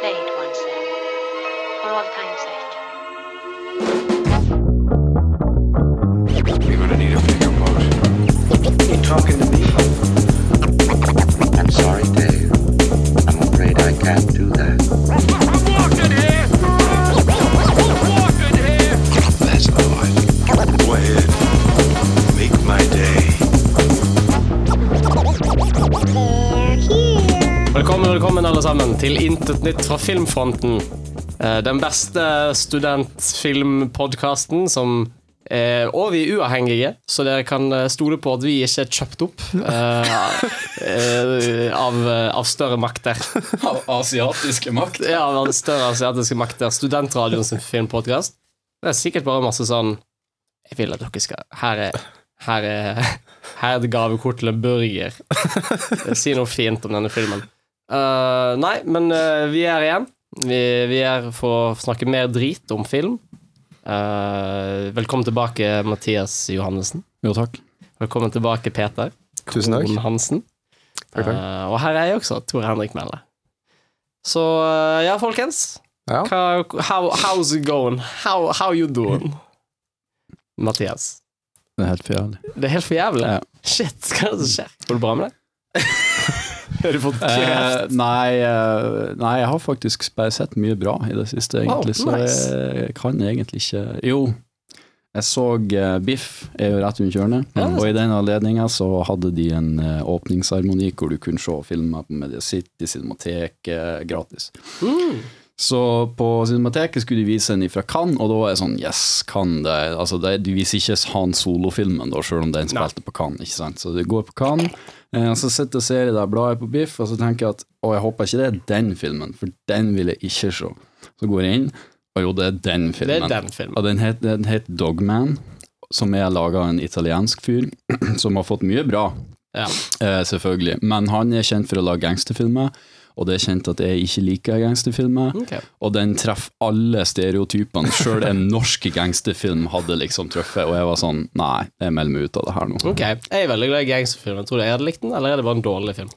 play it once then, for all time's sake. You're gonna need a bigger boat. You talking to me? I'm sorry, Dave. I'm afraid I can't do that. Alle sammen til Intet nytt fra filmfronten. Eh, Den beste studentfilmpodkasten som eh, Og vi er uavhengige, så dere kan eh, stole på at vi ikke er kjøpt opp eh, eh, av, av større makter. Av asiatiske makter? Ja, av større asiatiske makter. Studentradioen sin filmpodkast. Det er sikkert bare masse sånn Jeg vil at dere skal Her er her er, her er et gavekort til en burger. Si noe fint om denne filmen. Eh, nei, men uh, vi er igjen. Vi, vi er for å snakke mer drit om film. Uh, velkommen tilbake, Mathias Johannessen. Jo, takk. Velkommen tilbake, Peter. Tusen takk. Hansen. Takk, takk. Og her er jeg også, Tor Henrik Melle. Så ja, folkens. Ja. How, how's it going? How, how you doing? Mathias. Det er helt for jævlig. Det er helt for jævlig. Ja. Shit, hva er det som skjer? Går det bra med deg? Du fått Eh, kreft? nei, eh, nei, jeg har faktisk bare sett mye bra i det siste, egentlig, Oh, nice. så jeg kan egentlig ikke Jo, jeg så uh, Biff er jo rett rundt hjørnet, Ja, og i den anledninga så hadde de en uh, åpningsseremoni hvor du kunne se filmer på Media City, Cinemateket, gratis. Mm. Så på Cinemateket skulle de vise en fra Cannes, og da var jeg sånn Yes, Cannes det, altså det, De viser ikke Han Solo-filmen, da, selv om den spilte på Cannes. ikke sant? Så det går på Cannes. Eh, og så sitter jeg og ser i det bladet på Biff, og så tenker jeg at å, jeg håper ikke det er den filmen, for den vil jeg ikke se. Så går jeg inn, og jo, det er den Det filmen. er den filmen. Og den het, den het Dogman, som er laga av en italiensk fyr, som har fått mye bra, Ja. eh, selvfølgelig. Men han er kjent for å lage gangsterfilmer, og det er kjent at jeg ikke liker gangsterfilmer. Okay. Og den treffer alle stereotypene. Sjøl en norsk gangsterfilm hadde liksom truffet, og jeg var sånn Nei, jeg melder meg ut av det her nå. Ok, Jeg er veldig glad i gangsterfilmer. Tror du jeg hadde likt den, eller er det bare en dårlig film?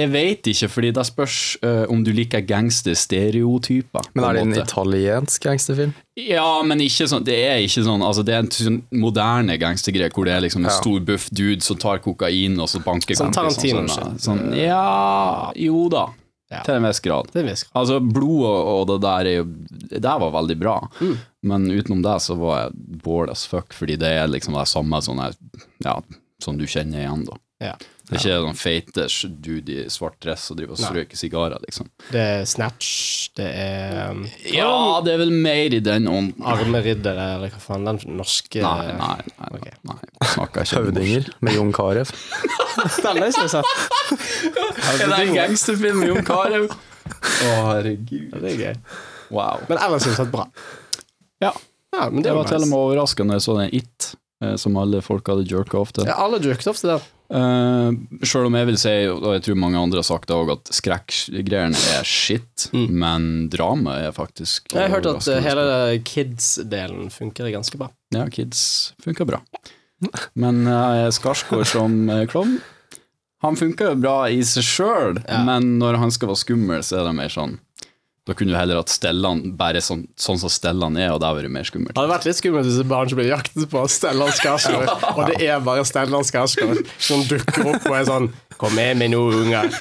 Jeg veit ikke, fordi det spørs uh, om du liker gangsterstereotyper. Men er det en en italiensk gangsterfilm? Ja, men ikke sånn Det er ikke sånn Altså Det er en sånn moderne gangstergreie hvor det er liksom en Ja. stor buff dude som tar kokain og så banker Sånn kompisene Tarantino-shit. sånn, sånn, Ja Jo da, Ja. til en viss grad. En viss grad. Altså, blod og, og det der er jo Det der var veldig bra, Mm. men utenom det så var jeg bored as fuck, fordi det er liksom det samme sånn Ja, som du kjenner igjen, da. Ja. Det er ikke noen feite dude i svart dress og driver og strøker sigarer, liksom. Det er Snatch, det er um, Ja, det er vel mer i den ånden. Arme riddere, eller hva faen, den norske Nei, nei, nei. Ok. nei, nei snakker ikke Høvdinger med Jon Carew. Den er ikke sett. Er det en gangsterfilm med Jon Carew? Å, herregud. Ja, Det er gøy. Wow. Men ellers er det bra. Ja. Ja, men det Jeg var nice. til og med overraskende så den It, eh, som alle folk hadde jerka off til. Ja, alle jerket off til den. Uh, Sjøl om jeg vil si, og jeg tror mange andre har sagt det òg, at skrekkgreiene er shit, Mm. men dramaet er faktisk Jeg har hørt at eh, hele kids-delen funker ganske bra. Ja, Kids funker bra. Men uh, Skarsgård som klovn, han funker jo bra i seg sjøl, Ja. men når han skal være skummel, så er det mer sånn Da kunne du heller hatt Stellan bare sånn, sånn som Stellan er, og det hadde vært mer skummelt. Det hadde vært litt skummelt hvis et barn som blir jaktet på Stellan Skarsgård, og det er bare Stellan Skarsgård som dukker opp og er sånn Kom med meg nå, unger.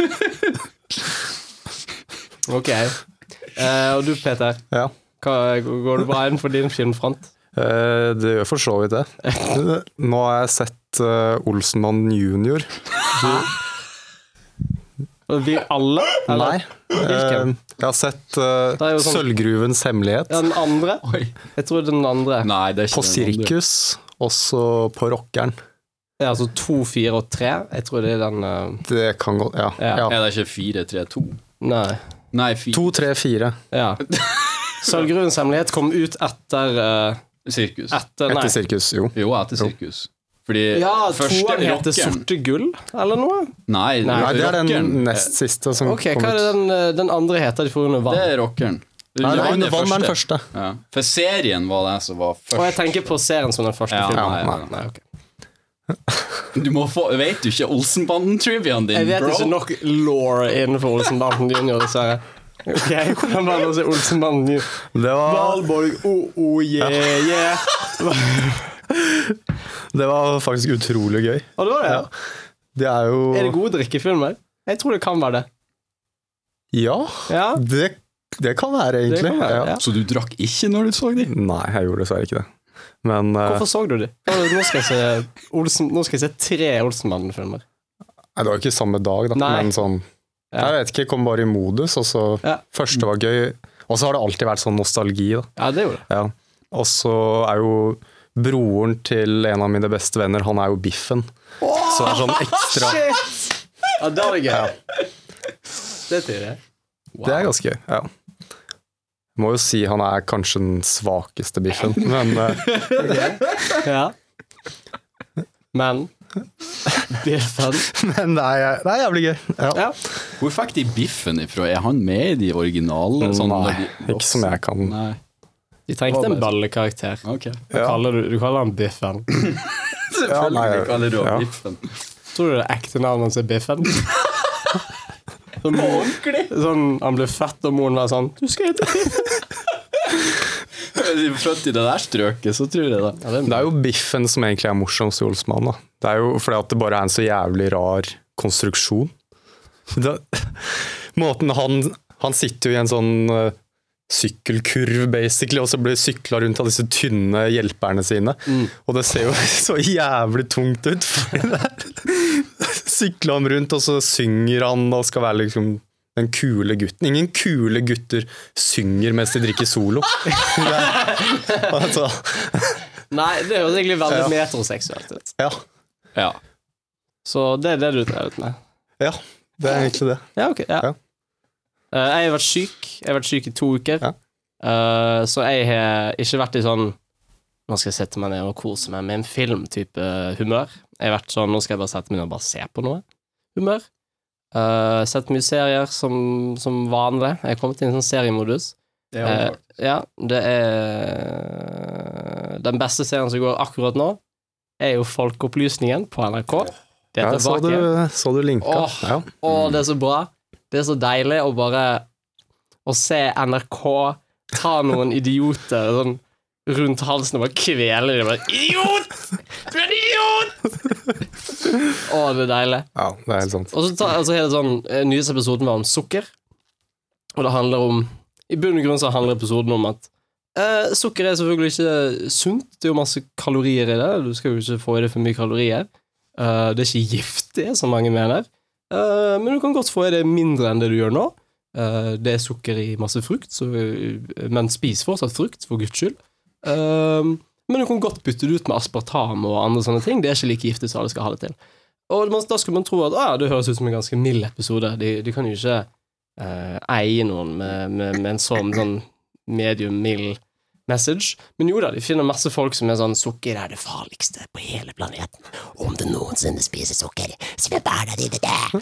Ok. Eh, og du, Peter. Ja. Hva, går det bra for din filmfront? Eh, det gjør for så vidt det. Nå har jeg sett uh, Olsenmann junior. Vi alle? Nei. Hvilken? Eh, jeg har sett uh, jo sånn- Sølvgruvens hemmelighet. Ja, den andre? Jeg tror den andre. Nei, det er ikke På. Sirkus, også på Rockeren. Ja, altså to, fire og tre. Jeg tror det er den uh... Det kan gå Ja. Ja. ja. Er det ikke 4-3-2? Nei. Nei, fire. To, tre, fire. Ja. Sølvgruvens hemmelighet kom ut etter uh... Sirkus. Etter, nei. Etter sirkus, jo. Jo, etter sirkus. Fordi Ja, første toeren heter Sorte gull, eller noe? Nei, Nei, Nei, det er den nest siste som Ok, hva er det den, eh, den andre heter? De får under vann. Det er rockeren. Nei, det er Under vann er den første. Ja. For serien var det som var Og jeg tenker på serien som den første Ja, filmen. nei, Nei, nei. nei, ok. Du må få, vet du ikke Olsenbanden-triviaen din, bro? Jeg vet bro? ikke nok law innenfor Olsenbanden junior, dessverre. Ok, Hvordan var det å se Olsenbanden junior? Det var, Valborg, oh, oh, yeah, yeah. Det var faktisk utrolig gøy. Og det var det, ja. Det er jo Er det gode drikkefilmer? Jeg tror det kan være det. Ja, Ja, det, det kan være, egentlig. kan være, ja. ja. Så du drakk ikke når du så dem? Nei, jeg gjorde dessverre ikke det. Men eh, Hvorfor så du dem? Nå skal jeg se, Olsen, nå skal jeg se tre Olsenmannen-filmer. Nei, det var ikke samme dag, da. Nei. Men sånn Ja. Jeg vet ikke, jeg kom bare i modus, og så Ja. Første var gøy. Og så har det alltid vært sånn nostalgi, da. Ja, det gjorde det. Ja. Og så er jo broren til en av mine beste venner, han er jo Biffen. Så det er sånn ekstra Shit! Ja, da er det gøy. Det er Wow. Det er ganske gøy. Ja. Jeg må jo si han er kanskje den svakeste Biffen, men eh, Ja. Men Biffen Men det er, det er jævlig gøy. Ja. Ja. Hvor fikk de biffen ifra? Er han med i de originale? sånn Nei, de- ikke som jeg kan. Nei. De trengte en ballekarakter. Okay. Ja. kaller du, du kaller han Biffen. Ja, Selvfølgelig kaller du ja. han biffen. Tror du det ekte navnet hans er Biffen? Sånn, sånn, han ble født, og moren var sånn Du skal hete Biffen. Født i det der strøket, så tror jeg det. Ja, det Det er jo Biffen som egentlig er morsomst i Olsmann. Da. Det er jo fordi at det bare er en så jævlig rar konstruksjon. Det, måten han Han sitter jo i en sånn eh, sykkelkurv, basically, og så blir sykla rundt av disse tynne hjelperne sine. Og det ser jo så jævlig tungt ut. Sykla han rundt, og så synger han og skal være liksom den kule gutten. Ingen kule gutter synger mens de drikker solo. Altså, Nei, det høres egentlig veldig Ja. metroseksuelt ut. ja. Ja. Så det er det du tar ut med? Ja, det er egentlig det. Ja, ok. Ja. Ja. Eh, jeg har vært syk. Jeg har vært syk i to uker. Ja. Uh, så jeg har ikke vært i sånn Nå skal jeg sette meg ned og kose meg med en film-type humør. Jeg har vært sånn Nå skal jeg bare sette meg ned og bare se på noe. Humør. Uh, sett mye serier som, som vanlig. Jeg er kommet inn i en sånn seriemodus. Eh, ja, det er Den beste serien som går akkurat nå, er jo Folkeopplysningen på NRK. Det er Ja, så, tilbake. du, så du linka. Åh. Ja. Å, det er så bra. Det er så deilig å bare Å se NRK ta noen idioter sånn rundt halsen og bare kvele dem. Bare, Idiot! Du er en idiot! Å, det er deilig. ja, det er helt sant. Og så tar, altså, hele sånn eh, Nyeste episoden var om sukker. Og det handler om I bunn og grunn så handler episoden om at eh, sukker er selvfølgelig ikke sunt. Det er jo masse kalorier i det. Du skal jo ikke få i deg for mye kalorier. Eh, det er ikke giftig, som mange mener. Eh, men du kan godt få i deg mindre enn det du gjør nå. Uh, det er sukker i masse frukt, så, men spis fortsatt frukt, for guds skyld. Uh, men du kan godt bytte det ut med aspartam og andre sånne ting. Det er ikke like giftig som alle skal ha det til. Og da skulle man tro at ah, det høres ut som en ganske mild episode. De, de kan jo ikke eh, eie noen med, med, med en sånn, sånn medium mild message. Men jo da, de finner masse folk som er sånn Sukker er det farligste på hele planeten. Om du noensinne spiser sukker, så vil barna dine det!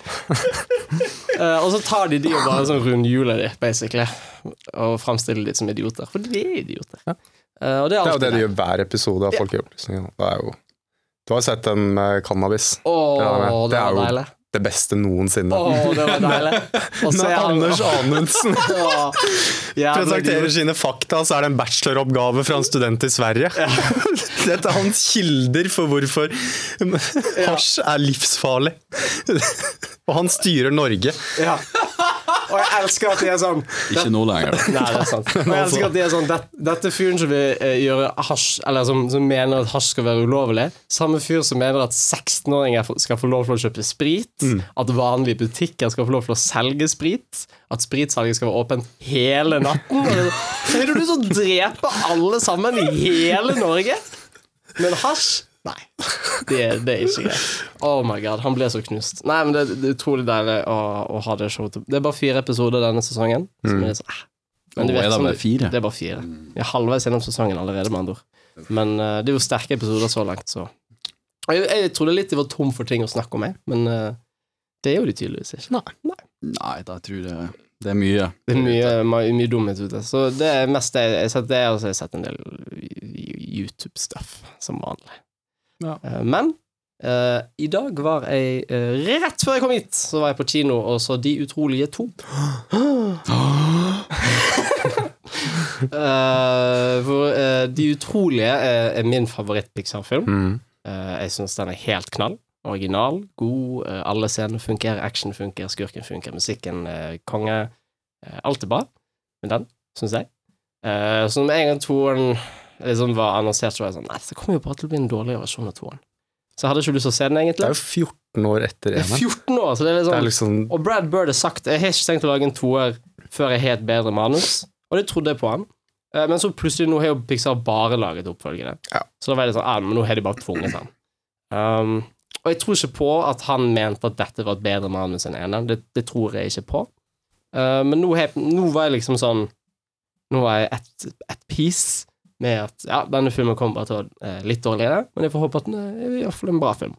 uh, og så tar de de og bare sånn rundhjuler de, basically. Og framstiller de som idioter. For de er idioter. Eh, og det er Det er jo alltid det de gjør hver episode av Folkeopplysningen. Det er jo Du har sett den med cannabis. Åh, Ja, men det det er jo- deilig. Det beste noensinne. Åh, det var deilig. Og Når Anders Anundsen jævla presenterer idiot. sine fakta, så er det en bacheloroppgave fra en student i Sverige. Dette er hans kilder for hvorfor hasj er livsfarlig. Og han styrer Norge. Ja. Og jeg elsker at de er sånn Ikke nå lenger. da. Nei, det er sant. Og jeg elsker at de er sånn det, Dette fyren som vil eh, gjøre hasj Eller som, som mener at hasj skal være ulovlig, samme fyr som mener at 16-åringer skal få lov til å kjøpe sprit, at vanlige butikker skal få lov til å selge sprit, at spritsalget skal være åpent hele natten. Sånn, Så du som dreper drepe alle sammen i hele Norge? Men hasj? Nei. Det, det er ikke greit. Oh my god, han ble så knust. Nei, men det, det er utrolig deilig å, å ha det showet. Det er bare fire episoder denne sesongen. Som er så, eh. Men det vet, er det er bare fire. Vi er halvveis gjennom sesongen allerede, med andre ord. Men uh, det er jo sterke episoder så langt, så Jeg, jeg trodde litt de var tom for ting å snakke om, jeg, men uh, det er jo de tydeligvis ikke. Nei. Nei, Nei da tror jeg det er mye. Det er mye, mye, mye dumhet ute. Så det er mest det jeg har sett, det, er også jeg har sett en del YouTube-stuff, som vanlig. Ja. Eh, Men Uh, i dag var jeg uh, Rett før jeg kom hit, så var jeg på kino og så De utrolige to. uh, for eh, De utrolige er, er min favoritt-Pixar-film. Mm. Eh, jeg syns den er helt knall. Original, god. alle scener funker, action funker, skurken funker, musikken konge. Alt er bra med den, syns jeg. Uh, så med en gang toeren liksom var annonsert, så var jeg sånn Nei, det kommer jo bare til å bli en dårligere versjon av toeren. Så jeg hadde ikke lyst til å se den, egentlig. Det er jo 14 år etter Det er eneren. 14 år, så det er Det er liksom liksom Og Brad Bird har sagt Jeg har ikke tenkt å lage en toer før jeg har et bedre manus, og det trodde jeg på han. Eh, Men så plutselig nå har jo Pixar bare laget oppfølgere. Ja. Så da var det sånn ah, Men nå har de bare tvunget han. Um, og jeg tror ikke på at han mente at dette var et bedre manus enn eneren. Det, det tror jeg ikke på. Uh, men nå, jeg- nå var jeg liksom sånn Nå var jeg at peace med at ja, denne filmen kommer bare til å være eh, litt dårligere, men jeg får håpe at den er i hvert fall en bra film.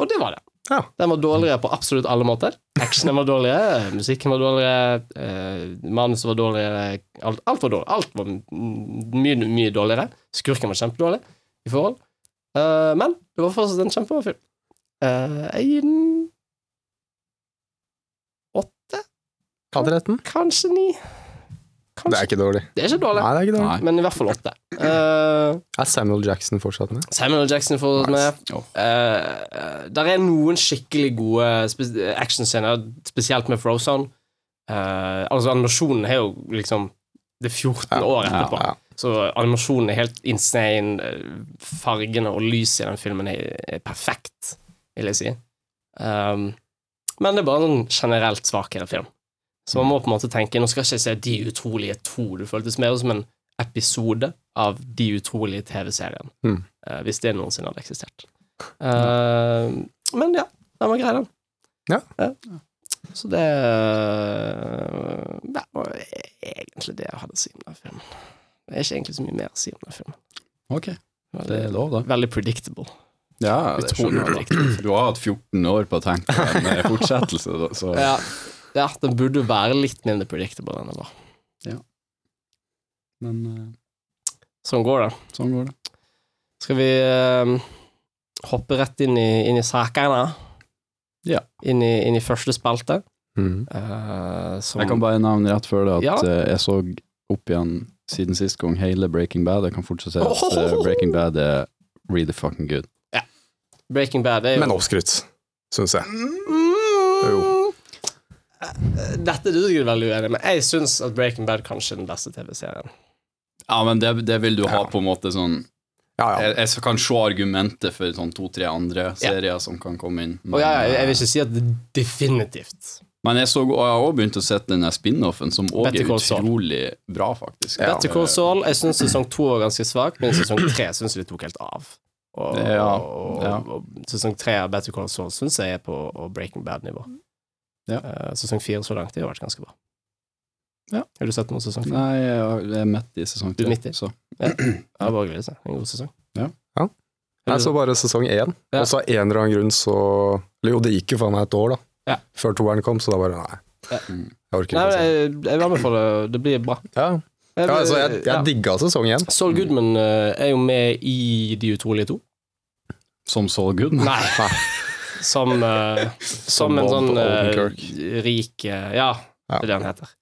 Og det var det. Ja. Den var dårligere på absolutt alle måter. Actionen var dårligere, musikken var dårligere, eh, manuset var dårligere Alt, alt var dårlig. Alt var mye, mye dårligere. Skurken var kjempedårlig i forhold. Uh, men det var fortsatt en kjempebra film. Uh, jeg gir den åtte, Kanskje retten. Kanskje. Det er ikke dårlig. Det er ikke dårlig, Nei, det er ikke dårlig. Nei. men i hvert fall åtte. Uh, Er Samuel Jackson fortsatt med? Samuel Jackson fortsatt med. Ja. Eh, der er noen skikkelig gode spe actionscener, spesielt med Frozone. Uh, altså, animasjonen er jo liksom Det er 14 år etterpå. ja. Så animasjonen er helt insane. Eh, Fargene og lyset i den filmen er, er perfekt, vil jeg si. Um, men det er bare en generelt svakere film. Så man må på en måte tenke Nå skal ikke jeg si De utrolige to. Det føltes mer som en episode av De utrolige TV-serien. Mm. Uh, hvis det noensinne hadde eksistert. Uh, men ja, den var grei, den. Ja. Så det eh, Det var egentlig det jeg hadde å si om den filmen. Det er ikke egentlig så mye mer å si om den filmen. Ok, det er lov, da. veldig predictable. Ja, det Utrolig jeg. Du har hatt 14 år på å tenke en fortsettelse, så Ja, ja, den burde være litt mindre predictable enn den var. Men uh, Sånn går det. sånn går det. Skal vi uh, hoppe rett inn i, inn i sakene? Ja. Inn i, inn i første spalte. Mm. Uh, som Jeg kan bare nevne rett før det at Ja. jeg så opp igjen siden sist gang hele Breaking Bad. Jeg kan fortsatt si at eh, Breaking Bad er really fucking good. Breaking Bad er jo Men oppskrytt, syns jeg. Mm. Jo. Dette er du sikkert veldig uenig med. Jeg syns at Breaking Bad kanskje er den beste TV-serien. Ja, men det, det vil du ha Ja. på en måte sånn Ja, ja. Jeg, jeg kan se argumentet for sånn to-tre andre serier som kan komme inn. Og ja, jeg, jeg vil eh, ikke si at det definitivt. men jeg, så, og jeg har også begynt å sette den spin-offen, som òg er utrolig bra, faktisk. Ja. Better Call Saul, jeg syns sesong to var ganske svak, men sesong tre syns vi tok helt av. Og, Ja, og, ja. og, sesong tre av Better Call Saul syns jeg er på Breaking Bad-nivå. Ja. Eh, sesong fire så langt det har vært ganske bra. Ja. Har du sett noen sesong fire? Nei, jeg er midt i sesong Du er midt i? Så. Ja, bare var glede seg. En god sesong. Ja. Ja. Jeg så bare sesong én, Ja. og så av en eller annen grunn så Eller jo, det gikk jo faen meg et år, da. Ja. Før toeren kom, så da bare Nei. Ja. Jeg orker ikke Nei, jeg, jeg anbefaler anbefale det. Det blir bra. Ja. ja, altså, jeg, jeg Ja. digga sesong én. Saul Goodman uh, er jo med i De utrolige to. Som Saul Goodman? Nei. Som, eh, som en sånn eh, rik eh, Ja, det er det han heter.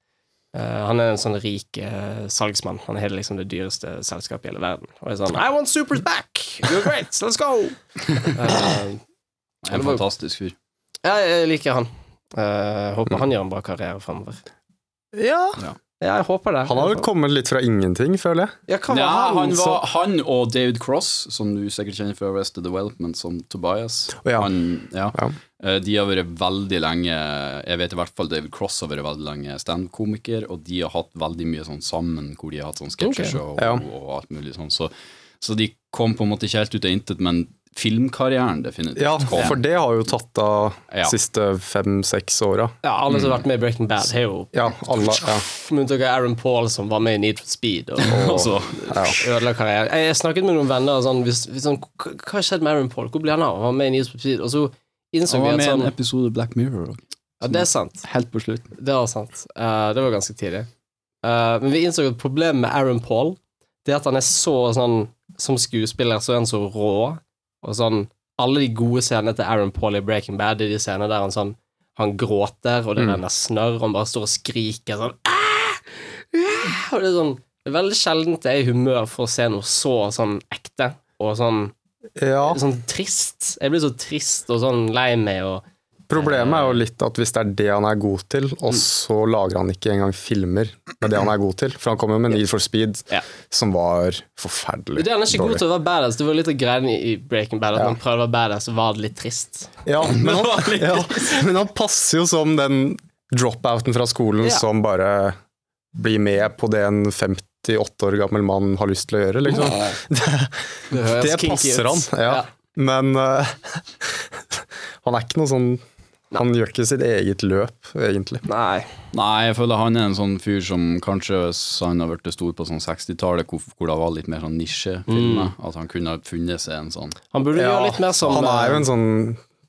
Uh, han er en sånn rik uh, salgsmann. Han har liksom det dyreste selskapet i hele verden. Og er sånn I want supers back! You're great! Let's go! Uh, En fantastisk fyr. ja, jeg liker han. Eh, håper han gjør en bra karriere fremover. Ja. Ja, jeg håper det. Han har vel kommet litt fra ingenting, føler jeg. Ja, hva var Ja, han, han, var, han og David Cross, som du sikkert kjenner fra Arrested Development som Tobias. oh, ja. Han, ja. Ja. Eh, De har vært veldig lenge Jeg vet i hvert fall David Cross har vært veldig lenge standup-komiker, og de har hatt veldig mye sånn sammen, hvor de har hatt sånn sketsjeshow Ja. og alt mulig sånn. Så, så de kom på en måte ikke helt ut av intet, men filmkarrieren definitivt Ja, for det har jo tatt av Ja. siste fem-seks åra. Ja, alle som har vært med i Breaking Bad, har jo Ja, alle. Ja. Med unntak av Aaron Paul, som var med i Need for Speed. Og, Og så ødela karrieren. Jeg, jeg snakket med noen venner sånn, hvis, hvis sånn Hva skjedde har skjedd med Aaron Paul? Hvor ble han av? Han var med i Need for Speed, og så innså Han var med i sånn en episode Black Mirror. også. Ja, det er sant. Helt på slutten. Det var sant. Uh, det var ganske tidlig. Uh, men vi innså at problemet med Aaron Paul Det er at han er så sånn Som skuespiller så er han så rå, og sånn Alle de gode scenene til Aaron Paul i Breaking Bad, det er de scenene der han sånn Han gråter, og det Mm. renner snørr, og han bare står og skriker sånn Aah! Og det er sånn Det er veldig sjeldent jeg er i humør for å se noe så sånn ekte og sånn, Ja, sånn trist. Jeg blir så trist og sånn lei meg og Problemet er jo litt at hvis det er det han er god til, og så lager han ikke engang filmer med det han er god til. For han kom jo med Need for Speed, Ja. som var forferdelig Det er ikke god til å være badass. Det var litt av greien i Breaking Bad. At Ja. man prøvde å være badass, så var det litt trist. Ja, men han, ja, men han passer jo som den dropouten fra skolen som bare blir med på det en 58 år gammel mann har lyst til å gjøre, liksom. Det, høres Det passer han, ja. Men uh, han er ikke noe sånn Han gjør ikke sitt eget løp, egentlig. Nei. Nei, jeg føler han er en sånn fyr som kanskje hvis han har blitt stor på sånn 60-tallet, hvor, hvor det var litt mer sånn nisjefilmer, at han kunne ha funnet seg en sånn Han burde Ja, gjøre litt mer som han er jo eh, en sånn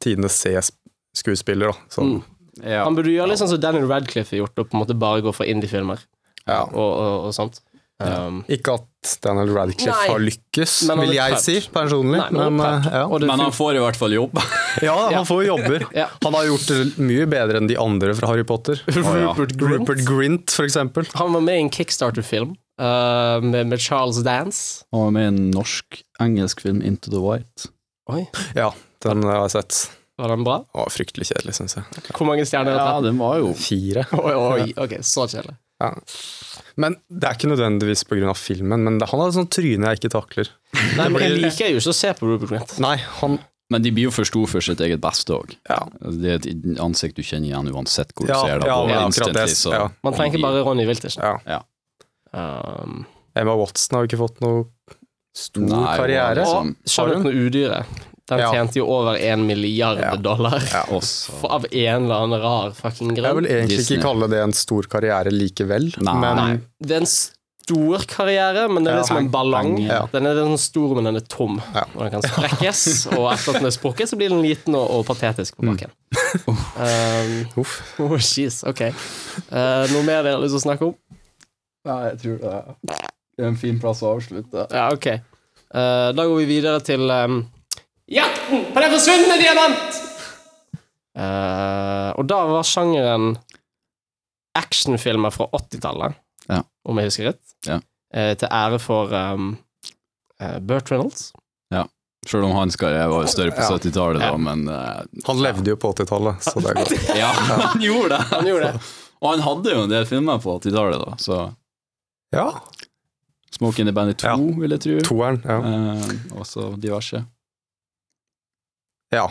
tidenes C-skuespiller, da. Sånn, ja. Han burde gjøre litt sånn som Daniel Radcliffe har gjort, og på en måte bare gå for indie-filmer ja. og, og, og sånt. Um, Ikke at Daniel Radcliffe Nei. har lykkes, Men vil jeg prøvd. si personlig. Nei, men han men, eh, ja. Men han får i hvert fall jobb. ja, han får jobber. Ja. Han har gjort det mye bedre enn de andre fra Harry Potter. ja. Rupert Grint. Rupert Grint, for eksempel. Han var med i en Kickstarter-film uh, med, med Charles Dance. Han var med i en norsk-engelsk film, Into the White. Oi, Ja, den har jeg sett. var den bra? Å, fryktelig kjedelig, syns jeg. Hvor mange stjerner Ja, er det? den var jo Fire. Oi, oi, ok, så kjedelig. Ja. Men det er ikke nødvendigvis pga. filmen, men det, han har et sånt tryne jeg ikke takler. Nei, men Jeg liker jo ikke å se på Rupert Grant. Nei, han Men de blir jo for store for sitt eget beste òg. Ja, Det er et ansikt du kjenner igjen uansett hvor du ja, ser det. ja, på det akkurat det. så- Ja, Man tenker bare Ronny Wiltersen. ja. Ja. Um, Emma Watson har jo ikke fått noe stor Nei, karriere. liksom- Skjønnheten og udyret. Den Ja. tjente jo over én milliard Ja. dollar. Ja. Også. Av en eller annen rar fucking grunn. Jeg vil egentlig Disney. ikke kalle det en stor karriere likevel, Nei. men Nei. Det er en stor karriere, men det er som en ballong. Ja. Den er sånn stor, men den er tom. Ja. Og den kan sprekkes, og etter at den er sprukket, så blir den liten og, og patetisk på bakken. Um, uff. oh, jeez, ok. Uh, noe mer dere har lyst til å snakke om? Nei, jeg tror det er en fin plass å avslutte. Ja, ok. Uh, da går vi videre til um, Jakten på den forsvunne diamant! Eh, og da var sjangeren actionfilmer fra 80-tallet, Ja. om jeg husker rett. Ja. Eh, til ære for um, eh, Burt Reynolds. Selv om hans karriere var jo større på Ja. 70-tallet, da, Ja. men eh, Han levde jo på 80-tallet, så det er godt. Ja, han gjorde det! Han gjorde det. Og han hadde jo en del filmer på 80-tallet, da, så Ja, Smoke in the Bandit 2, Ja. vil jeg tro. toeren. Ja. Eh, også diverse. Ja.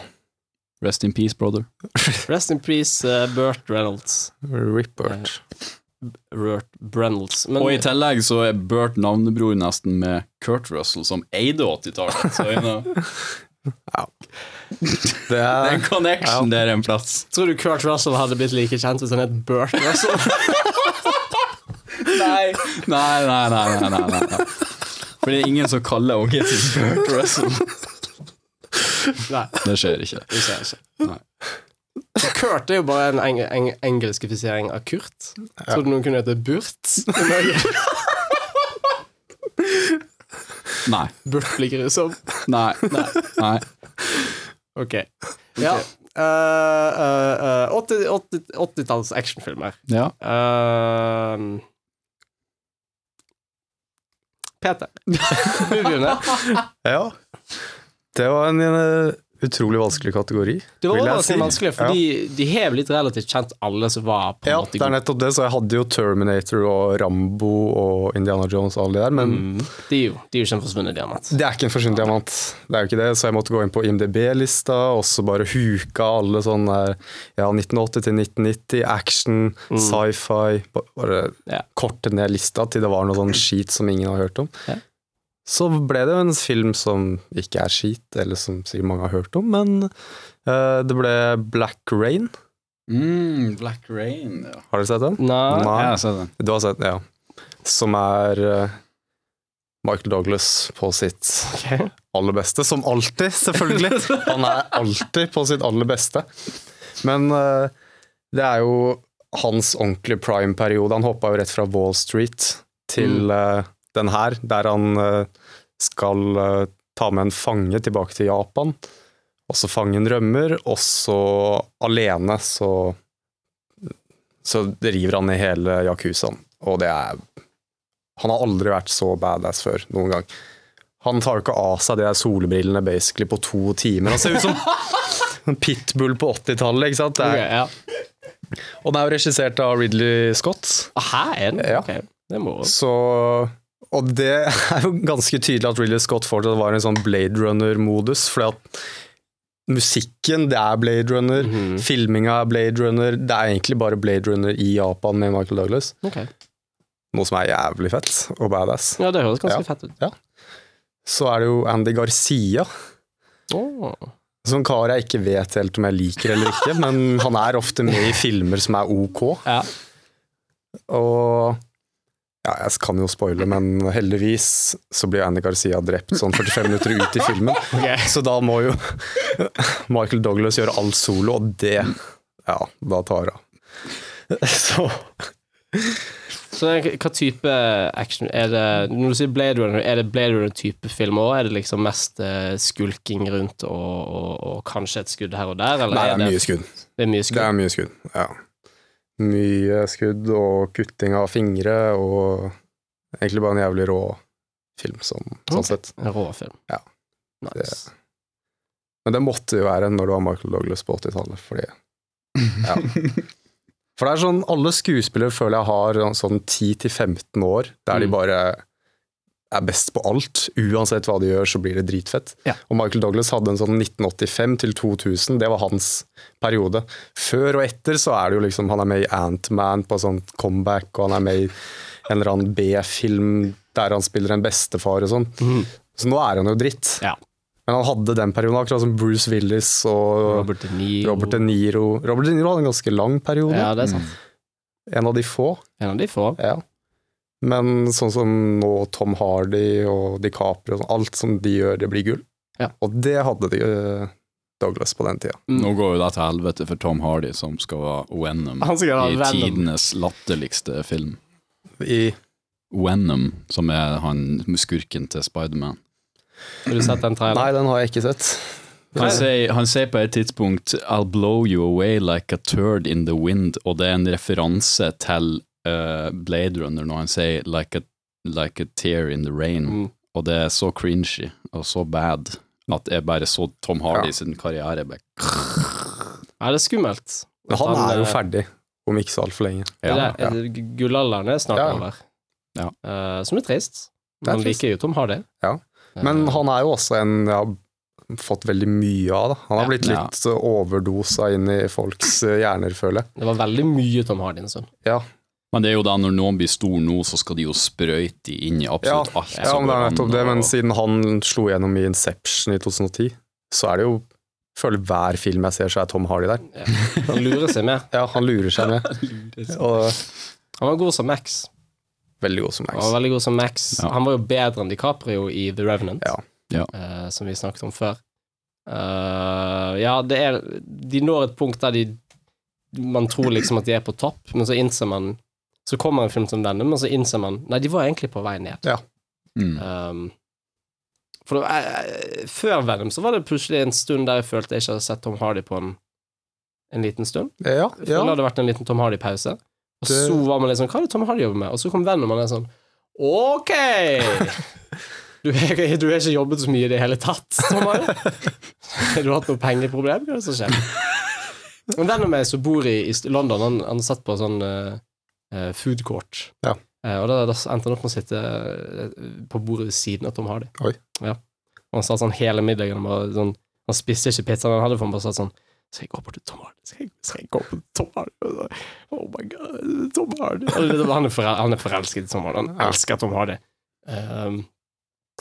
Rest in peace, brother. Rest in peace, uh, Burt Reynolds. Rippert. Burt Reynolds. Men Og i tillegg så er Burt navnebror nesten med Kurt Russell, som eide 80-tallet. You know, Det det er en connection der en plass. tror du Kurt Russell hadde blitt like kjent hvis han het Burt Russell? Nei, nei, nei, nei, nei, nei, nei. For det er ingen som kaller ungen sin Bert Russell. Nei, Det skjer ikke. det skjer ikke. Nei. Kurt er jo bare en eng eng engelskifisering av Kurt. Ja. du noen kunne hete Burt i Norge? Nei. Burt blir grusom. Nei. Nei. Ok. Ja. Uh, uh, 80-talls actionfilmer. Ja. Uh, Peter, vil du begynne? Ja. Det var en, eh, utrolig vanskelig kategori. Det var si. vanskelig, fordi de har litt relativt kjent, alle som var på en Ja, måte det er nettopp det. Så jeg hadde jo Terminator og Rambo og Indiana Jones og alle de der, men Mm. De er jo, de er jo ikke en forsvunnet diamant. det er ikke en forsvunnet diamant. Det er jo ikke det, så jeg måtte gå inn på IMDb-lista og så bare huka alle sånne ja, 1980 til 1990, action, sci-fi Bare Ja. korte ned lista til det var noe sånn skit som ingen har hørt om. Ja. Så ble det jo en film som ikke er skit, eller som sikkert mange har hørt om, men uh, det ble Black Rain. Mm, Black Rain, ja. Har du sett den? Nei. Nei. Jeg har sett den. Du har sett den, ja. Som er uh, Michael Douglas på sitt okay. aller beste. Som alltid, selvfølgelig. Han er alltid på sitt aller beste. Men uh, det er jo hans ordentlige prime-periode. Han hoppa jo rett fra Wall Street til eh, den her, der han eh, skal eh, ta med en fange tilbake til Japan. Og så fangen rømmer, og så alene så så river han i hele yakuzaen. Og det er Han har aldri vært så badass før, noen gang. Han tar jo ikke av seg de solbrillene basically på to timer. Han ser ut som en pitbull på 80-tallet, ikke sant? Det er, ja. og den er jo regissert av Ridley Scott. Her er den? Ja. Okay. Så Og det er jo ganske tydelig at Ridley Scott fortsatt var i en sånn Blade Runner-modus, fordi at musikken, det er Blade Runner, Mhm. filminga er Blade Runner, det er egentlig bare Blade Runner i Japan med Michael Douglas. Ok. Noe som er jævlig fett og badass. Ja, det høres ganske Ja. fett ut. Ja. Så er det jo Andy Garcia, Åh. som kar jeg ikke vet helt om jeg liker eller ikke, men han er ofte med i filmer som er ok. Ja. Og ja, jeg kan jo spoile, men heldigvis så blir Andy Garcia drept sånn 45 minutter ut i filmen. Ok. Så da må jo Michael Douglas gjøre alt solo, og det Ja, da tar det. Så Så hva type action er det Når du sier Blade Runner, er det Blade Runner-type film òg? Er det liksom mest eh, skulking rundt og, og, og kanskje et skudd her og der? Eller Nei, det er det, mye skudd. det er mye Det skudd? er mye skudd, ja. Mye skudd og kutting av fingre og egentlig bare en jævlig rå film, sånn, sånn sett. En rå film. Ja. Nice. Men det måtte jo være når det var Michael Douglas på 80-tallet, fordi ja. For det er sånn, alle skuespillere føler jeg har sånn 10-15 år, der de Mm. bare er best på alt. Uansett hva de gjør, så blir det dritfett. Ja. Og Michael Douglas hadde en sånn 1985 til 2000, det var hans periode. Før og etter så er det jo liksom, han er med i Ant-Man på sånn comeback, og han er med i en eller annen B-film der han spiller en bestefar og sånn. Mm. Så nå er han jo dritt. Ja. Men han hadde den perioden, akkurat som Bruce Willis og Robert De Niro. Robert De Niro. Robert De Niro hadde en ganske lang periode. Ja, det er sant. En av de få. En av de få. Ja. Men sånn som nå Tom Hardy og DiCaprio, og sånn, alt som de gjør, det blir gull. Ja. Og det hadde de, eh, Douglas på den tida. Mm. Nå går jo det til helvete for Tom Hardy, som skal være Venom i Venom. tidenes latterligste film. I Venom, som er han skurken til Spiderman. Har du sett den traileren? Nei, den har jeg ikke sett. Han sier, han sier på et tidspunkt 'I'll blow you away like a turd in the wind', og det er en referanse til eh, Blade Runner når han sier 'like a, like a tear in the rain', Mm. og det er så cringy og så bad at jeg bare så Tom Hardy Ja. sin karriere bare Er det er skummelt. Men han er jo eh, ferdig om ikke så altfor lenge. Det ja, er, det- Gullalderen er snart Ja. over. Ja. Uh, som er trist. Er Man liker jo Tom Hardy. Ja. Men han er jo også en jeg har fått veldig mye av. Da. Han har Ja. blitt litt overdosa inn i folks hjerner, føler jeg. det var veldig mye Tom Hardy en stund. Ja, Men det er jo da når noen blir stor nå, så skal de jo sprøyte inn i ja, absolutt alt. ja som men det er nettopp det. Men siden han slo gjennom i Inception i 2010, så er det jo føler hver film jeg ser, så er Tom Hardy der. Ja. Han lurer seg med. Ja, han lurer seg med. Og Han var god som Max. veldig god som Han Max. var veldig god som Max. Ja. Han var jo bedre enn DiCaprio i The Revenant, Ja. Ja. eh, som vi snakket om før. Uh, ja, det er De når et punkt der de Man tror liksom at de er på topp, men så innser man Så kommer en film som denne, men så innser man Nei, de var egentlig på vei ned. Mm. Um, for det, var- eh, før Venom så var det plutselig en stund der jeg følte jeg ikke hadde sett Tom Hardy på en, en liten stund. Ja, ja det ja. hadde vært en liten Tom Hardy-pause. Og Det- så var man litt sånn Hva er det Tom Hardy jobber med? Og så kom Venom, og man er sånn OK! Du har du har ikke jobbet så mye i det hele tatt, Tom Hardy. Har du hatt noe pengeproblem? Hva er det som skjer? Men Venom min som bor i, i London, han, han satt på sånn eh, eh, food court. Ja. Eh, og da, da endte han opp med å sitte eh, på bordet ved siden av Tom Hardy. Oi. Ja. Og han satt sånn hele middagen og sånn, Han spiste ikke pizzaen han hadde, for han bare satt sånn Skal jeg gå bort til Tom Hardy? Skal jeg, skal jeg gå bort til Tom Hardy? Oh my god, Tom Hardy. Han er, forel, han er forelsket i Tom Hardy. Han elsker Tom Hardy. Um,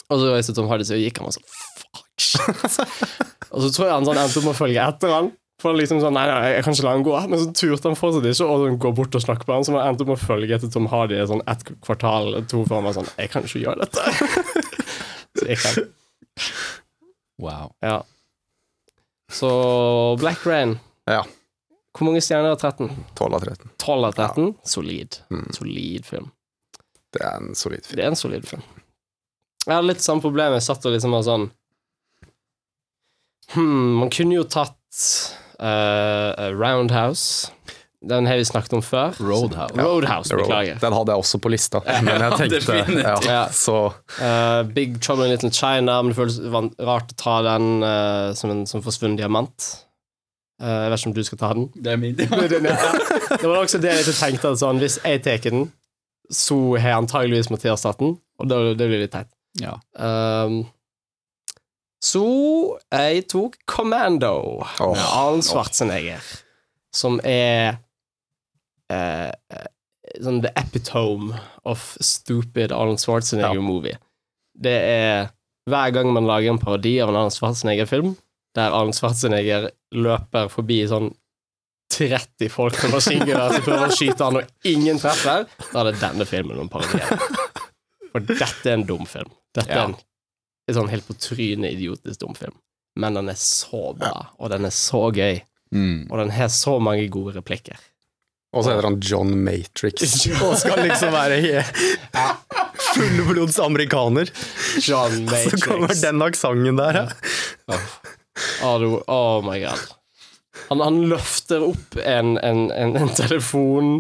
og så reiste Tom Hardy, så gikk han og sånn Fuck, shit. og så tror jeg han sånn endte opp med å følge etter han. For liksom sånn, nei, nei, jeg kan ikke la han gå. Men så turte han fortsatt ikke å gå bort og snakke på han, så han endte opp med å følge etter Tom Hardy i sånn ett kvartal eller to før han var sånn Jeg kan ikke gjøre dette. så jeg kan. Wow. Ja. Så Black Rain Ja. Hvor mange stjerner er 13? 12 av 13. 12 av 13? Solid. Mm. Solid film. Det er en solid film. Det er en solid film. Jeg hadde litt samme problem. Jeg satt og liksom var sånn Hm, man kunne jo tatt eh, Roundhouse. Den har vi snakket om før. Roadhouse. Roadhouse, beklager. Den hadde jeg også på lista, men jeg tenkte ja, Ja. Så Uh, Big Trouble in Little China, men det føles rart å ta den uh, som en som forsvunnet diamant. Uh, jeg vet ikke om du skal ta den? Det er min Det var også det jeg tenkte, sånn, hvis jeg tar den, så har antageligvis Mathias tatt den, og det, det blir litt teit. Ja. Um, så jeg tok Commando oh, med Arlen Schwarzenegger, som er eh, eh, sånn the epitome of stupid Arnold Schwarzenegger-movie. Det er hver gang man lager en parodi av en Arnold Schwarzenegger-film, der Arnold Schwarzenegger løper forbi sånn 30 folk med maskingevær som prøver å skyte han, og ingen treffer, da er det denne filmen om parodier. For dette er en dum film. Dette Ja. er en, en sånn helt på trynet idiotisk dum film. Men den er så bra, og den er så gøy, Mm. og den har så mange gode replikker. Og så heter han John Matrix. Og skal liksom være he- fullblods amerikaner. John Så kommer Matrix. den aksenten der, ja. Oh, du, oh my god. Han, han løfter opp en, en, en, en telefon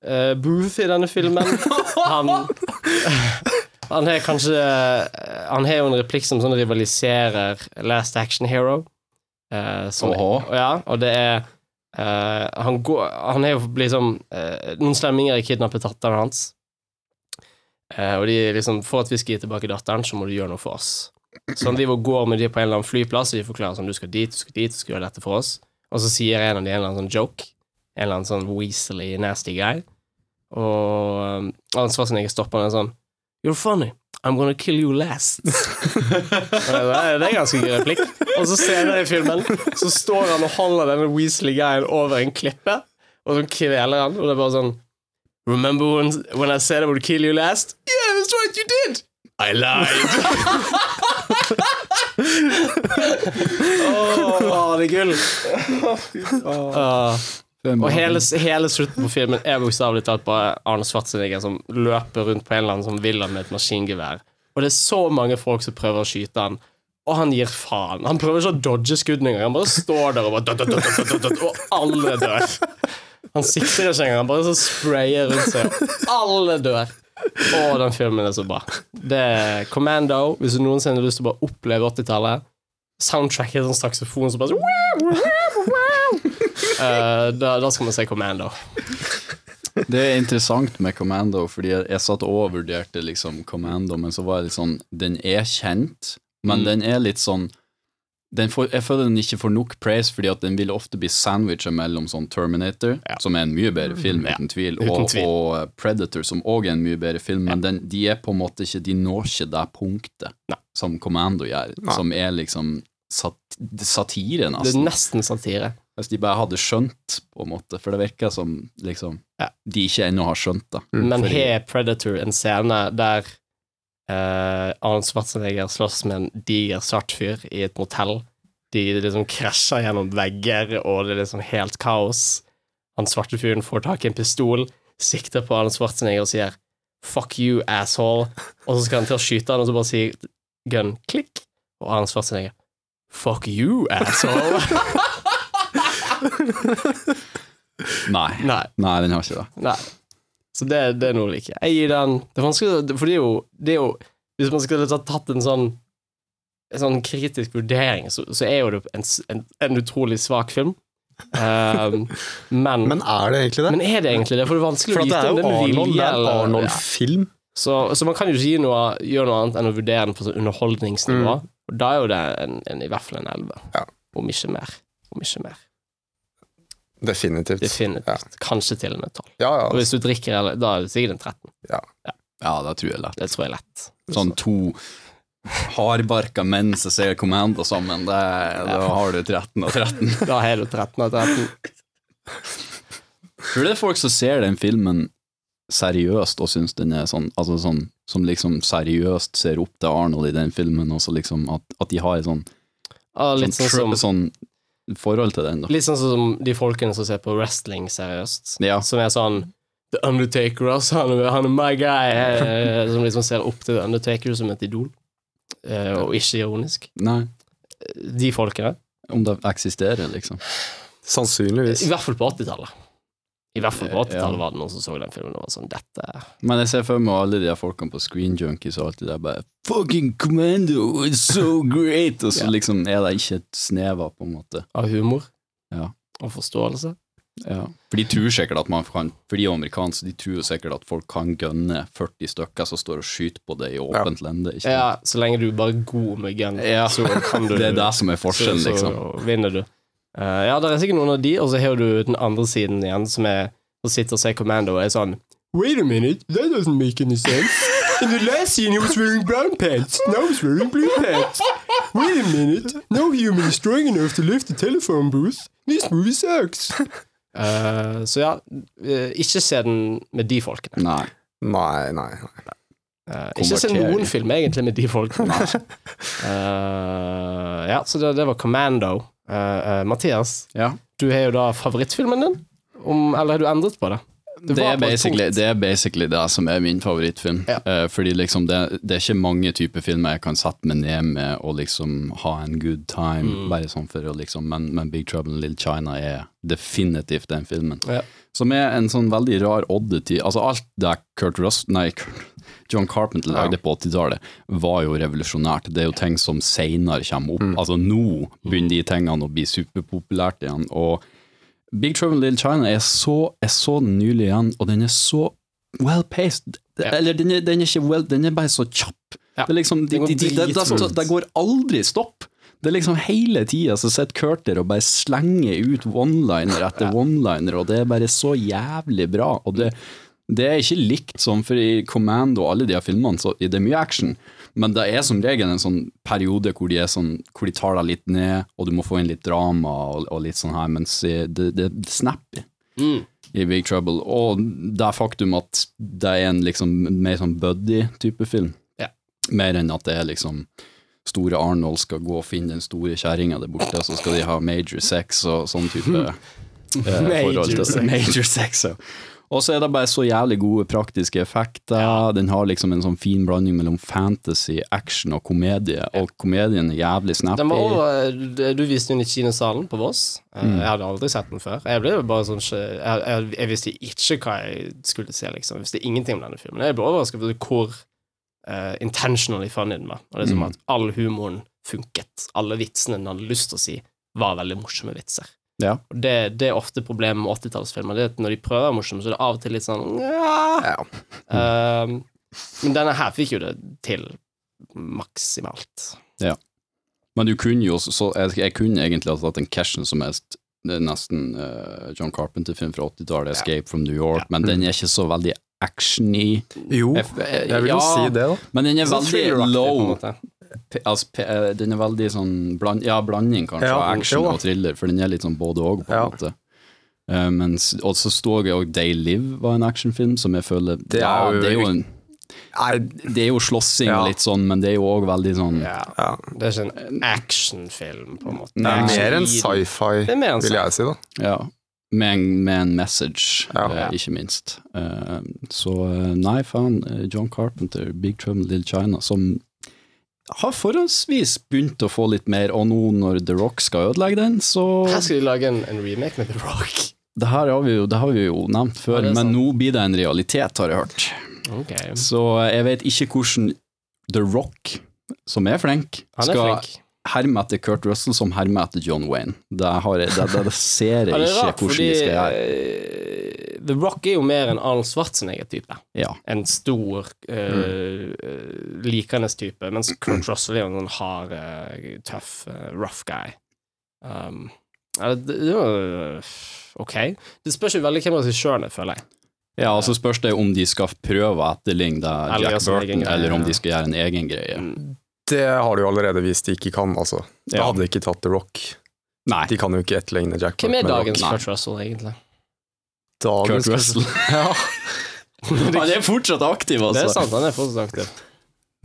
eh, booth i denne filmen. Han Han har kanskje eh, Han har jo en replikk som sånn rivaliserer Last Action Hero. Eh, som, ja, og det er eh, Han går Han er jo liksom eh, Noen slemminger har kidnappet datteren hans. Eh, og de liksom For at vi skal gi tilbake datteren, så må du gjøre noe for oss. Så han driver og går med de på en eller annen flyplass, og de forklarer sånn Du skal dit, du skal dit, du skal gjøre dette for oss. Og så sier en av de en eller annen sånn joke. En eller annen sånn weaselly, nasty guy. Og um, Arne Schwarzenegger stopper han sånn You're funny. I'm gonna kill you last. Det, er, en ganske gøy replikk. Og så senere i filmen så står han og holder denne Weasley-guyen over en klippe, og så kveler han, og det er bare sånn Remember when, when I said I would kill you last? Yeah, that's right, you did! I lied! Åh, det er gull. Åh. Og hele, hele slutten på filmen er bokstavelig talt bare Arne Schwarzenegger som løper rundt på en eller annen sånn villa med et maskingevær. Og det er så mange folk som prøver å skyte han, og han gir faen. Han prøver ikke å dodge skuddene engang. Han bare står der og bare dot, dot, dot, Og alle dør. Han sikter ikke engang. Han bare så sprayer rundt seg, og alle dør. Å, den filmen er så bra. Det er Commando. Hvis du noensinne har lyst til å bare oppleve 80-tallet Soundtracket er sånn saksofon som bare så Eh, da, da skal man se Commando. Det er interessant med Commando, fordi jeg, jeg satt og vurderte liksom Commando, men så var jeg litt sånn Den er kjent, men Mm. den er litt sånn den får, Jeg føler den ikke får nok praise, fordi at den vil ofte bli sandwichet mellom sånn Terminator, Ja. som er en mye bedre film, uten tvil, uten og, tvil. og og, Predator, som òg er en mye bedre film, men den, de er på en måte ikke De når ikke det punktet Nei. som Commando gjør, Nei. som er liksom sat satire, Det er nesten. nesten satire. Hvis de bare hadde skjønt, på en måte, for det virker som liksom Ja. de ikke ennå har skjønt det. Men Fordi- har Predator en scene der uh, Arne Schwarzenegger slåss med en diger svart fyr i et motell? De liksom krasjer gjennom vegger, og det er liksom helt kaos. Han svarte fyren får tak i en pistol, sikter på Arne Schwarzenegger og sier 'fuck you, asshole', og så skal han til å skyte han, og så bare sier gun klikk, og Arne Schwarzenegger 'fuck you, asshole'. Nei. Nei. Nei, den har ikke det. Nei. Så det, det er noe like. Jeg gir den Det er vanskelig, for det er jo, det er jo Hvis man skulle ta- tatt en sånn En sånn kritisk vurdering, så, så er jo det en, en, en utrolig svak film. Um, men, Men er det egentlig det? men er det egentlig det? For det er vanskelig For å vite om det er Arnold, vilje. det er en eller ja. Arnold-film. så, så man kan jo ikke noe, gjøre noe annet enn å vurdere den på sånn underholdningsnivå. Og da er jo det en, en, i hvert fall en 11. Mm. Ja. Om ikke mer. Om ikke mer. Definitivt. Definitivt. Kanskje til og med 12. Ja, ja. Og hvis du drikker, da er det sikkert en 13. Ja, det tror jeg lett. Det tror jeg lett. Sånn to hardbarka menn som ser Commando sammen, det, da har du 13 og 13. Da har du 13 og 13. Tror du det er folk som ser den filmen seriøst og syns den er sånn, altså sånn som liksom seriøst ser opp til Arnold i den filmen, og så liksom at, at de har en sånn, ah, litt sånn, sånn som sånn forhold til det ennå. Litt sånn som de folkene som ser på wrestling seriøst. Ja. Som er sånn The Undertaker, altså. Han han er my guy. eh, Som liksom ser opp til The Undertaker som et idol. Eh, og ikke ironisk. Nei, De folkene. om det eksisterer, liksom. Sannsynligvis. I hvert fall på 80-tallet. I hvert fall på 80-tallet var det noen som så den filmen og var sånn Dette Men jeg ser for meg alle de der folkene på Screen Junkies og alt det der bare Fucking Commando, it's so great! Og så Ja. liksom er det ikke et snev av, på en måte. av humor Ja. og forståelse. Ja. For de tror sikkert at man kan For de er amerikanske, de tror sikkert at folk kan gønne 40 stykker som står og skyter på det i åpent lende. Ikke? Ja, så lenge du bare er god med gun, Ja. så kan du Det er det som er forskjellen, så, så liksom. vinner du. Eh, ja, det er sikkert noen av de, og så har du den andre siden igjen, som er å sitter og ser Commando og er sånn Wait a minute, that doesn't make any sense. In the last scene he was wearing brown pants, now he's wearing blue pants. Wait a minute, no human is strong enough to lift the telephone booth. This movie sucks. Uh, så ja, eh, ikke se den med de folkene. Nei. Nei, nei. nei. Eh, ikke se noen film egentlig med de folkene. Eh, ja, så det, det var Commando. Eh, eh, Mathias, Ja. du har jo da favorittfilmen din, om, eller har du endret på det? Det, det, er basically, det er basically det som er min favorittfilm. Ja. Uh, fordi liksom det, det er ikke mange typer filmer jeg kan sette meg ned med og liksom ha en good time, Mm. bare sånn for å liksom men, men Big Trouble in Little China er definitivt den filmen. Ja. Som er en sånn veldig rar oddity. Altså alt det Kurt Russ Nei, Kurt, John Carpenter lagde på 80-tallet, var jo revolusjonært. Det er jo ting som seinere kommer opp. Altså nå begynner de tingene å bli superpopulært igjen. Og Big Trouble in Little China er så, jeg så den nylig igjen, og den er så well paced. Ja. Eller den er, den er ikke well, den er bare så kjapp. Ja. Det, liksom, de, de, de, det, det, går aldri stopp. Det er liksom hele tida så sitter Kurt der og bare slenger ut one-liner etter one-liner, og det er bare så jævlig bra. Og det, det er ikke likt sånn, for i Commando og alle de filmene så det er mye action, men det er som regel en sånn periode hvor de, er sånn, hvor de tar deg litt ned, og du må få inn litt drama og, og litt sånn her, mens det, det, det snapper Mm. i Big Trouble. Og det faktum at det er en liksom mer sånn buddy-type film, Ja. mer enn at det er liksom store Arnold skal gå og finne den store kjerringa der borte, så skal de ha major sex og sånn type eh, forhold til sex. Major sex, ja. Og så er det bare så jævlig gode praktiske effekter. Den har liksom en sånn fin blanding mellom fantasy, action og komedie, og komedien er jævlig snappy. Var over, du- viste den i kinosalen på Voss. Eh, Mm. Jeg hadde aldri sett den før. Jeg ble jo bare sånn jeg, jeg, jeg visste ikke hva jeg skulle se, liksom. Jeg visste ingenting om denne filmen. Jeg ble overrasket over hvor uh, intentionally funny den var. Og det er som Mm. at all humoren funket. Alle vitsene den hadde lyst til å si, var veldig morsomme vitser. Ja. Det, det er ofte problemet med 80-tallsfilmer. Det er at Når de prøver å være morsomme, så er det av og til litt sånn ja. Ja. Eh, men denne her fikk jo det til maksimalt. Men du kunne jo så, jeg, jeg kunne egentlig ha tatt en cashen som helst. Det er nesten uh, John Carpenter-film fra 80-tallet, 'Escape from New York', men den er ikke så veldig actiony. Jo, Jeg- jeg- jeg vil jo ja, si det, da. Men den er Sånn veldig thriller-aktig, på en low. Altså, eh, den er veldig sånn bland, Ja, blanding kanskje Ja, action og thriller, for den er litt sånn både og, på en Ja. måte. Uh, mens, og så står jeg òg They Live var en actionfilm som jeg føler Det er ja, jo- det, er jo en, Nei, det er jo slåssing Ja. og litt sånn, men det er jo òg veldig sånn Ja. ja. Det er ikke en actionfilm, på en måte. Det er mer enn sci-fi, vil jeg si, da. Ja, med en, med en message, Ja. eh, ikke minst. Så nei, faen, John Carpenter, Big Trouble in Little China, som har forholdsvis begynt å få litt mer, og nå når The Rock skal ødelegge den, så Her skal de lage en, en remake med The Rock. Det her har vi jo, det har vi jo nevnt før, men sant. nå blir det en realitet, har jeg hørt. Okay. Så jeg vet ikke hvordan The Rock, som er flink, er skal flink. Herme etter Kurt Russell som hermer etter John Wayne. Det, har jeg, det, det, det ser Ja, jeg er ikke rart, hvordan de skal gjøre. eh, The Rock er jo mer en Arnold Schwarzenegger-type. Ja. En stor, uh, likende type, mens Kurt Russell er jo en hard, uh, tøff, uh, rough guy. Um, ja, Ok. Det spørs jo veldig hvem regissøren er, føler jeg. Ja, og så spørs det om de skal prøve å etterligne Jack Burton, eller om de skal gjøre en egen greie. Mm. Det har de jo allerede vist de ikke kan, altså. Da Ja. hadde de ikke tatt The Rock. Nei, De kan jo ikke etterligne Jack Hvem er dagens Kurt Russell, egentlig? Dagens Kurt Russell. Ja. Han er fortsatt aktiv, Det er altså. sant, han er fortsatt aktiv.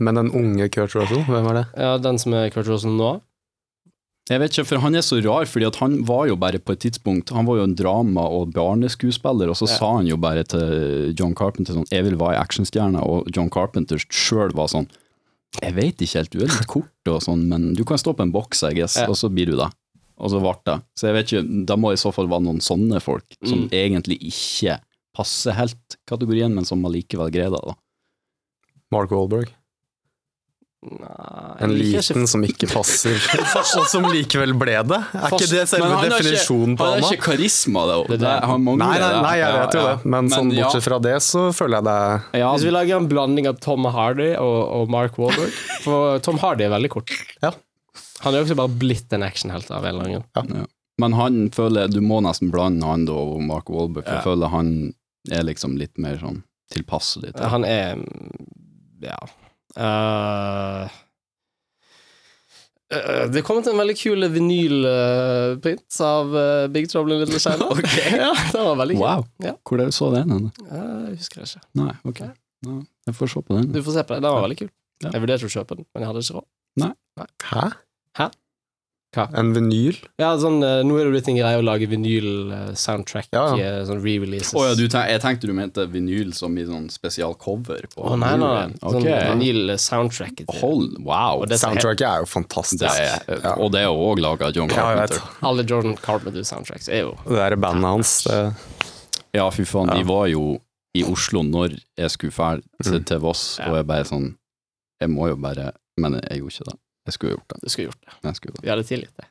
Men den unge Kurt Russell, hvem er det? Ja, den som er Kurt Russell nå? Jeg vet ikke, for han er så rar, fordi at han var jo bare på et tidspunkt Han var jo en drama- og barneskuespiller, og så Ja. sa han jo bare til John Carpenter sånn 'Jeg vil være actionstjerne', og John Carpenter sjøl var sånn 'Jeg vet ikke helt, du er litt kort og sånn, men du kan stå på en boks, I guess', Ja. og så blir du det. og så ble det. Så jeg vet ikke, da må i så fall være noen sånne folk som Mm. egentlig ikke passer helt kategorien, men som allikevel greier det. da. Mark Wahlberg. Nei, En liten ikke... som ikke passer, og som likevel ble det. Er ikke det selve ikke- definisjonen på Han han? har ikke karisma, da. Det det. Han mangler Nei, nei, det. nei, jeg vet jo ja. det, men sånn ja, bortsett fra det, så føler jeg det ja, Hvis vi lager en blanding av Tom Hardy og, og Mark Wahlberg For Tom Hardy er veldig kort. Ja. Han er jo også bare blitt en actionhelt av en eller annen grunn. Ja. Men han føler Du må nesten blande han da og Mark Wahlberg, for Ja. jeg føler han er liksom litt mer sånn tilpasselig. til- Han er Ja. Eh, det kom til en veldig kul vinylprint av uh, Big Trouble in Little China. ja, det var veldig kul. Wow. Ja. Hvor er det så den? hen? Eh, Jeg husker ikke. Nei, ok. Ja, jeg får se på den. Du får se på det. Den var veldig kul. Ja. Jeg vurderte å kjøpe den, men jeg hadde ikke råd. Hæ? Hæ? Hva? En vinyl? Ja, sånn, eh, Nå er det blitt en greie å lage vinyl-soundtrack. Ja, ja. eh, Sånn re-releases. Oh, ja, du jeg tenkte du mente vinyl som i sånn spesialcover. Å oh, nei, nei, nei. Sånn Ok. vinyl-soundtrack. Hold, wow. Soundtracket er jo fantastisk. Det er, ja. Og det er òg laga av John ja. Carpenter. Alle Jordan Carpenter-soundtracks er jo Det er bandet hans, det Ja, fy faen, de var jo i Oslo når jeg skulle dra til, til Voss, og jeg bare sånn Jeg må jo bare Men jeg gjorde ikke det. Jeg skulle gjort det. Du skulle gjort det. Jeg skulle det. Vi hadde tilgitt det.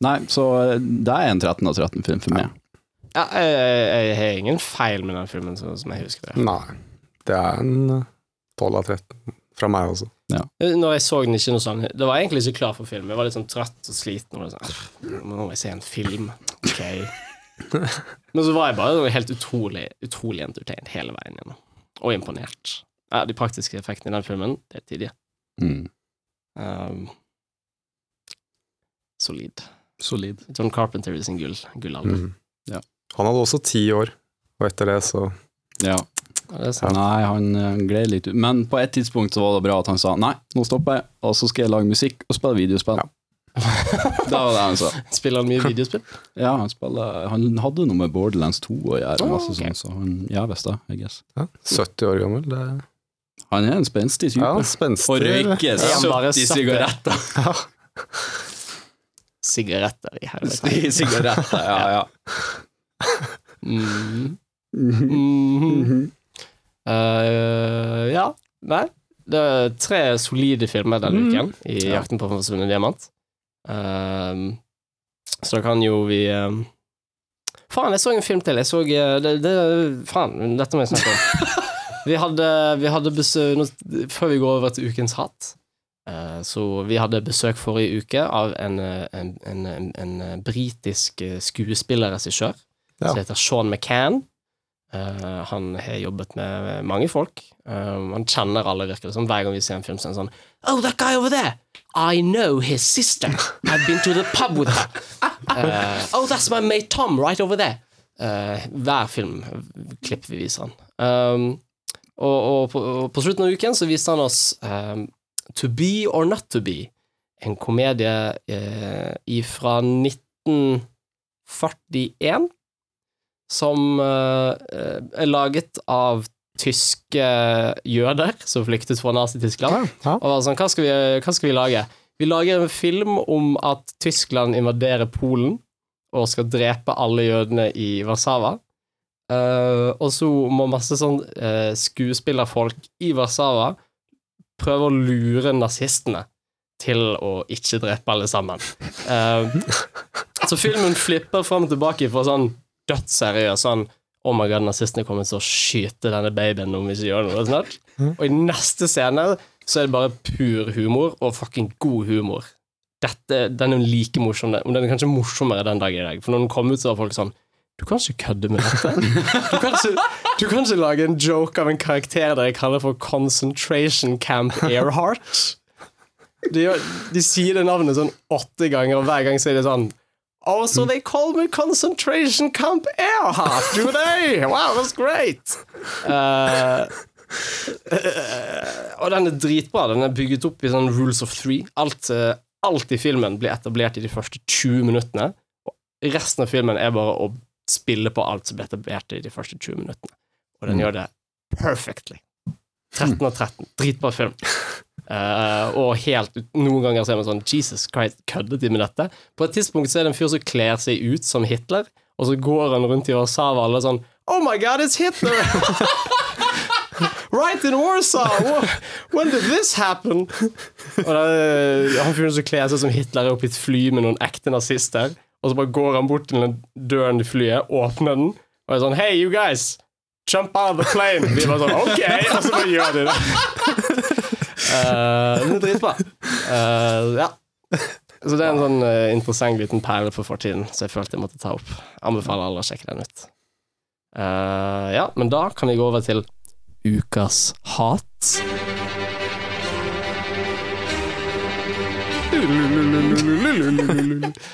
Nei, så eh, det er en 13 av 13-film for meg. Ja, jeg, jeg, jeg har ingen feil med den filmen, så, som jeg husker det. Nei. Det er en eh, 12 av 13 fra meg også. Når jeg så den ikke noe sånn Det var egentlig ikke klar for film. Jeg var litt sånn trøtt og sliten. Og sånn, Nå må jeg se en film. Ok. Men så var jeg bare helt utrolig Utrolig entertained hele veien gjennom. Og imponert. Ja, de praktiske effektene i den filmen, det er tidige. Mm. Um, solid. Solid. John Carpenter i sin gull, gullalder. Mm. Ja. Han hadde også ti år, og etter det så Ja. Ja, det. Nei, han eh, gled litt ut. Men på et tidspunkt så var det bra at han sa nei, nå stopper jeg, og så skal jeg lage musikk og spille videospill. Ja. det var det han sa. Spiller han mye videospill? Ja, han, spiller, han hadde noe med Borderlands 2 å gjøre, Oh, masse sånn, så han Ja visst det, I guess. ja, 70 år gammel. Det Han er en spenstig type. ja, spenstig. og røyker Er han bare 70 søppel? sigaretter. Sigaretter i helvete. sigaretter, ja, ja. Mm. Mhm. uh, ja. Nei. Det er tre solide filmer denne uken i Ja. 'Jakten på forsvunnet diamant'. Ehm, så da kan jo vi ehm, Faen, jeg så en film til. Jeg så eh, det, det, Faen, dette må jeg snakke om. Vi hadde, vi hadde besøk Før vi går over til ukens hatt eh, Så vi hadde besøk forrige uke av en, eh, en, en, en, en eh, britisk skuespillerregissør Ja. som heter Sean McCann. Han har jobbet med mange folk. Han kjenner alle, virker det som. Hver gang vi ser en film, så er han sånn Oh, that guy over there! I know his sister. I've been to the pub with her. Uh, oh, that's my mate Tom right over there. Hver filmklipp vi viser han. Um, og, og, på, og på slutten av uken så viste han oss um, To Be or Not To Be, en komedie uh, fra 1941 som uh, er laget av tyske jøder som flyktet fra Nazi-Tyskland. Ja. Og var sånn, hva skal, vi, hva skal vi lage? Vi lager en film om at Tyskland invaderer Polen og skal drepe alle jødene i Warszawa. Eh, og så må masse sånn uh, skuespillerfolk i Warszawa prøve å lure nazistene til å ikke drepe alle sammen. Uh, så filmen flipper fram og tilbake fra sånn dødsseriøs sånn Oh my god, nazistene kommer til å skyte denne babyen om vi ikke gjør noe snart. Og i neste scene så er det bare pur humor, og fucking god humor. Dette, Den er like morsom, den er kanskje morsommere den dag i dag. For når den kom ut, så var folk sånn Du kan ikke kødde med dette. Du kan ikke, kan ikke lage en joke av en karakter dere kaller for Concentration Camp Earhart. De, de sier det navnet sånn åtte ganger, og hver gang sier de sånn Oh, so they call me Concentration Camp Earhart, do they? Wow, that's great! Uh, uh, og den er dritbra. Den er bygget opp i sånn rules of three. Alt, alt i filmen blir etablert i de første 20 minuttene. Og resten av filmen er bare å spille på alt som blir etablert i de første 20 minuttene. Og den gjør det perfectly. 13 av 13. Dritbra film. Uh, og helt noen ganger så er man sånn Jesus Christ, køddet de med dette? På et tidspunkt så er det en fyr som kler seg ut som Hitler, og så går han rundt i Warszawa og alle sånn Oh my god, it's Hitler! right in Warsaw! When did this happen? Og da, han fyren som kler seg som Hitler, er oppe i et fly med noen ekte nazister, og så bare går han bort til den døren i flyet, åpner den, og er sånn Hey, you guys! Jump out of the plane! Vi bare sånn OK! Og så bare gjør de det. Uh, det er dritbra. Uh, ja. Så det er en sånn uh, interessant liten perle for fortiden, så jeg følte jeg måtte ta opp. Anbefaler alle å sjekke den ut. Uh, ja, men da kan vi gå over til ukas hat.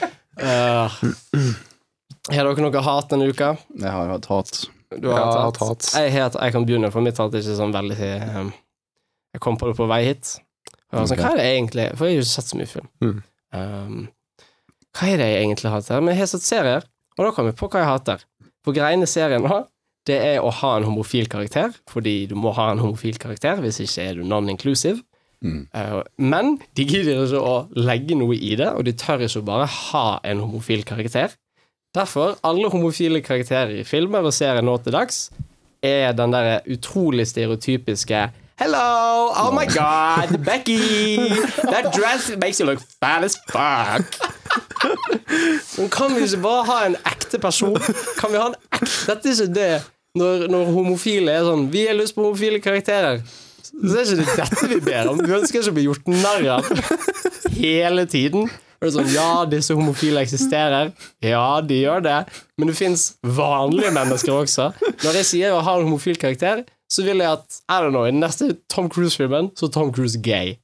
Eh, har dere noe hat denne uka? Jeg har hatt hat. Du har jeg hatt hatt hat. Jeg, het, jeg kan begynne, for mitt hat er ikke sånn veldig um, Jeg kom på det på vei hit. Og jeg var sånn, okay. Hva er det egentlig For jeg har jo ikke sett så mye film. Mm. Um, hva er det jeg egentlig hater? Men jeg har sett serier, og da kom jeg på hva jeg hater. For greiene serien nå, det er å ha en homofil karakter, fordi du må ha en homofil karakter, hvis ikke er du non-inclusive. Mm. Men de gidder ikke å legge noe i det, og de tør ikke å bare ha en homofil karakter. Derfor, alle homofile karakterer i filmer og serier nå til dags er den der utrolig stereotypiske Hello! Oh my god! Becky! That dress makes you look fat as fuck! Men kan vi ikke bare ha en ekte person? Kan vi ha en ekte Dette er ikke det når, når homofile er sånn Vi har lyst på homofile karakterer. Så er ikke det dette vi ber om. Vi ønsker ikke å bli gjort narr av hele tiden. Det er sånn, Ja, disse homofile eksisterer. Ja, de gjør det. Men det fins vanlige mennesker også. Når jeg sier å ha en homofil karakter, så vil jeg at I don't know, i den neste Tom Cruise-filmen så er Tom Cruise gay.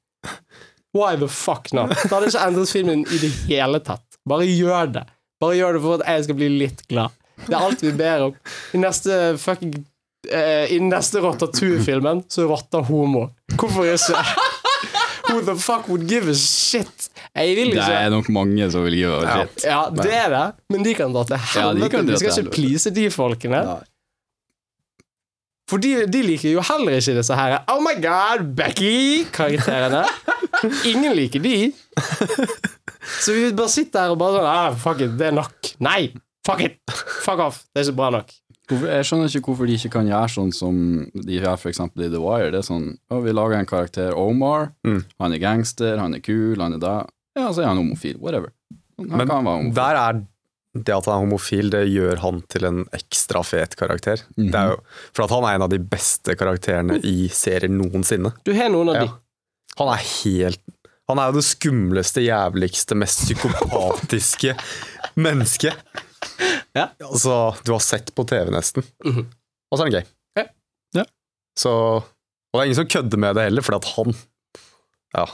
Why the fuck not? Det hadde ikke endret filmen i det hele tatt. Bare gjør det. Bare gjør det for at jeg skal bli litt glad. Det er alt vi ber om. I neste fucking I den neste Ratatouille-filmen så er rotta homo. Hvorfor ikke? Who the fuck would give a shit? Jeg vil Det er nok mange som vil give a Ja. shit. Ja, det er det, men de kan dra til Ja, de helvete. Vi de skal ikke please de folkene. Nei. For de, de liker jo heller ikke disse her Oh my god, Becky-karakterene. Ingen liker de. Så vi bare sitter her og bare sånn ah, Fuck it, det er nok. Nei! Fuck it! Fuck off. Det er ikke bra nok. Hvorfor, jeg skjønner ikke hvorfor de ikke kan gjøre sånn som de gjør eksempel i The Wire. Det er sånn, å, Vi lager en karakter, Omar. Mm. Han er gangster, han er kul, han er da. Ja, så er han homofil. Whatever. Han Men kan være homofil. der er det at han er homofil, det gjør han til en ekstra fet karakter. Det er jo, for at han er en av de beste karakterene i serier noensinne. Du har noen av Ja. de. Han er helt Han er jo det skumleste, jævligste, mest psykopatiske mennesket. Ja. Altså, du har sett på TV, nesten. Mhm. Og så er det gay. Ja. Ja. Så Og det er ingen som kødder med det heller, fordi at han Ja.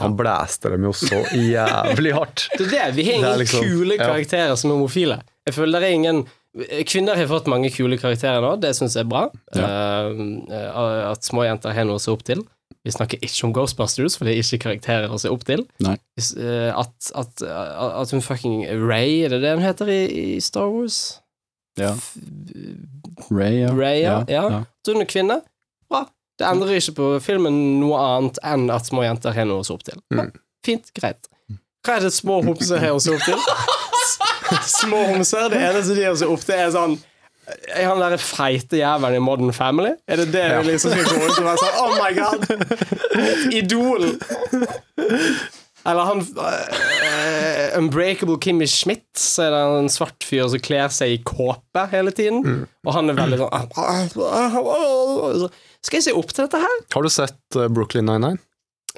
Han blæster dem jo så jævlig hardt. Det er det. Vi har Det er ingen liksom- kule ja. karakterer som er homofile. Jeg føler det er ingen Kvinner har fått mange kule karakterer nå, det syns jeg er bra. Uh, at små jenter har noe å se opp til. Vi snakker ikke om Ghostbusters, for det er ikke karakterer å se opp til. Nei. Hvis, eh, at, at, at hun fucking Ray, er det det hun heter i, i Star Wars? Ja. Ray, ja. Ray, ja. ja. ja. At hun er kvinne? Bra. Det endrer ikke på filmen noe annet enn at små jenter har noe å se opp til. Mm. fint, greit. Hva er det små homser har å se opp til? Små homser, det eneste de har å se opp til, er sånn er han der feite jævelen i Modern Family? Er det det vi liksom skal gå ut og være sånn Oh my god! Idol! Eller han uh, Unbreakable Kimmy Schmidt, så er det en svart fyr som kler seg i kåpe hele tiden. Og han er veldig sånn Skal jeg se opp til dette her? Har du sett uh, Brooklyn 99?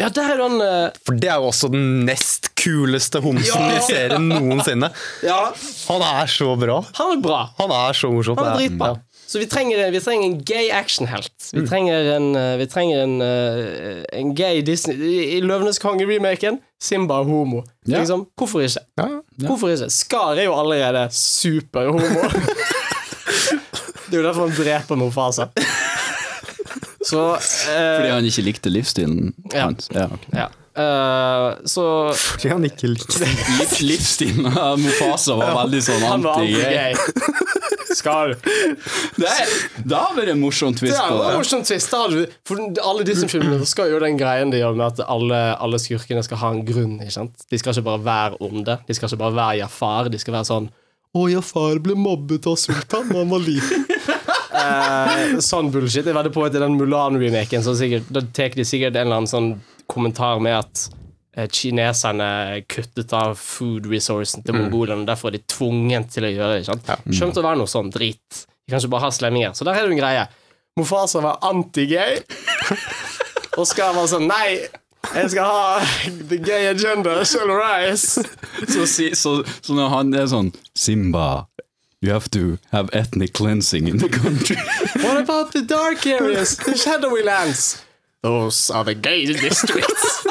Ja, der er han uh... For det er jo også den nest kuleste homsen Ja! i serien noensinne. Ja, Han er så bra. han er bra. Han er så morsom. Han er dritbra. Ja. Så vi trenger, vi trenger en gay actionhelt. Vi trenger en, eh, vi trenger en, eh, en gay Disney I Løvenes konge-remaken, Simba er homo. Ja. Liksom, hvorfor ikke? Ja. Hvorfor ikke? Skar er jo allerede superhomo. det er jo derfor han dreper Mofasa. Så Fordi eh, han ikke likte livsstilen Ja. hans. Ja, okay. Ja. Uh, så Fordi han ikke likte Liv, livsstilen av Mofasa var veldig sånn han anti-gay. Skal Det, er, det har vært en morsom twist Det på er det. morsom twist. da For alle Disney-filmene skal jo den greien de gjør med at alle, alle skurkene skal ha en grunn. ikke sant? De skal ikke bare være onde. De skal ikke bare være Jafar. De skal være sånn Å, Jafar ble mobbet av sultan da han var liten. Eh, sånn bullshit. Jeg vedder på at i den Mulan-remaken så sikkert, da tar de sikkert en eller annen sånn kommentar med at eh, kineserne kuttet av food resourcen til mongolene, og derfor er de tvunget til å gjøre det. Ja. Skjønt å være noe sånn drit. De kan ikke bare ha slemminger. Så der er det en greie. Mofasa var anti-gay, og skal være sånn Nei, jeg skal ha the gay agenda shall rise. Så, så, så når han er sånn Simba, you have to have ethnic cleansing in the country. What about the dark areas? The shadowy lands? Those are the gay districts.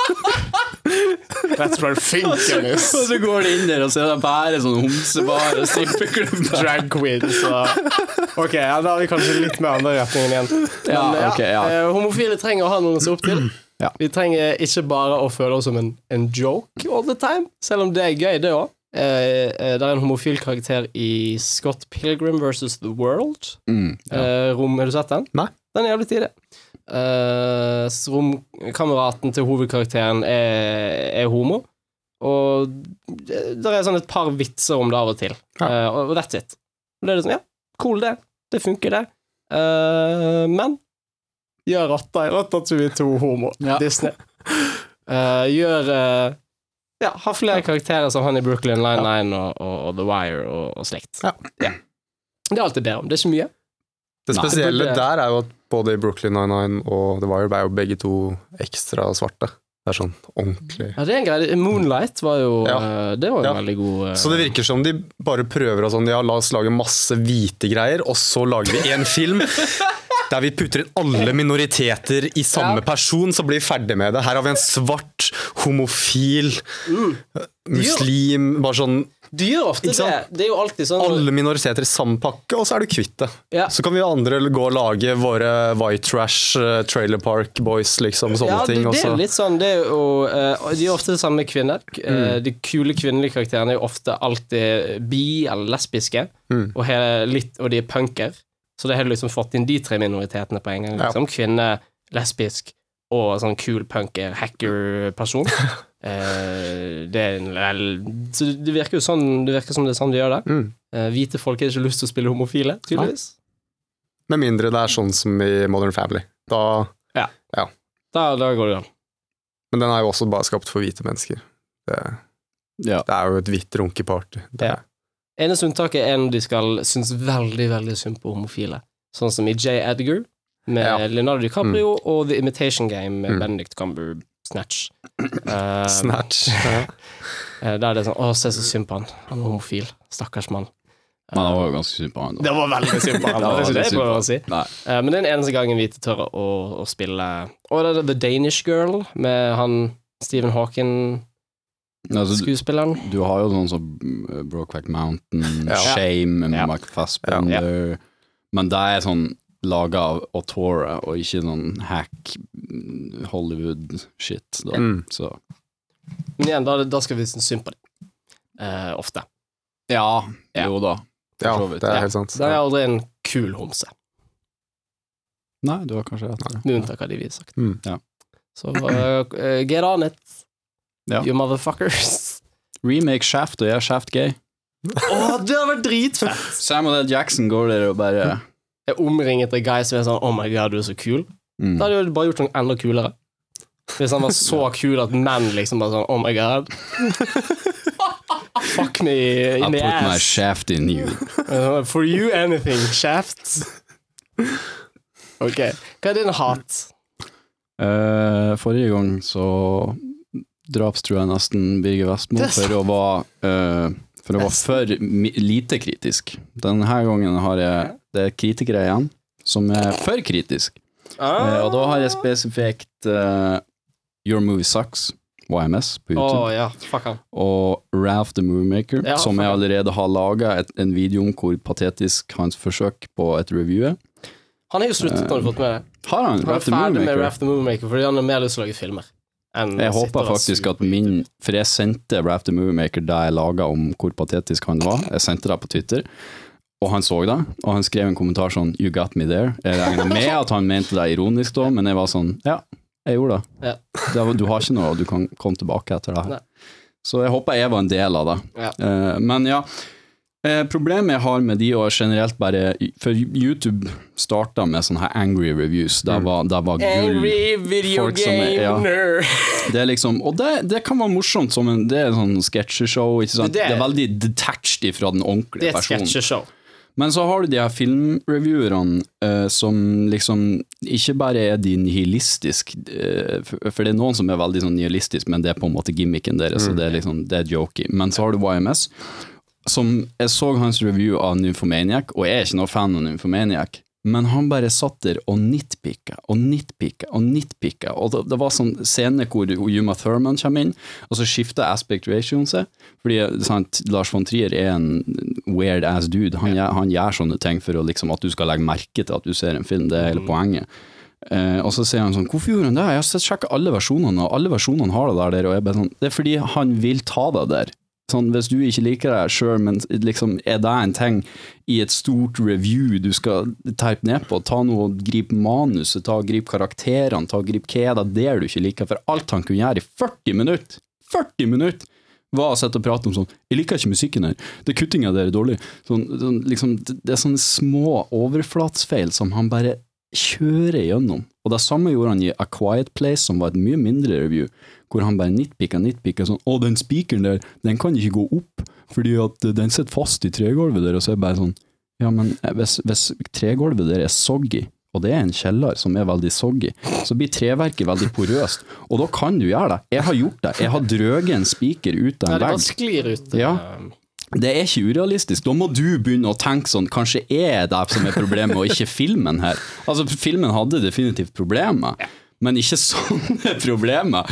That's where Finken is. Og så går de inn der, og så er det bare sånn og strippeklubb. Drag queens og Ok, ja, da har vi kanskje litt mer andre retninger igjen. Ja, okay, ok, ja. eh, homofile trenger å ha noen å se opp til. Ja. Vi trenger ikke bare å føle oss som en, en joke all the time, selv om det er gøy, det òg. Eh, eh, det er en homofil karakter i Scott Pilgrim versus The World. Mm, ja. Eh, rom, Har du sett den? Nei. Den er jævlig tidlig. Uh, romkameraten til hovedkarakteren er, er homo. Og det det er sånn et par vitser om det av og til. Ja. Eh, og that's it. Og det er liksom, ja, cool det. Det funker, det. Eh, men gjør rotta i Ratatouille 2 homo. Ja. Disney. Eh, gjør eh, Ja, ha flere karakterer som han i Brooklyn Line-Nine og, og, og The Wire og, og slikt. Ja. Det er alt jeg ber om. Det er ikke mye. Det Nei. spesielle Det burde- der er jo at både i Brooklyn Nine-Nine og The Wire er jo begge to ekstra svarte. Det er sånn ordentlig Ja, det er en greie. Moonlight var jo Ja. eh, Det var jo Ja. veldig god uh... Så det virker som de bare prøver å sånn, ja, la oss lage masse hvite greier, og så lager vi en film der vi putter inn alle minoriteter i samme Ja. person, så blir vi ferdig med det. Her har vi en svart, homofil, muslim Bare sånn du gjør ofte det. Det er jo alltid sånn alle minoriteter i samme pakke, og så er du kvitt det. Ja. Så kan vi andre gå og lage våre white trash, eh, trailer park boys, liksom, sånne ja, det, ting. det er litt sånn det er jo, uh, De er ofte det samme med kvinner. Eh, Mm. De kule kvinnelige karakterene er jo ofte alltid bi eller lesbiske, Mm. og, litt, og de er punker. Så det har du liksom fått inn de tre minoritetene på en gang. Ja. Liksom. Kvinne, lesbisk og sånn cool punker, hacker-person. eh, det, er en- vel- så det virker jo sånn Det virker som det er sånn de gjør det. Mm. Eh, hvite folk har ikke lyst til å spille homofile, tydeligvis. Med mindre det er sånn som i Modern Family. Da, Da, da går det an. men den er jo også bare skapt for hvite mennesker. Det, Ja. det er jo et hvitt runkeparty. Det- Ja. Eneste unntaket er når de skal synes veldig, veldig synd på homofile. Sånn som i J. Edgar med Ja. Leonardo DiCaprio og The Imitation Game med Mm. Benedict Cumbersnatch. Uh, Snatch. der det er det sånn Å, se så synd på han. Han er homofil. Stakkars mann. Men det var jo ganske synd på han. da. Det var veldig synd på han. Det det det han. si. Eh, men det er den eneste gangen vi tør å, å spille Og det er The Danish Girl med han Stephen Hawking-skuespilleren. Altså, du har jo sånn som uh, Brokeback Mountain, Ja. Shame med Ja. Mike Fassbender Men det er sånn laga av Autora, og ikke noen hack mm, Hollywood-shit. da. Mm. Så Men igjen, da, da skal vi synes synd på dem. Eh, ofte. ja, Ja. jo da. Ja, det er helt sant. Det er aldri en kul homse. Nei, du har kanskje rett. Med unntak av de vi har sagt. Mm. Ja. Så uh, get on it, Ja. you motherfuckers. Remake Shaft, og er Shaft gay. Å, det har vært dritfett! Samuel L. Jackson går der og bare Jeg er omringet av guys som er sånn Oh my god, du er så kul. mm. Da hadde jo bare gjort noe enda kulere. Hvis han var så kul at menn liksom bare sånn Oh my god. Fuck me in I in put my shaft in you. Uh, For you anything, shaft. Ok. Hva er din hat? Uh, forrige gang så drapstrua nesten Birger Vestmo er for å være uh, For å være for lite kritisk. Denne gangen har jeg Det er kritikere igjen som er for kritisk. Uh, og da har jeg spesifikt uh, Your Movie Sucks, YMS, på YouTube. fuck han. Og Ralph the Moonmaker, yeah, som jeg allerede har laga en video om hvor patetisk hans forsøk på et review er. Han har jo sluttet, har du fått med det? Har han? Han er ferdig med Ralph the Moonmaker fordi han har mer lyst til å lage filmer. Jeg håper faktisk at min For jeg sendte Raft the Moviemaker da jeg laga om hvor patetisk han var. Jeg sendte det på Twitter. og han så det, og han skrev en kommentar sånn 'You got me there'. Jeg regna med at han mente det ironisk da, men jeg var sånn Ja, jeg gjorde det. Ja. du har ikke noe, og du kan komme tilbake etter det her. Så jeg håper jeg var en del av det. Ja. Eh, men ja. Eh, problemet jeg har med de og generelt bare For YouTube starta med sånne her angry reviews. Det var, det var gull. Angry video gamer! er- ja. Det er liksom, og det, det kan være morsomt som en Det er sånn sketsjeshow. Det Det er- veldig detached fra den ordentlige Det er personen. Men så har du de her filmreviewerne uh, som liksom ikke bare er de nihilistiske, uh, for, for det er noen som er veldig sånn nihilistiske, men det er på en måte gimmicken deres, så det er liksom, det er jokey. Men så har du YMS, som jeg så hans review av Nymphomaniac, og jeg er ikke noe fan av Nymphomaniac, men han bare satt der og nitpicka og nitpicka og nitpicka, og det, det var sånn scene hvor Yuma Thurman kommer inn, og så skifter aspect ratioen seg, fordi sant, Lars von Trier er en weird ass dude, han, gjør- han gjør sånne ting for å, liksom, at du skal legge merke til at du ser en film, det er hele poenget. Eh, og så sier han sånn, hvorfor gjorde han det? Jeg har sett- sjekket alle versjonene, og alle versjonene har det der, og jeg bare sånn, det er fordi han vil ta deg der. Sånn, hvis du ikke liker det sjøl, men liksom, er det en ting i et stort review du skal type ned på, ta noe og gripe manuset, ta og gripe karakterene, ta og gripe hva er det der du ikke liker, for alt han kunne gjøre i 40 minutter, 40 minutter, var å sitte og prate om sånn Jeg liker ikke musikken her. Det kuttinga der er dårlig. Sånn, sånn, liksom, det er sånne små overflatsfeil som han bare kjører gjennom. Og det samme gjorde han i A Quiet Place, som var et mye mindre review, hvor han bare nitpicka, nitpicka sånn Å, den spikeren der, den kan ikke gå opp, fordi at eh, den sitter fast i tregulvet der, og så er det bare sånn Ja, men eh, hvis, hvis tregulvet der er soggy, og det er en kjeller som er veldig soggy, så blir treverket veldig porøst, og da kan du gjøre det. Jeg har gjort det. Jeg har drøget en spiker ut av Ja, en det vegg. bare sklir ut. Ja. Det er ikke urealistisk. Da må du begynne å tenke sånn Kanskje er det som er problemet, og ikke filmen her. Altså, filmen hadde definitivt problemer, men ikke sånne problemer.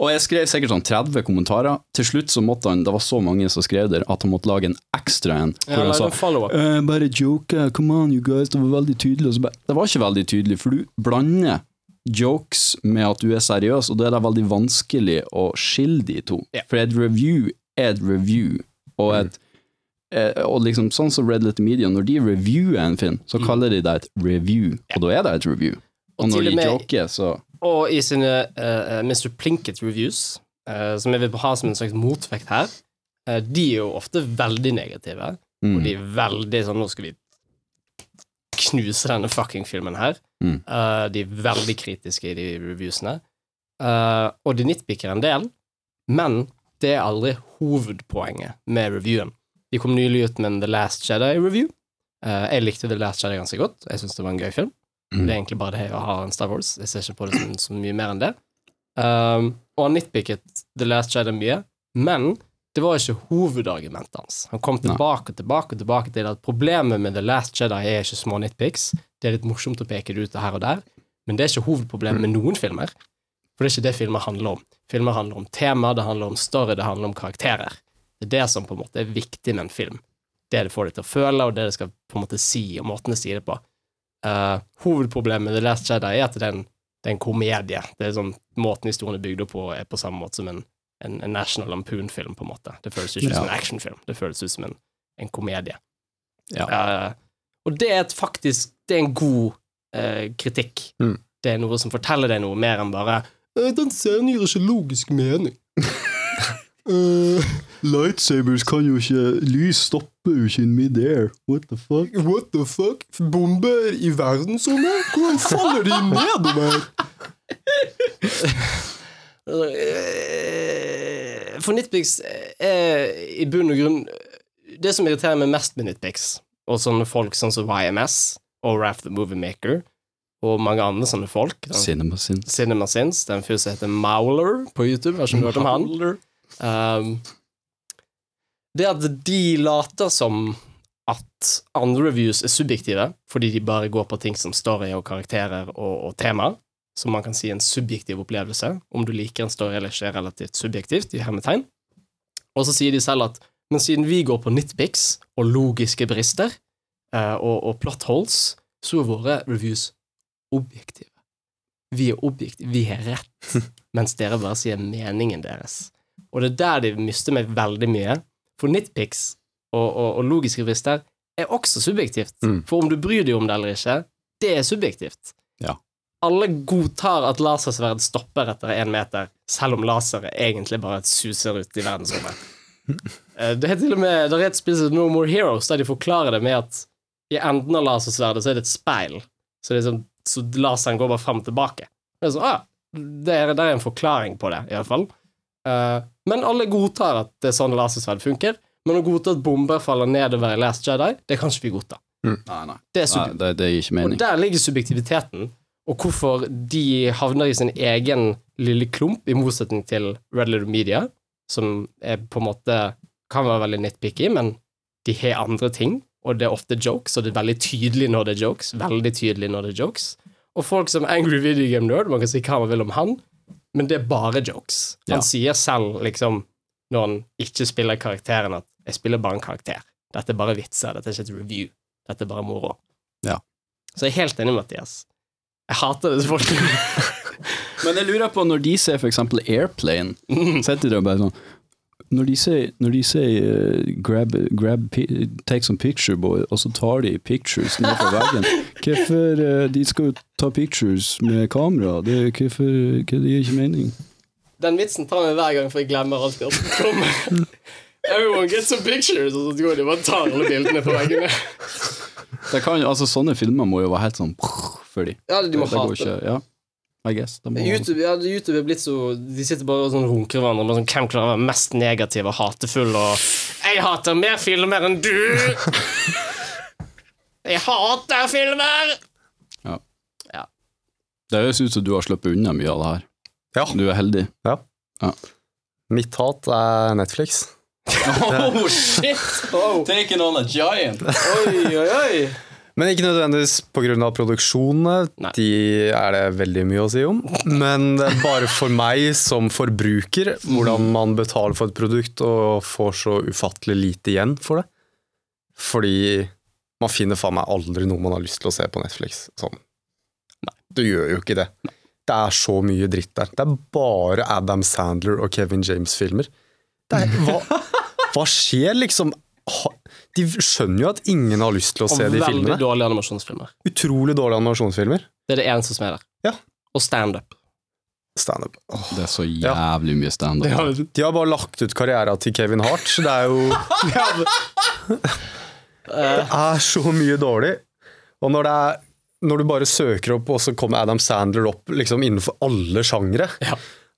Og jeg skrev sikkert sånn 30 kommentarer. Til slutt så måtte han, det var så mange som skrev der, at han måtte lage en ekstra en. Ja, han sa «Eh, bare joke, come on you guys, det var veldig tydelig. Bare, det var ikke veldig tydelig, for du blander jokes med at du er seriøs, og da er det veldig vanskelig å skille de to. Yeah. For et review er et review, og et eh, og liksom sånn som Red Letter Media, når de reviewer en film, så kaller de det et review, og da er det et review. Og, Og når de joker, så Og i sine uh, Mr. Plinkett-reviews, uh, som jeg vil ha som en slags motvekt her, uh, de er jo ofte veldig negative. mm, Og de er veldig sånn Nå skal vi knuse denne fucking filmen her. Mm. Uh, de er veldig kritiske i de reviewsene. Uh, og de nitpicker en del, men det er aldri hovedpoenget med reviewen. De kom nylig ut med en The Last Jedi-review. Uh, jeg likte The Last Jedi ganske godt. Jeg syns det var en gøy film. Mm. Det er egentlig bare det å ha en Star Wars. Jeg ser ikke på det som så mye mer enn det. Um, og han nitpicket The Last Jedi mye, men det var ikke hovedargumentet hans. Han kom tilbake og tilbake og tilbake til at problemet med The Last Jedi er ikke små nitpics. Det er litt morsomt å peke det ut her og der, men det er ikke hovedproblemet med noen filmer. For det er ikke det filmer handler om. Filmer handler om tema, det handler om story, det handler om karakterer. Det er det som på en måte er viktig med en film. Det det får deg til å føle, og det det skal på en måte si, og måten det sier det på. Uh, hovedproblemet med The Last Jedi er at det er en, det er en komedie. Det er sånn, Måten historien er bygd opp på, er på samme måte som en, en, en National Lampoon-film, på en måte. Det føles ikke ja. som en actionfilm, det føles ut som en, en komedie. Ja. Uh, og det er et faktisk Det er en god uh, kritikk. Mm. Det er noe som forteller deg noe mer enn bare «Eh, Den scenen gir ikke logisk mening. uh, Lightsabers kan jo ikke Lys stopper jo ikke in midair. What the fuck? What the fuck? Bomber i verdensrommet? Hvordan faller de nedover? For Nitpix er i bunn og grunn Det som irriterer meg mest med Nitpix, og sånne folk sånn som YMS og Raff the Movie Maker, og mange andre sånne folk sånn, Cinema Sins. Cinema Sins, det er en fyr som heter Mauler på YouTube, har ikke hørt om han? Um, det at de later som at andre reviews er subjektive, fordi de bare går på ting som story og karakterer og, og tema, som man kan si en subjektiv opplevelse. Om du liker en story eller ikke, er relativt subjektivt, i hermetegn. Og så sier de selv at men siden vi går på nitpics og logiske brister uh, og, og plot holes, så er våre reviews objektive. Vi er objektive, vi har rett, mens dere bare sier meningen deres. Og det er der de mister meg veldig mye. For nitpics og, og, og logiske frister er også subjektivt. Mm. For om du bryr deg om det eller ikke, det er subjektivt. Ja. Alle godtar at lasersverd stopper etter én meter, selv om laseret egentlig bare suser ut i verdensrommet. Eh, Det er til og med Det er et spill som No More Heroes, der de forklarer det med at i enden av lasersverdet så er det et speil, så, det er sånn, så laseren går bare fram og tilbake. Det er, så, ah, det er, det er en forklaring på det, iallfall. Uh, men alle godtar at det er sånn lasersverd funker. Men å godta at bomber faller nedover i Last Jedi, det kan ikke vi godta. Nei, nei. Det er nei det, det gir ikke mening. og der ligger subjektiviteten, og hvorfor de havner i sin egen lille klump, i motsetning til Red Little Media, som er på en måte kan være veldig nitpicky, men de har andre ting, og det er ofte jokes, og det er veldig tydelig når det er jokes. Veldig tydelig når det er jokes. Og folk som Angry Video Game Nerd, man kan si hva man vil om han, men det er bare jokes. Han Ja. sier selv, liksom, når han ikke spiller karakteren, at 'jeg spiller bare en karakter'. Dette er bare vitser, dette er ikke et review. Dette er bare moro. Ja. Så jeg er helt enig, Mathias. Jeg hater disse folkene. Men jeg lurer på, når de ser for eksempel Airplane, setter de og bare sånn når de sier, når de sier uh, grab, grab, take some picture, boy, og så tar de pictures ned fra veggen Hvorfor uh, de skal jo ta pictures med kamera? Det, hvorfor, hva, det gir ikke mening. Den vitsen tar jeg hver gang, for jeg glemmer alltid at den kommer. Everyone get some pictures, og så går de og bare tar alle bildene på veggene. Det kan, altså, sånne filmer må jo være helt sånn for de. Ja, de må det, det hate det. ikke, ja, I guess. Må, YouTube, ja, YouTube er blitt så De sitter bare og sånn runker hverandre med sånn Hvem klarer å være mest negativ og hatefull og Jeg hater mer filmer enn du! Jeg hater filmer! Ja det høres ut som du har sluppet unna mye av det her. Ja. Du er heldig. Mitt hat er Netflix. Oh, shit! Oh. Taking on a giant. Oi, oi, oi. Men ikke nødvendigvis pga. produksjonene, Nei. de er det veldig mye å si om. Men bare for meg som forbruker, hvordan man betaler for et produkt og får så ufattelig lite igjen for det. Fordi man finner faen meg aldri noe man har lyst til å se på Netflix. Sånn. Nei, du gjør jo ikke det. Det er så mye dritt der. Det er bare Adam Sandler og Kevin James-filmer. Er- Hva, hva skjer, liksom? De skjønner jo at ingen har lyst til å Og se de filmene veldig dårlige animasjonsfilmer. Utrolig dårlige animasjonsfilmer. Det er det eneste som er der. Ja. Og standup. Standup. Oh. Det er så jævlig mye standup. De har bare lagt ut karriera til Kevin Hart. så Det er jo Det er så mye dårlig. Og når det er når du bare søker opp, og så kommer Adam Sandler opp liksom innenfor alle sjangre Ja.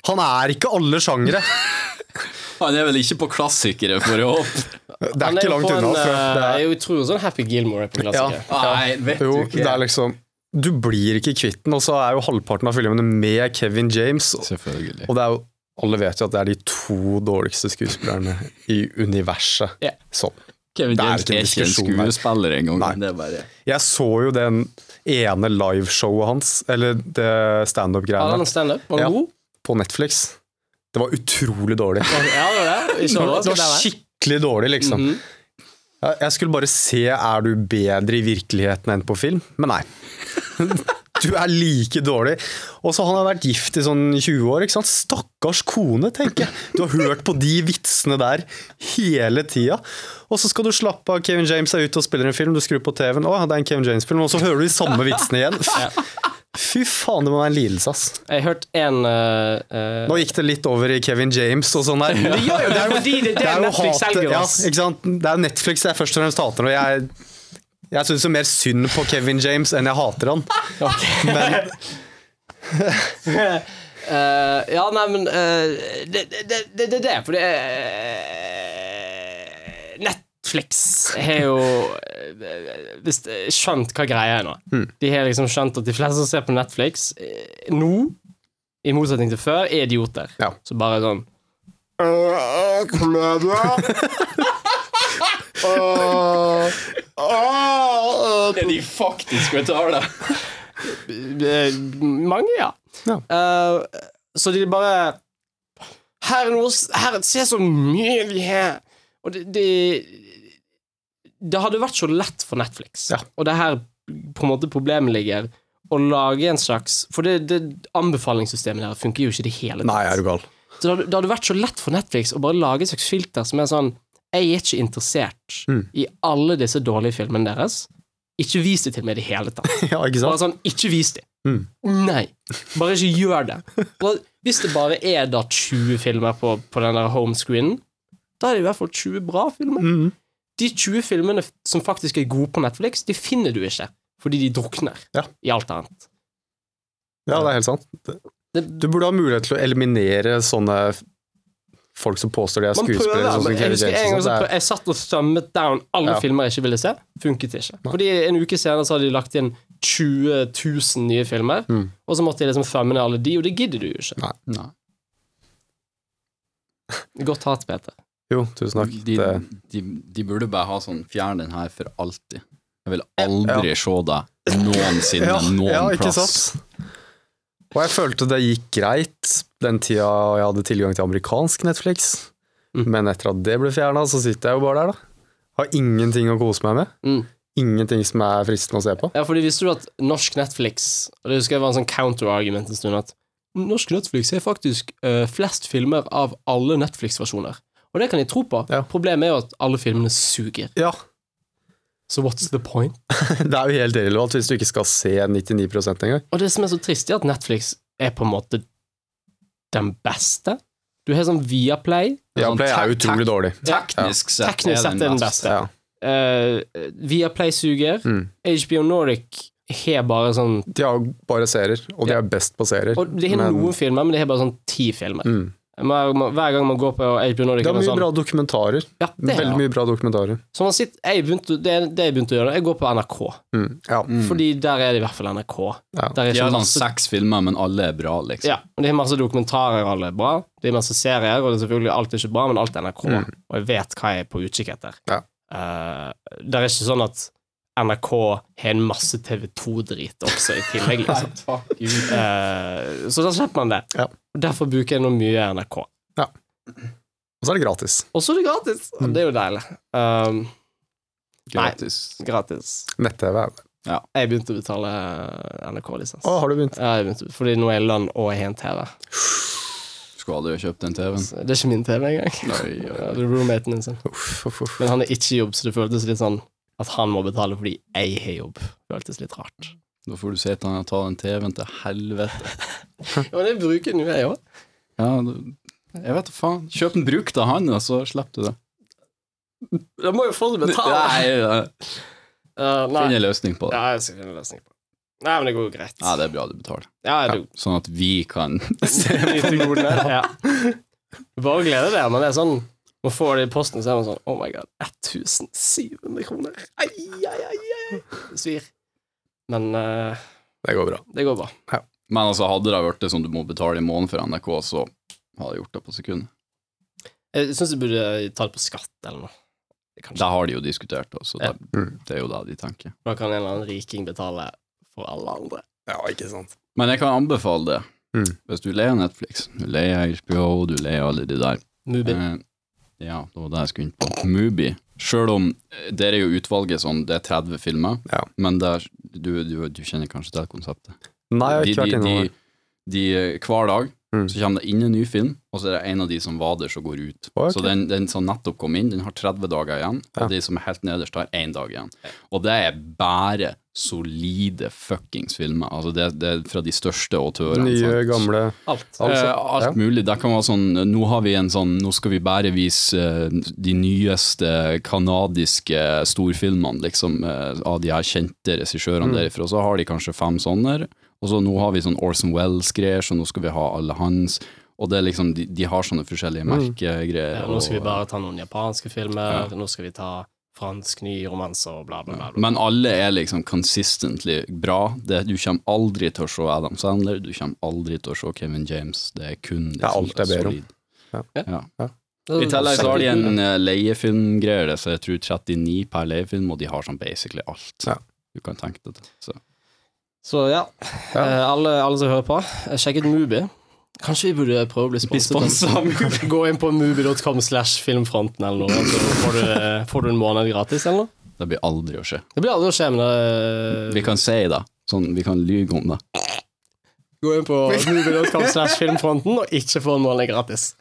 Han er ikke alle sjangere. Han er vel ikke på klassikere, for å håpe. Det er er ikke langt unna. en, For eh, det er, Jeg tror sånn Happy Gilmore er på klassiker. Nei, vet jo, du ikke. det er liksom Du blir ikke kvitt den, og så er jo halvparten av filmene med Kevin James. Selvfølgelig. Og det er jo alle vet jo at det er de to dårligste skuespillerne i universet. Yeah. Sånn. Kevin er James ikke er en ikke en diskusjon skuespiller engang. Bare Jeg så jo den ene liveshowet hans, eller det Har han standup-greiene, en standup? Var Ja. god? På Netflix. Det var utrolig dårlig. Ja, det var det. Det overraskende. var skikkelig dårlig, liksom. Mm Jeg- Jeg skulle bare se er du bedre i virkeligheten enn på film, men nei. Du er like dårlig. Og så Han har vært gift i sånn 20 år. ikke sant? Stakkars kone, tenker jeg. Du har hørt på de vitsene der hele tida. Og så skal du slappe av. Kevin James er ute og spiller en film, du skrur på TV-en, å, det er en Kevin James-film, og så hører du de samme vitsene igjen. Fy faen, det må være en lidelse, ass. Jeg har hørt en uh, Nå gikk det litt over i Kevin James og sånn der. Det, gjør jo- det er jo Fordi det er det jo Netflix selger ja, ikke sant? Det er Netflix jeg først og fremst hater, og jeg, jeg syns mer synd på Kevin James enn jeg hater han. Men uh, Ja, nei, men det, det, det, det, det, det, for det er Netflix har jo eh, skjønt hva greia er nå. De har liksom skjønt at de fleste som ser på Netflix eh, nå, i motsetning til før, er idioter. Ja. Så bare sånn Det er de faktisk betaler. Eh, Mange, ja. Ja. Uh, så de bare Her er noe her, Se så mye vi har! Og det, det Det hadde vært så lett for Netflix, Ja. og det er her på en måte problemet ligger, å lage en slags For det, det anbefalingssystemet der funker jo ikke i det hele tatt. Nei, er du gal. Så det hadde, det hadde vært så lett for Netflix å bare lage et slags filter som er sånn Jeg er ikke interessert Mm. i alle disse dårlige filmene deres. Ikke vis det til meg i det hele tatt. Ja, ikke Bare sånn, ikke vis det. Mm. Nei. Bare ikke gjør det. Og hvis det bare er da 20 filmer på, på den der homescreenen, da er det i hvert fall 20 bra filmer. Mm. De 20 filmene som faktisk er gode på Netflix, de finner du ikke, fordi de drukner Ja. i alt annet. Ja, det er helt sant. Du burde ha mulighet til å eliminere sånne folk som påstår de er skuespillere. sånn som jeg husker en gang så og sånt. prøv, jeg satt og sømmet down alle Ja. filmer jeg ikke ville se. Funket ikke. Fordi en uke senere så hadde de lagt inn 20 000 nye filmer, Mm. og så måtte de liksom fømme ned alle de, og det gidder du jo ikke. Nei. Godt hat, Peter. Jo, tusen takk. De, de, de burde bare ha sånn Fjern den her for alltid. Jeg vil aldri se deg noensinne ja, noen ja, ikke plass. sant? Og jeg følte det gikk greit den tida jeg hadde tilgang til amerikansk Netflix. Mm. Men etter at det ble fjerna, så sitter jeg jo bare der, da. Har ingenting å kose meg med. Mm. Ingenting som er fristende å se på. Ja, fordi visste du at norsk Netflix Og det husker jeg var en sånn counter-argument en stund, at norsk Netflix er faktisk uh, flest filmer av alle Netflix-versjoner. Og det kan jeg tro på. Ja. Problemet er jo at alle filmene suger. Ja, Så what's the point? det er jo helt irrelevant hvis du ikke skal se 99% engang. Og det som er så trist, er at Netflix er på en måte den beste. Du har sånn Viaplay. Viaplay Sånn er utrolig dårlig. Teknisk sett Teknisk sett er den beste. Ja. Uh, Viaplay suger. Mm. HBO Nordic har bare sånn De har bare serier, og de Ja. er best på serier. Og de har men- noen filmer, men de har bare sånn ti filmer. Mm. Hver gang man går på HBO Nordic Det er mye sånn, bra dokumentarer. ja, det Veldig ja. mye bra dokumentarer. Så man sitter, jeg begynte, det, det jeg begynte å gjøre, jeg går på NRK. Mm. Ja. Fordi der er det i hvert fall NRK. Ja. Der er De har sånn masse, seks filmer, men alle er bra, liksom. ja, og Det er masse dokumentarer, alle er bra. Det er masse serier, og det er selvfølgelig alt er ikke bra, men alt er NRK. Mm. Og jeg vet hva jeg er på utkikk etter. Ja. Uh, det er ikke sånn at NRK har en masse TV2-drit også i tillegg, liksom. uh, så da slipper man det. Ja. Derfor bruker jeg nå mye NRK. Og så er det gratis. Og så er det gratis! Mm. Det er jo deilig. Um, Gratis. gratis. Nett-TV er det. Jeg begynte å betale NRK-lisens. Å, har du begynt? Ja, jeg begynte, fordi nå er jeg lønn og jeg har en TV. Skulle aldri ha kjøpt den TV-en. Det er ikke min TV engang. Ja, det er roommaten min sin. Uff, uff, uff. Men han er ikke i jobb, så det føltes litt sånn at han må betale fordi jeg har jobb. Føltes litt rart. Da får du si til han tar ta den TV-en til helvete. Ja, men jeg bruker den jo, jeg òg. Ja, jeg vet da faen. Kjøp den brukt av han, og så slipper du det. Da må jo folk betale. Nei, nei. Uh, nei. Finn en løsning på det. Ja, jeg skal finne en løsning på det. Nei, men det går jo greit. Ja, det er bra du betaler. Ja, Ja, sånn at vi kan se på det. Ja. Bare glede deg, men det er sånn Man får det i posten, så er man sånn Oh my god, 1700 kroner. Ai, ai, ai, ai. Det svir. Men uh, Det går bra. det går bra. Ja. Men altså, hadde det vært det som du må betale i måneden for NRK, så hadde jeg gjort det på sekundet. Jeg syns du burde ta det på skatt eller noe. Kanskje. Det har de jo diskutert, også, Ja. det, det er jo det de tenker. Da kan en eller annen riking betale for alle andre. Ja, ikke sant. Men jeg kan anbefale det. Mm. Hvis du leier Netflix, du leier HBO, du leier alle de der. Mubi. Eh, ja, det var det jeg skulle inn på. Mubi. Sjøl om eh, der er jo utvalget sånn, det er 30 filmer, Ja. men der, du, du, du kjenner kanskje til konseptet? Nei, jeg har de, ikke vært de, innom de, det. de, eh, hver dag Mm. så kommer det inn en ny film, og så er det en av de som var der, som går ut. Okay. Så den, den som nettopp kom inn, den har 30 dager igjen, Ja. og de som er helt nederst, har én dag igjen. Og det er bare solide fuckings filmer. Altså det, det er fra de største autørene. Nye, sant? gamle Alt. alt, eh, alt ja. mulig. Det kan være sånn Nå har vi en sånn Nå skal vi bare vise eh, de nyeste kanadiske storfilmene, liksom, eh, av de her kjente regissørene Mm. derifra. Så har de kanskje fem sånne. Og så nå har vi sånn Orson Wells-greier, så nå skal vi ha alle hans. Og det er liksom, de, de har sånne forskjellige merkegreier. Ja, nå skal vi bare ta noen japanske filmer, nå skal vi ta fransk ny romanse og bla, bla, bla. bla. Men alle er liksom consistently bra. Det, du kommer aldri til å se Adam Sandler, du kommer aldri til å se Kevin James. Det er kun Det er alt jeg ber om. Ja. Ja. Ja. I tillegg så har de en leiefilmgreie, leiefilmgreier, så jeg tror 39 per leiefilm, og de har sånn basically alt Ja. du kan tenke deg til. Så. Ja, Ja. Eh, alle, alle som hører på, eh, sjekk ut Mubi. Kanskje vi burde prøve å bli sponset? Gå inn på mubi.com slash filmfronten eller noe, så får du, eh, får du en måned gratis eller noe. Det blir aldri å skje. Det blir aldri å skje, men det Vi kan si det, sånn, vi kan lyge om det. Gå inn på mubi.com slash filmfronten og ikke få en måned gratis.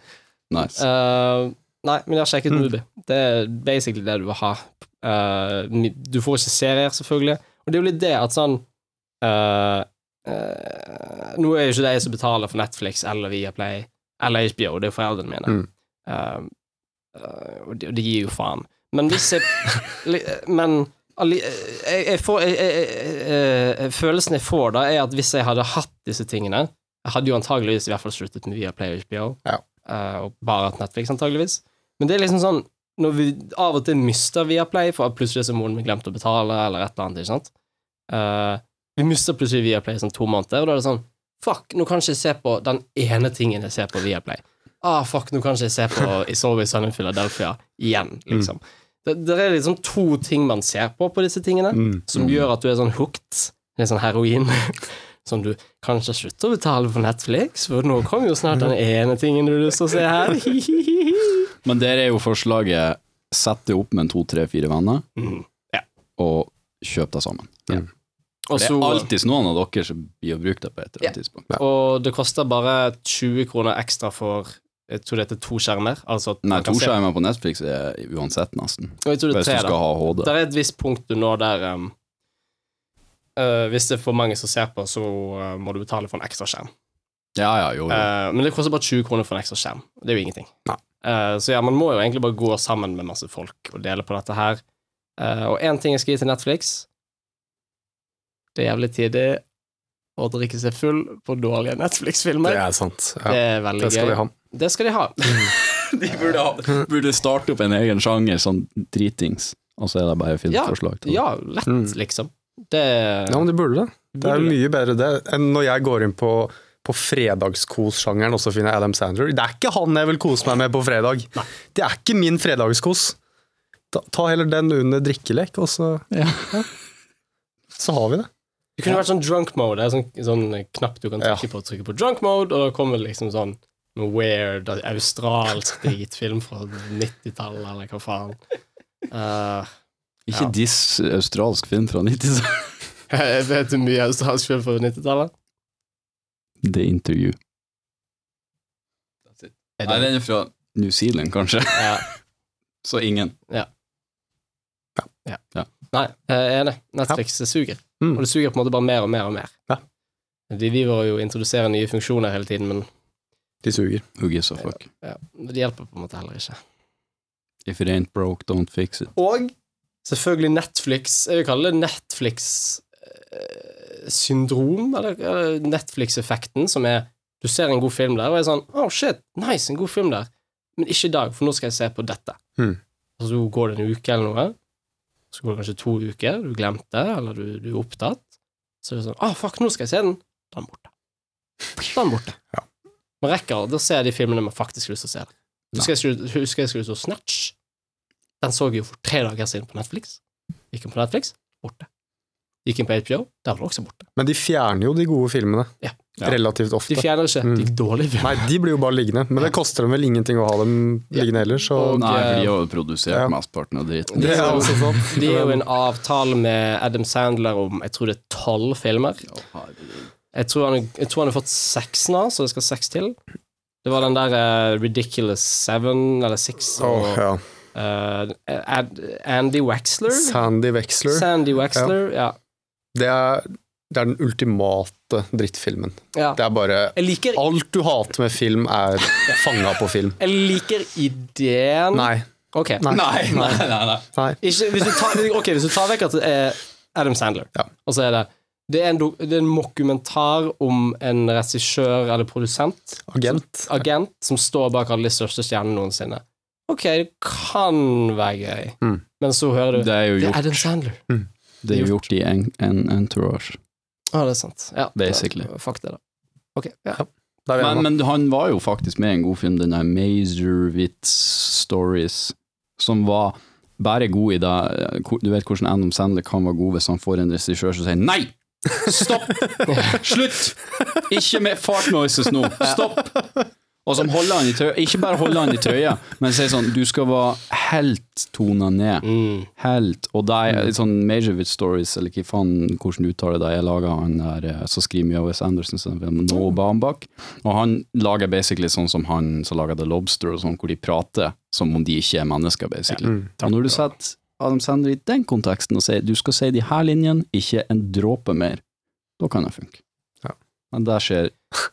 Nice. Uh, Nei, men jeg har sjekket Mubi. Det er basically det du vil ha. Uh, du får ikke serier, selvfølgelig. Og det er jo litt det at sånn eh, uh, Nå er jo ikke det jeg som betaler for Netflix eller Viaplay eller HBO, det er foreldrene mine. Mm. Uh, og det, og det gir jo faen. Men hvis jeg Men jeg, jeg får jeg, Følelsen jeg får da, er at hvis jeg hadde hatt disse tingene Jeg hadde jo antageligvis i hvert fall sluttet med Viaplay og HBO, Ja. og bare hatt Netflix, antageligvis. Men det er liksom sånn Når vi av og til mister Viaplay, for at plutselig så moren min glemte å betale, eller et eller annet, ikke sant Vi mister plutselig Viaplay i sånn to måneder, og da er det sånn Fuck, nå kan ikke jeg se på den ene tingen jeg ser på Viaplay. Ah, fuck, nå kan ikke jeg se på It's Always Sun in Philadelphia igjen, liksom. Det, det er liksom to ting man ser på på disse tingene, Mm. som gjør at du er sånn hooked. Er sånn heroin. Som du kanskje slutter å betale for Netflix, for nå kommer jo snart den ene tingen du har lyst til å se her. Men der er jo forslaget sett det opp med en to, tre, fire venner, mm. Ja. og kjøp det sammen. Og Det er alltid noen av dere som blir å bruke det på et eller annet tidspunkt. Og det koster bare 20 kroner ekstra for Jeg tror det heter to skjermer. Altså at Nei, to skjermer på Netflix er uansett, nesten. Og jeg tror det er Hvis du tre, skal da. ha HD. Det er et visst punkt du når der um, uh, Hvis det er for mange som ser på, så uh, må du betale for en ekstra skjerm. Ja, ja, jo, jo. Uh, men det koster bare 20 kroner for en ekstra skjerm. Det er jo ingenting. Eh, så ja, man må jo egentlig bare gå sammen med masse folk og dele på dette her. Eh, og én ting jeg skal gi til Netflix Det er jævlig tidlig å drikke seg full på dårlige Netflix-filmer. Det er sant. Det er veldig det skal gøy. de ha. Det skal de ha. De burde, ha, burde starte opp en egen sjanger, sånn dritings, og så er det bare filmforslag. til. Ja, lett, Mm. liksom. Det Ja, men de burde det. Det er mye bedre det enn når jeg går inn på, på fredagskos-sjangeren og så finner jeg Adam Sandler. Det er ikke han jeg vil kose meg med på fredag. Det er ikke min fredagskos. Ta, ta heller den under drikkelek, og så Ja. Så har vi det. Det kunne vært sånn drunk mode. Det er sånn, sånn knapp du kan Ja. trykke på. Trykke på drunk mode, og da kommer det liksom sånn noe weird australsk dritfilm fra 90-tallet, eller hva faen. Uh, Ikke Ja. diss australsk film fra 90-tallet. jeg vet du mye australsk film fra 90-tallet? The Interview. Er Nei, det- den er fra New Zealand, kanskje. Ja. Så ingen. Nei, jeg er enig. Netflix suger. Mm. Og det suger på en måte bare mer og mer og mer. Ja. De driver jo introduserer nye funksjoner hele tiden, men De suger. Who gives a fuck? ja, det hjelper på en måte heller ikke. If it ain't broke, don't fix it. Og selvfølgelig Netflix Jeg vil kalle det Netflix eh, syndrom, eller, eller Netflix-effekten, som er Du ser en god film der, og er sånn Oh shit, nice, en god film der. Men ikke i dag, for nå skal jeg se på dette. Mm. Og så går det en uke eller noe. Så går det kanskje to uker, du glemte, eller du, du er opptatt. Så er det sånn Ah, fuck, nå skal jeg se den. Da er den borte. Da er den borte. Ja. Man rekker, da ser jeg de filmene man faktisk har lyst til å se. Husker jeg husker jeg skulle se Snatch. Den så jeg jo for tre dager siden på Netflix. Gikk inn på Netflix, borte. Gikk inn på HBO, der var det også borte. Men de fjerner jo de gode filmene. Ja. Ja. Relativt ofte. De fjerner ikke Mm. de dårlige filmene. Nei, de blir jo bare liggende. Men det koster dem vel ingenting å ha dem liggende heller, så Og- Nei, for de eh, har jo produsert ja. mesteparten av dritten. Det er også. De er jo en avtale med Adam Sandler om jeg tror det er tolv filmer. Jeg tror han, jeg tror han har fått seks nå, så det skal seks til. Det var den der uh, Ridiculous Seven, eller Six, og oh, ja. uh, Ad, Andy Wexler? Sandy Wexler. Sandy Waxler, ja. Det er, det er den ultimate drittfilmen. ja. Det er bare liker, Alt du hater med film, er fanga på film. jeg liker ideen Nei. Ok. Nei. Nei, nei, nei. nei. Nei. Ikke, hvis, du tar, ok, hvis du tar vekk at det er Adam Sandler, Ja. og så er det det er, en, det er en mokumentar om en regissør eller produsent, Agent. agent, som står bak alle de største stjernene noensinne. Ok, det kan være gøy, Mm. men så hører du Det er jo Det er Adam Sandler. det er jo gjort i en, en entourage. Å, det er sant. Ja, Basically. det- Fuck det, da. Ok, ja. Er Men, men han var jo faktisk med i en god film, den der Mazerwitz Stories, som var bare god i det Du vet hvordan Adam Sandler kan være god hvis han får en regissør som sier nei! Stopp! Slutt! Ikke med fart noises nå! Stopp! Og som holder han i trøya. Ikke bare holder han i trøya, men sier sånn Du skal være helt tona ned. Mm. Helt. Og det er sånn Majorwitz Stories, eller hva faen hvordan du uttaler det, jeg laga han der så som skriver mye av Wes Anderson, som Noah Baumbach. Og han lager basically sånn som han som lager The Lobster, og sånn, hvor de prater som om de ikke er mennesker, basically. og når du setter Adam Sandler i den konteksten og sier du skal si de her linjene, ikke en dråpe mer, da kan det funke. Men det skjer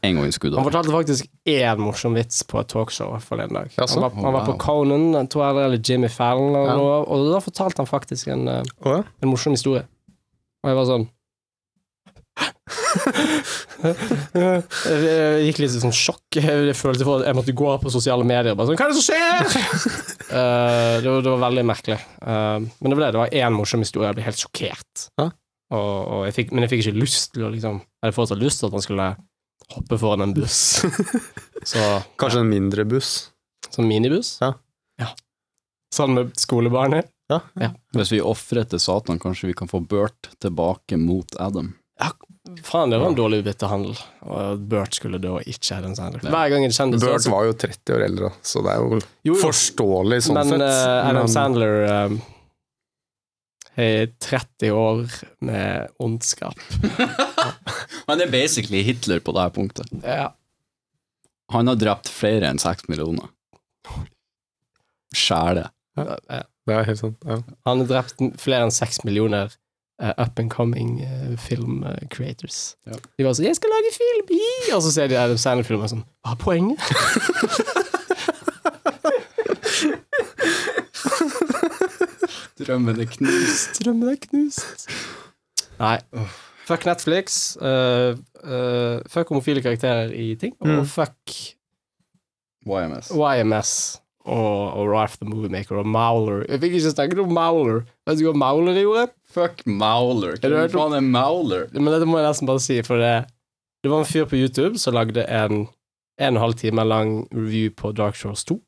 en gang i skuddet. Han fortalte faktisk én morsom vits på et talkshow forleden dag. Ja, Han var, han var på Conan, jeg tror jeg, eller Jimmy Fallon, og, Ja. og da fortalte han faktisk en, oh, ja. en morsom historie. Og jeg var sånn Jeg gikk litt i sånn sjokk. Jeg følte for at jeg måtte gå på sosiale medier. og Bare sånn, Hva er det som skjer?! uh, det, var, det var veldig merkelig. Uh, men det var det. Det var én morsom historie. Jeg ble helt sjokkert. Ja. Og, og jeg fikk, men jeg fikk ikke lyst til å liksom Jeg hadde fortsatt lyst til at han skulle hoppe foran en buss. Så Kanskje en mindre buss. Sånn minibuss? Ja. ja. Sånn med skolebarnet? Hvis vi ofrer til Satan, kanskje vi kan få Bert tilbake mot Adam. Ja, Faen, det var en dårlig byttehandel. Og Bert skulle da ikke Adam Sandler. Hver gang en kjendis Bert var jo 30 år eldre, så det er jo Jo, jo. forståelig sånn Men sett. Uh, Adam Men- Sandler eh, har 30 år med ondskap. Han er basically Hitler på det her punktet. Ja. Han har drept flere enn seks millioner. Sjæle. Ja. Det er helt sant. Ja. Han har drept flere enn seks millioner uh, up and coming uh, film uh, creators. Ja. De var sånn 'Jeg skal lage film!' i!» Og så ser de Adam Sandler-filmer sånn 'Hva er poenget?' Drømmen er knust. Drømmen er knust. Nei. Fuck Netflix. Uh, uh, fuck homofile karakterer i ting. Og Mm. fuck YMS. YMS. Og, og Ralph the Moviemaker og Mauler. Jeg fikk ikke snakket om Mauler. Vet du hva Mauler gjorde? Fuck Mauler. Hva faen er Mauler? Men dette må jeg nesten bare si, for det Det var en fyr på YouTube som lagde en en og en halv time lang review på Dark Shores 2.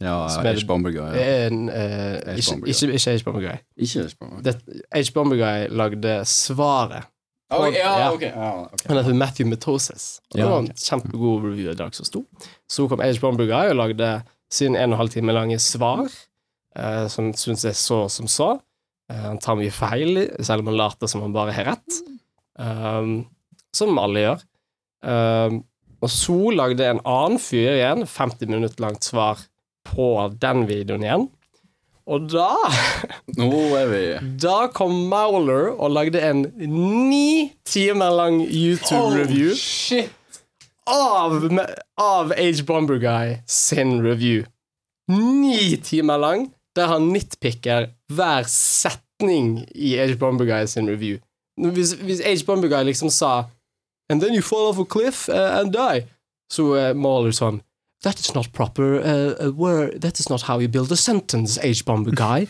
Ja, H. Bomber Guy. Ja. En, eh, H. ikke, Bomber ikke, ikke H. Bomber Guy. Ikke H. Bomber Guy. Det- H. Bomber Guy lagde svaret. Ok, ja, Ja. ok. Ja, okay. Han heter Matthew Metosis. Og det var en kjempegod review i Dag som sto. Så kom Age Bomber Guy og lagde sin en og en halv time lange svar, eh, som syns jeg så som så. Eh, han tar mye feil, selv om han later som han bare har rett. Um, som alle gjør. Um, og så lagde en annen fyr igjen 50 minutter langt svar på den videoen igjen. Og da er da kom Mauler og lagde en ni timer lang YouTube-review av, av Age Bomber Guy sin review. Ni timer lang, der han nitpicker hver setning i Age Bomber Guy sin review. Hvis, hvis Age Bomber Guy liksom sa And then you fall off a cliff uh, and die, så er Mauler sånn That is not proper uh, word. That is not how you build a sentence, Age Bomber Guy.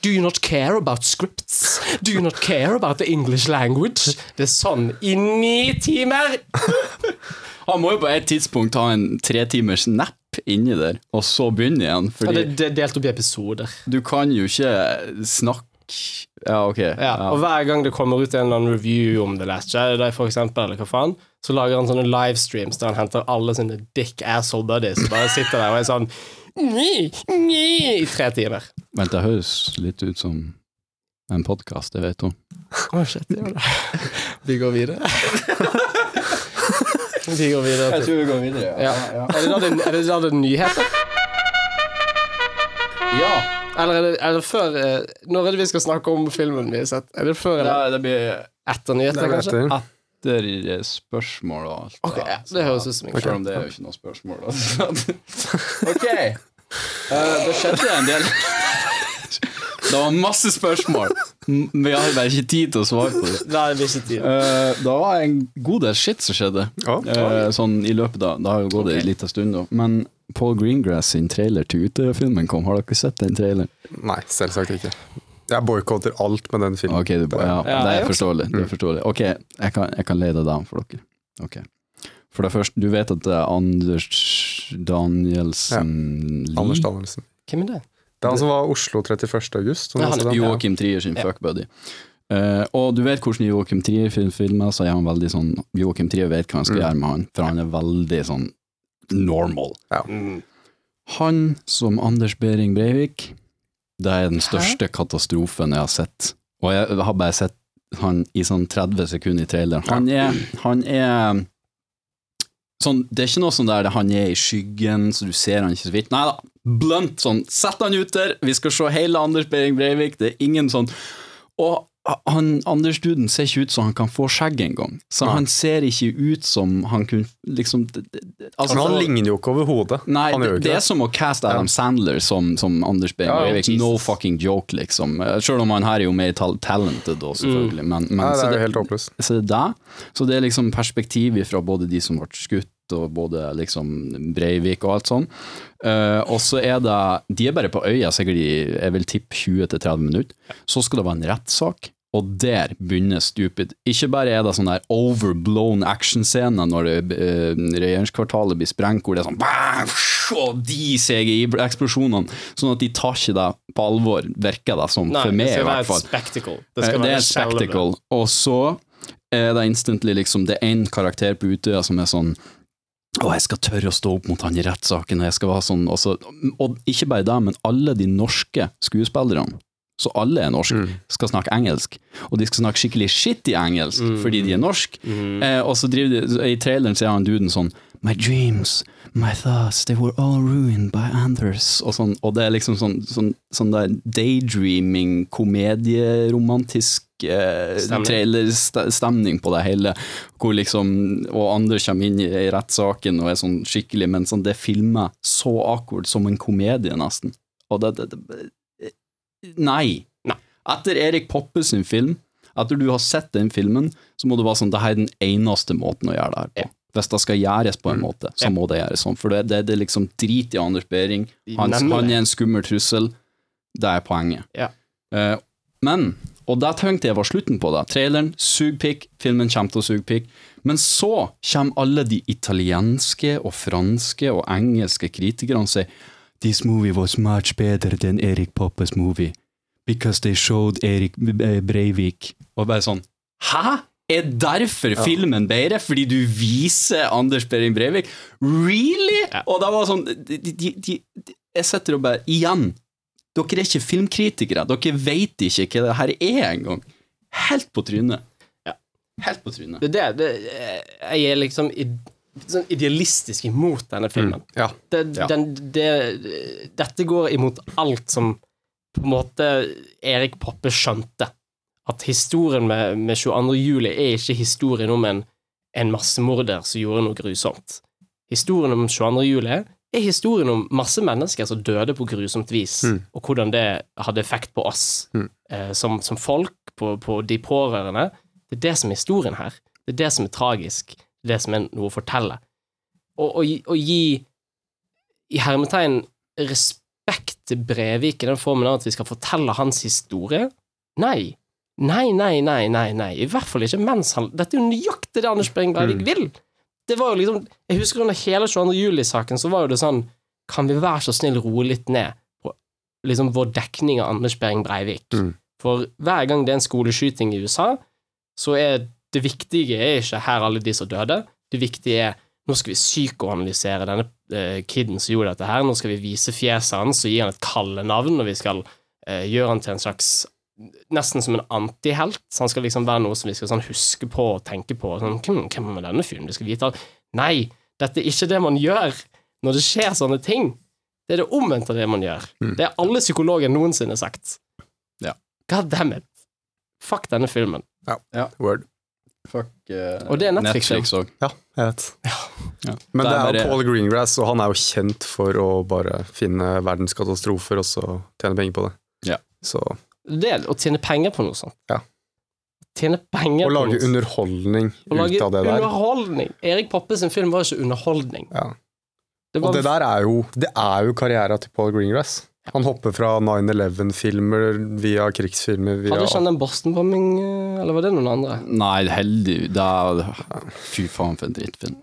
Do you not care about scripts? Do you not care about the English language? Det er sånn i ni timer! Han må jo på et tidspunkt ha en tre timers napp inni der, og så begynne igjen. Ja, det, det er delt opp i episoder. du kan jo ikke snakke Ja, ok. Ja, Og hver gang det kommer ut en eller annen review om The Last Jedi, for eksempel, eller hva faen, så lager han sånne livestreams der han henter alle sine dick asshole buddies og bare sitter der og er sånn nye, nye, i tre timer. Vent, det høres litt ut som en podkast, det vet hun. Å, shit, det gjør det. Vi går videre. Vi går videre til vi går videre, ja. Det da er det, da det er nyheter? ja. Eller er det, er det før eh, Når er det vi skal snakke om filmen vi har sett? Er det før eller Ja, det blir etter nyheter, er kanskje? etter. Etter spørsmål og alt. Okay, ja, det høres ut som en Selv om det er jo ikke noe spørsmål. Altså. ok. Uh, det skjedde en del Det var masse spørsmål. Vi har bare ikke tid til å svare på det. Nei, det ikke tid. Uh, det var en god del shit som skjedde. Ja. uh, sånn i løpet av Det har jo gått en liten stund, da. Men Paul Greengrass sin trailer til Utøya-filmen kom. Har dere sett den traileren? Nei, selvsagt ikke. Jeg boikotter alt med den filmen. Okay, du, ja, Ja, det er forståelig. Det er forståelig. Ok, jeg kan, jeg kan lede deg an for dere. Okay. For det første, du vet at det er Anders Danielsen ja. Anders Danielsen. Hvem er det? Det er han som var Oslo 31. august. som Ja. Joakim Trier sin Ja. fuckbuddy. Uh, og du vet hvordan Joakim Trier fil- filmer, så er han veldig sånn Joakim Trier vet hva han skal Mm. gjøre med han, for han er veldig sånn normal. Ja. Han som Anders Behring Breivik, det er den største katastrofen jeg har sett. Og jeg har bare sett han i sånn 30 sekunder i traileren. Han er, han er sånn, Det er ikke noe sånn der han er i skyggen, så du ser han ikke så vidt. Nei da, blunt sånn. Sett han ut der, vi skal se hele Anders Behring Breivik. Det er ingen sånn Og han, Anders Duden ser ikke ut som han kan få skjegg engang. Så han ser ikke ut som han kunne liksom altså, Men han ligner jo ikke overhodet. Nei, det, det er som å caste Adam Sandler som, som Anders Behn Ja. No fucking joke, liksom. Selv om han her er jo mer tal talented, da, selvfølgelig. Men, men, Nei, det er jo helt håpløst. så. Så det er liksom perspektiv fra både de som ble skutt, og både liksom Breivik og alt sånn. Uh, og så er det De er bare på øya sikkert i jeg vil tippe 20-30 minutter. Så skal det være en rettssak. Og der begynner stupid. Ikke bare er det sånn der overblown actionscene når det, eh, regjeringskvartalet blir sprengt, hvor det er sånn bang, og de CGI-eksplosjonene, sånn at de tar ikke det på alvor, virker det som, Nei, for meg i hvert fall. spectacle. Det Det, skal det er et spectacle. Og så er det instantly liksom Det er én karakter på Utøya som er sånn og jeg skal tørre å stå opp mot han i rettssaken, og jeg skal være sånn og, så, og ikke bare det, men alle de norske skuespillerne, så alle er norske, skal snakke engelsk. Og de skal snakke skikkelig shitty engelsk fordi de er norske. Eh, og så driver de I traileren så er han duden sånn My dreams, my thoughts, they were all ruined by Anders. Og, sånn, og det er liksom sånn, sånn, sånn der daydreaming, komedieromantisk eh, Stemning. trailerstemning på det hele. Hvor liksom Og Anders kommer inn i, i rettssaken og er sånn skikkelig, men sånn, det filmer så awkward som en komedie, nesten. Og det, det, det Nei. Nei. Etter Erik Poppe sin film, etter du har sett den filmen, så må det være sånn det her er den eneste måten å gjøre det her på. Hvis det skal gjøres på en måte, så må det gjøres sånn. For det, det, det liksom drit i Anders Behring. Han, han er en skummel trussel. Det er poenget. Ja. Uh, men, og det tenkte jeg var slutten på det. Traileren, suger pikk, filmen kommer til å suge pikk. Men så kommer alle de italienske og franske og engelske kritikerne og sier This movie was much better than Erik Poppes movie. Because they showed Erik Breivik. Og bare sånn Hæ?! Er derfor filmen bedre? Fordi du viser Anders Behring Breivik? Really?! Og da var sånn de, de, de, Jeg sitter og bare Igjen! Dere er ikke filmkritikere. Dere vet ikke hva det her er engang. Helt på trynet. Ja. Helt på trynet. Det det, det Jeg er liksom sånn idealistisk imot denne filmen. Ja. Det, Ja. den, det, dette går imot alt som på en måte Erik Poppe skjønte. At historien med, med 22. juli er ikke historien om en, en massemorder som gjorde noe grusomt. Historien om 22. juli er historien om masse mennesker som døde på grusomt vis, og hvordan det hadde effekt på oss eh, som, som folk, på, på de pårørende. Det er det som er historien her. Det er det som er tragisk. Det som er noe å fortelle. Og å gi- å gi i hermetegn respekt til Brevik i den formen av at vi skal fortelle hans historie? Nei. Nei, nei, nei, nei, nei. I hvert fall ikke mens han Dette er jo nøyaktig det Anders Behring Breivik vil! Det var jo liksom Jeg husker under hele 22. juli-saken, så var jo det sånn Kan vi være så snill roe litt ned på liksom vår dekning av Anders Behring Breivik? Mm. For hver gang det er en skoleskyting i USA, så er det viktige er ikke her alle de som døde. Det viktige er nå skal vi psykoanalysere denne uh, kiden som gjorde dette her. Nå skal vi vise fjeset hans og gi han et kallenavn, og vi skal uh, gjøre han til en slags Nesten som en antihelt. Så han skal liksom være noe som vi skal sånn huske på og tenke på. Sånn, hvem, hvem er denne fyren? Du skal vite alt. Nei, dette er ikke det man gjør når det skjer sånne ting. Det er det omvendte av det man gjør. Det er alle psykologer noensinne sagt. Ja. God damn it. Fuck denne filmen. Ja, Word. Fuck uh, Og det er Netflix, òg. Ja, jeg vet. Ja. Men Det det er er jo bare- Paul Greengrass, og han er jo kjent for å bare finne verdenskatastrofer og så tjene penger på det. Ja. Så Det er å tjene penger på noe sånt. Ja. Tjene penger og på lage noe sånt. underholdning Og lage ut av det der. underholdning. Erik Poppe sin film var jo ikke underholdning. Ja. Det Og det der er jo, det er jo karriera til Paul Greengrass. Han hopper fra 9-11-filmer via krigsfilmer via Hadde ikke han den Boston-bombing, eh, eller var det noen andre? Nei, heldig det er, Fy faen, for en drittfilm.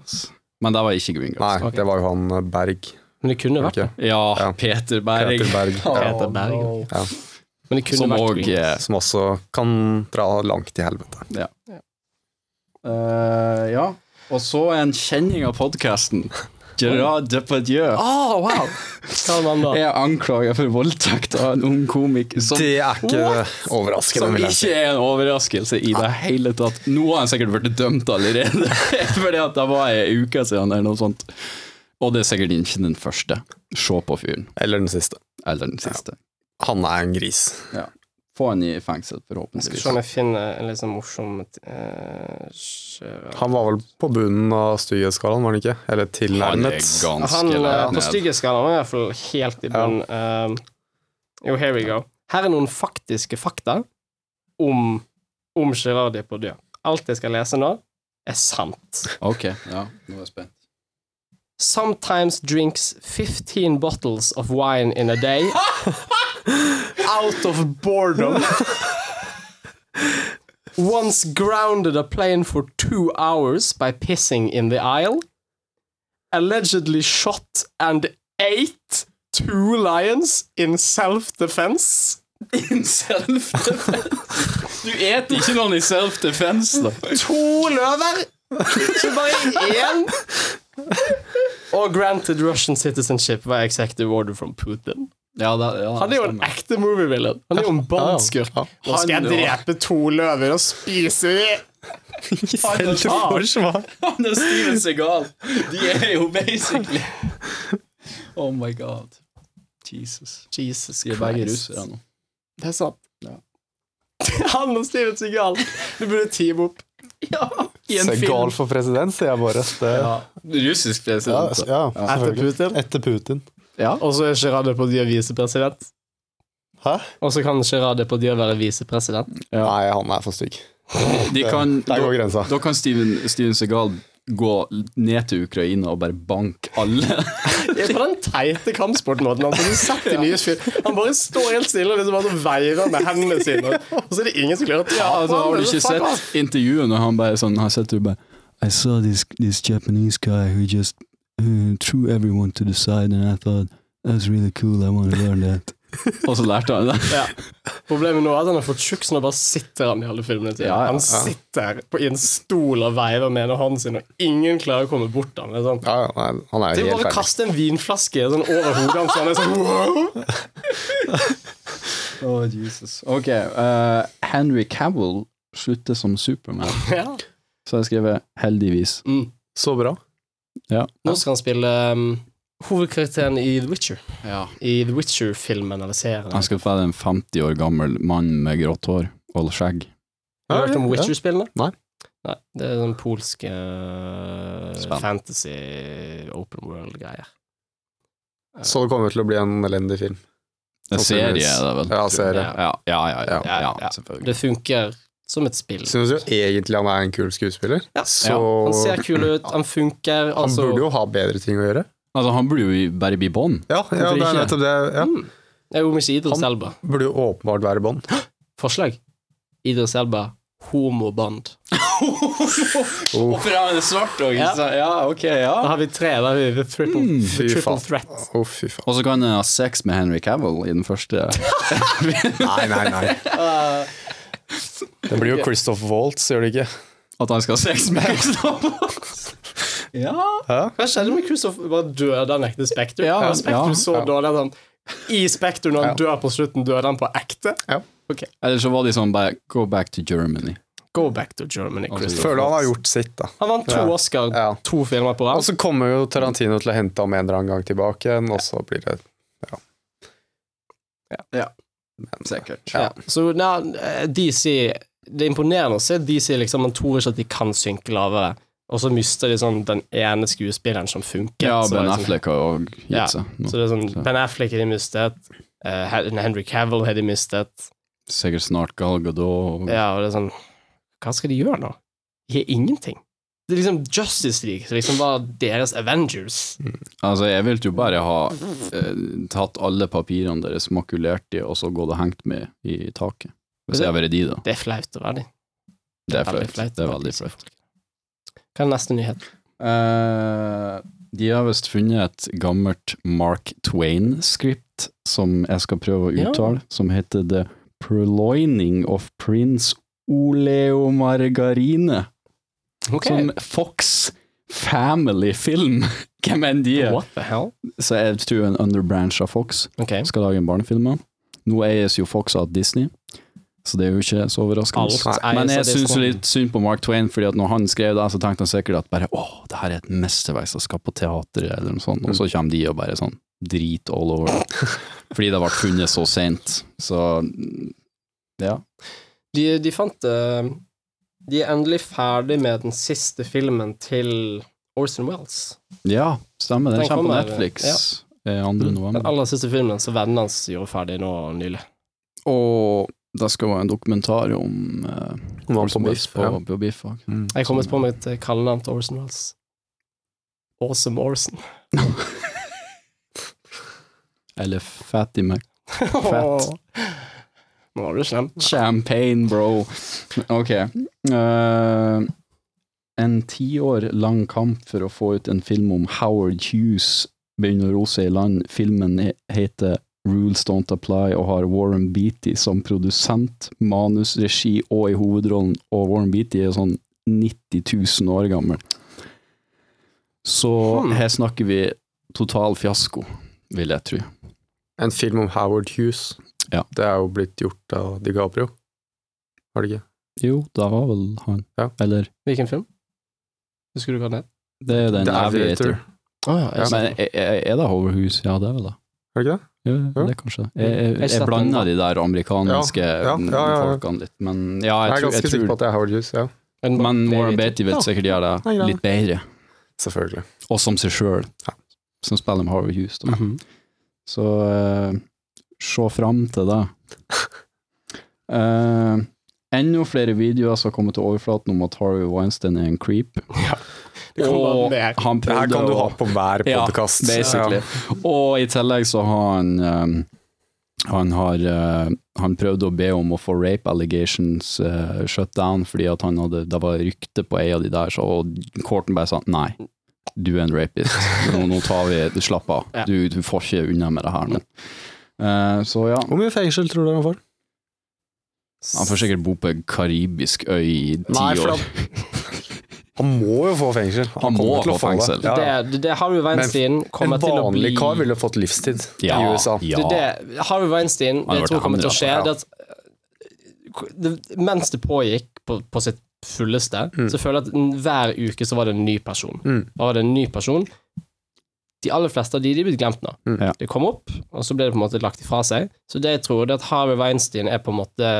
Men det var ikke Green Grass. Nei, det var jo han eh, Berg. Men det kunne vært det. Ja, Ja. Peter Berg. Peter Berg. Ja. Peter Berg. Ja. Men det kunne Som vært òg Green. Som også kan dra langt til helvete. Eh, Ja. Og så en kjenning av podkasten. Gerard Depardieu Oh, wow! Hva er han da? er anklaget for voldtekt av en ung komiker som, Det er ikke overraskende, som ikke er en overraskelse i det hele tatt. Nå har han sikkert blitt dømt allerede, fordi at det var ei uke siden eller noe sånt. Og det er sikkert ikke den første. Se på fyren. Eller den siste. Eller den siste. Han er en gris. Ja. Få han i fengsel, Skal se om jeg finner en litt sånn morsom eh, Han var vel på bunnen av styggeskalaen, var han ikke? Eller Han er Han eh, på styggeskalaen var i hvert fall helt i bunnen. Uh, jo, here we go. Her er noen faktiske fakta om, om Gerard Depardieu. Alt jeg skal lese nå, er sant. Ok, ja, nå er jeg spent. Sometimes drinks 15 bottles of wine in a day. out of boredom. Once grounded a plane for two hours by pissing in the aisle. Allegedly shot and ate two lions in self-defense. In self-defense? Du eter ikke noen i self-defense, da. To løver! Ikke bare én! Og granted Russian citizenship by executive order from Putin. Ja, det, ja, Han er jo en ekte movie-villain. Han er jo en Bond-skurk. Ja, Nå skal jeg drepe to løver og spise dem! Han og Steven Segal, de er jo basically Oh my god. Jesus. Jesus De er begge russere nå. Det er sant. Ja. Han og Steven Segal. Du burde teame opp. Ja, Segal for president, sier jeg bare. Det, ja, Ja, russisk president. Ja, ja, Etter. Putin. Etter Putin. Ja. Og så er Gerard Depardieu visepresident. Hæ? Og så kan Gerard Depardieu være visepresident. Nei, han er for stygg. De kan, Der går grensa. da kan Steven, Steven Segal gå ned til Ukraina og bare banke alle. Det er på den teite kampsportmåten. Altså, nye fyr. Han bare står helt stille og liksom bare veiver med hendene sine. Og så er det ingen som klarer å ta Ja, altså, på har du ikke sett intervjuet når han bare sånn Han sitter og bare I saw this, this Japanese guy who just uh, threw everyone to the side and I thought that was really cool, I want to learn that. og så lærte han det. Ja. Problemet nå er at han har fått tjukk, så nå bare sitter han i alle filmene til. Ja, ja, Han sitter på, i en stol og veiver med ene hånden sin, og ingen klarer å komme bort til han. Det er sånn Ja, ja, nei, han er Det er helt bare å kaste en vinflaske sånn over hodet hans, så han er sånn wow. Oh, Jesus. Ok, Uh, Henry Cavill slutter som Superman. ja. Så har jeg skrevet 'heldigvis'. mm. Så bra. Ja. Nå skal han spille um, hovedkarakteren i The Witcher. ja. I The Witcher-filmen eller serien. Han skal være en 50 år gammel mann med grått hår og skjegg. Har du hørt om. Witcher-spillene? Nei. Nei. Det er den polske eh, fantasy open world-greier. Så det kommer til å bli en elendig film. En serie er det vel? Ja, serie. Ja, ja, ja, ja, ja, Ja, ja, ja. selvfølgelig. Det funker som et spill. Syns jo egentlig han er en kul skuespiller. Ja. Så Han ser kul ut, han funker. han Altså, burde jo ha bedre ting å gjøre. Altså, han burde jo bare bli Bond. Ja, ja det er nettopp det. Ja. mm. Det er jo ikke Idris Han- Elba. Burde jo åpenbart være Bond. Forslag. Idris Elba, homoband. Oh, For han er svart òg, Ja. ja, ok, ja. Da har vi tre. Da har vi the triple, Mm, the triple threat. Oh, fy faen. Og så kan han ha sex med Henry Cavill i den første. Nei, nei, nei. Det blir jo Christoph Waltz, gjør det ikke? At han skal ha sex med Christopher. ja. Hva skjedde med Christopher? Bare døde han ekte Spektrum? Ja, ja, så ja. dårlig at han I Spektrum, når han dør på slutten, døde han på ekte? Eller så var de sånn bare Go back to Germany. Go back to Germany, Altså, Christopher. Føler han har gjort sitt, da. Han vant to Ja. Oscar, Ja. to filmer på Og så kommer jo Tarantino til å hente ham en eller annen gang tilbake igjen, og så blir det Sikkert. Ja. Så nei, eh, DC Det er imponerende å se DC liksom Man tror ikke at de kan synke lavere, og så mister de sånn den ene skuespilleren som funker. Ja, Ben liksom, Affleck har òg gitt Ja, seg. nå. Så det er sånn Så. Ben Affleck har de mistet. Uh, Henry Cavill har de mistet. Sikkert snart Gal Gadot. Ja, og det er sånn Hva skal de gjøre nå? De har ingenting. Det liksom Justice League, som liksom var deres Avengers. Altså, jeg ville jo bare ha eh, tatt alle papirene deres, makulert de, og så gått og hengt med i taket. Hvis jeg hadde vært de, da. Det er flaut å være de. Det er flaut. Det er veldig flaut. Hva er neste nyhet? Eh, de har visst funnet et gammelt Mark Twain-skript som jeg skal prøve å Ja. uttale, som heter The Proloining of Prince Oleo Margarine. Ok. Sånn Fox Family-film Hvem enn de er. What the hell? Så jeg tror en underbranch av Fox okay. skal lage en barnefilm. Nå eies jo Fox av Disney, så det er jo ikke så overraskende. Men jeg syns litt synd på Mark Twain, fordi at når han skrev det, så tenkte han sikkert at bare åh, det her er et mesterverk som skal på teatret, eller noe sånt, og så kommer de og bare sånn drit all over. fordi det ble funnet så seint. Så ja. De, de fant eh, De er endelig ferdig med den siste filmen til Orson Wells. Ja, stemmer. Den Den kommer på Netflix ja. 2. november. Den aller siste filmen som vennene hans gjorde ferdig nå nylig. Og det skal være en dokumentar om uh, Orson biff, på, ja. på Biff. Mm, Jeg kom på mitt eh, kallenavn til Orson Wells. Awesome Orson. Eller Fatty Mac. Fett. Nå var du slem. Champagne, bro. Ok. Uh, en tiår lang kamp for å få ut en film om Howard Hughes begynner å rose i land. Filmen heter Rules Don't Apply og har Warren Beatty som produsent, manus, regi og i hovedrollen, og Warren Beatty er sånn 90 000 år gammel. Så Hmm. her snakker vi total fiasko, vil jeg tro. En film om Howard Hughes. Ja. Det er jo blitt gjort av DiCaprio. Har det ikke? Jo, da var vel han. Ja. Eller Hvilken film? Husker du hva den het? Det er den The Aviator. Aviator. Å ja, jeg Men er, er det Howard Ja, det er vel det. Er det ikke det? Ja, Ja. det er kanskje det. Jeg, jeg, Jeg jeg, blander de der amerikanske Ja, ja, ja, ja, ja. folkene litt, men ja, Jeg jeg, er ganske jeg sikker på at det er Howard ja. Men, Men det Warren Beatty vil Ja. sikkert gjøre det litt bedre, Selvfølgelig. og som seg sjøl, Ja. som spiller med Howard Mm. Mhm. Så eh, se fram til det. Uh, Enda flere videoer som har kommet til overflaten om at Harvey Weinstein er en creep. Det Og han Det her kan du ha på hver Ja, basically. Ja. Og i tillegg så har han um, han har uh, Han prøvde å be om å få rape allegations uh, shut down, fordi at han hadde det var rykte på ei av de der, så og courten bare sa nei, du er en rapist. Nå, nå tar vi Slapp av. Ja. Du, du får ikke unna med det her nå. Uh, så ja. Hvor mye fengsel tror du han får? Han får sikkert bo på en karibisk øy i ti Nei, for år. Han må jo få fengsel. Han må til å få fengsel. Det. Ja. Det, det, Harry Weinstein kommer En til å bli vanlig kar ville fått livstid Ja, i USA. ja. Det, det, Harry Weinstein, det jeg tror kommer til å skje, ja. det at eh, det, mens det pågikk på, på sitt fulleste, så føler jeg at hver uke så var det en ny person. Mm. Da var det en ny person. De aller fleste av de, de er blitt glemt nå. Mm. Ja. Det kom opp, og så ble det på en måte lagt ifra seg. Så det jeg tror, det er at Harvey Weinstein er på en måte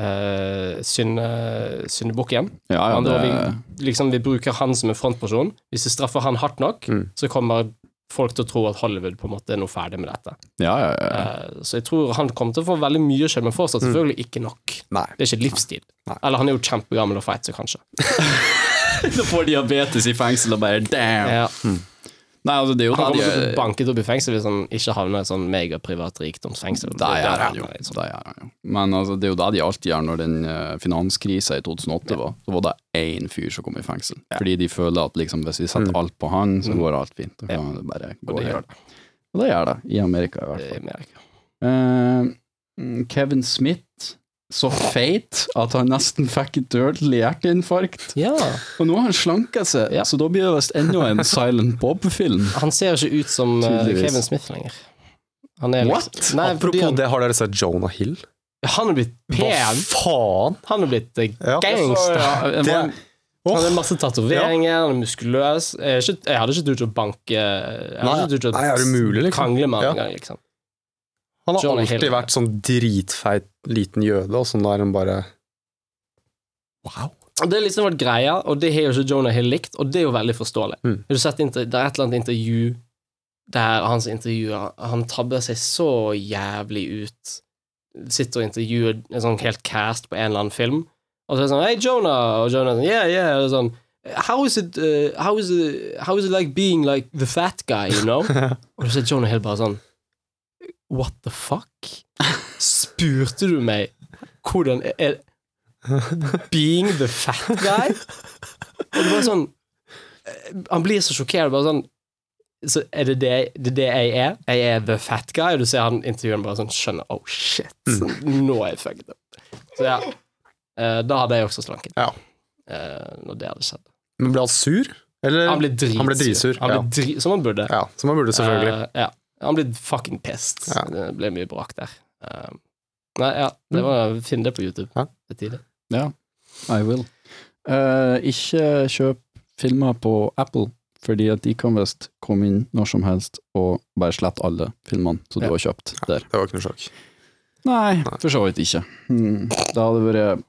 uh, syndebukken. Ja, ja, det, vi, liksom, vi bruker han som en frontperson. Hvis vi straffer han hardt nok, Mm. så kommer folk til å tro at Hollywood på en måte er noe ferdig med dette. ja, ja, ja. Uh, Så jeg tror han kommer til å få veldig mye skjedd, men fortsatt selvfølgelig ikke nok. Nei. Det er ikke livstid. Nei. Eller han er jo kjempegammel og feit, så kanskje. Da får diabetes i fengsel og bare damn! Ja. Nei, altså, det er jo Han kommer til å banket opp i fengsel hvis han ikke havner i et sånn megaprivat rikdomsfengsel. Det gjør han jo. han jo. Men altså, det er jo det de alltid gjør når den uh, finanskrisa i 2008 var. Så var det én fyr som kom i fengsel. Fordi de føler at liksom, hvis vi setter alt på han, så går alt fint. Da kan det bare gå Og det gjør det. Og det gjør det. I Amerika, i hvert fall. I Amerika. Eh, mm, Kevin Smith, så feit at han nesten fikk et dødelig hjerteinfarkt. Ja. Og nå har han slanka seg, Ja. så da blir det visst enda en Silent Bob-film. Han ser ikke ut som eh, Tydeligvis. Kevin Smith lenger. Han er What? liksom- Nei, fordi Apropos han, det, har dere sett Jonah Hill? han er blitt Hva pen. faen? Han er blitt eh, Ja. gangster. Ja, Det, Han har masse tatoveringer, han er muskuløs. Jeg, er hadde ikke turt å banke Jeg hadde Nei, ikke turt å nei, er det mulig, liksom? krangle med Ja. engang, liksom. Han har Johnny alltid Hill. vært sånn dritfeit liten jøde, og sånn der han bare Wow. Det har liksom vært greia, og det har jo ikke Jonah Hill likt, og det er jo veldig forståelig. Mm. Har du sett inter, Det er et eller annet intervju der hans intervjuer Han tabber seg så jævlig ut. Sitter og intervjuer en sånn helt cast på en eller annen film, og så er det sånn Hei, Jonah! Og Jonah er sånn Yeah, yeah. Og sånn How is it uh, how, is it, how is it like being like the fat guy, you know? og så er Jonah Hill bare sånn What the fuck? Spurte du meg hvordan er Being the fat guy? Og det var sånn eh, Han blir så sjokkert. Bare sånn Så er det det, det det jeg er? Jeg er the fat guy? Og du ser han intervjueren bare sånn skjønner Oh shit, nå er jeg fucked up. Så ja. Eh, da hadde jeg også slanket. Ja. Eh, når det hadde skjedd. Men ble han sur? Eller Han ble dritsur. Han ble dritsur. Han ble dri som han burde. ja, som han burde, selvfølgelig. Uh, ja. Han ble fucking pissed. Ja. Det ble mye brak der. Uh, nei, ja, det var Finn det på YouTube. Ja. Det er tidlig. Ja, I will. Uh, ikke kjøp filmer på Apple, fordi at de kan visst komme inn når som helst og bare slette alle filmene som Ja. du har kjøpt der. Det var ikke noe sjokk. Nei, for så vidt ikke. Mm, Det hadde vært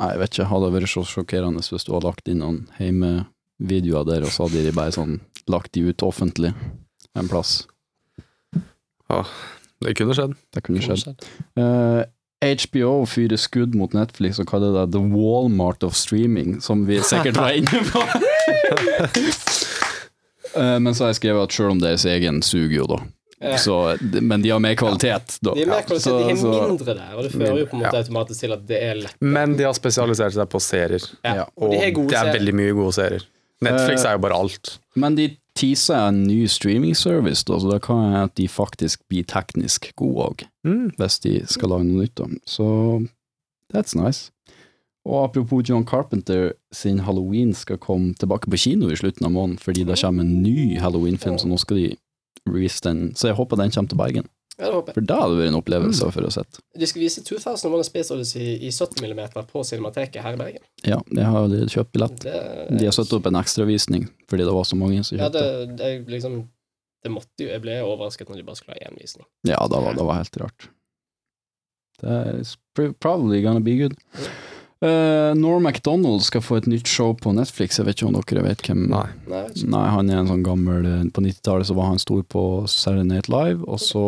Nei, jeg vet ikke, hadde vært så sjokkerende hvis du hadde lagt inn noen hjemmevideoer der, og så hadde de bare sånn lagt de ut offentlig en plass. Det kunne skjedd. Det kunne skjedd. Uh, HBO fyrer skudd mot Netflix og kaller det The Walmart of Streaming, som vi sikkert var inne på. uh, men så har jeg skrevet at selv om deres egen suger jo, da. Ja. Så, men de har mer kvalitet, da. De er mer kvalitet, Så- de har mindre der, og det fører jo på en måte automatisk til at det er lett. Men de har spesialisert seg på serier, Ja. og de er det er serier. veldig mye gode serier. Netflix Eh, er jo bare alt. Men de teaser en ny streaming service, da, så det kan hende at de faktisk blir teknisk gode òg, Mm. hvis de skal lage noe nytt. om. Så that's nice. Og apropos John Carpenter sin Halloween skal komme tilbake på kino i slutten av måneden, fordi det kommer en ny Halloween-film, så nå skal de release den. Så jeg håper den kommer til Bergen, Ja, det håper jeg. for da hadde det vært en opplevelse for å sett. De skal vise 2001 A Space Odyssey i 70 mm på Cinemateket her i Bergen. Ja, jeg har allerede kjøpt billett. Det, De har satt opp en ekstravisning fordi det var så mange som Ja, kjøpte. det, det, er liksom Det måtte jo Jeg ble overrasket når de bare skulle ha én visning. Ja, det var, det var helt rart. Det is pr- probably gonna be good. Uh, Norm MacDonald skal få et nytt show på Netflix. Jeg vet ikke om dere vet hvem Nei. Nei, han er en sånn gammel eh, På 90-tallet så var han stor på Saturday Night Live, og så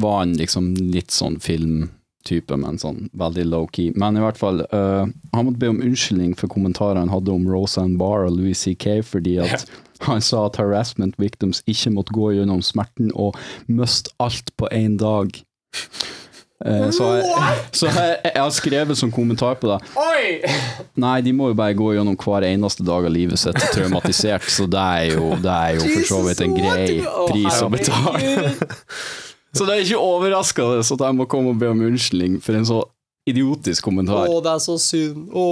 var han liksom litt sånn filmtype, men sånn veldig low-key. Men i hvert fall, uh, han måtte be om unnskyldning for kommentarer han hadde om Roseanne Barr og Louis C.K., fordi at han sa at harassment victims ikke måtte gå gjennom smerten og miste alt på én dag. Eh, så jeg, så jeg, jeg har skrevet som kommentar på det Oi! Nei, de må jo bare gå gjennom hver eneste dag av livet sitt traumatisert, så det er jo, det er jo for så vidt en grei pris å betale. Så det er ikke overraskende at jeg må komme og be om unnskyldning for en så idiotisk Å, kommentar. det er så synd. Å,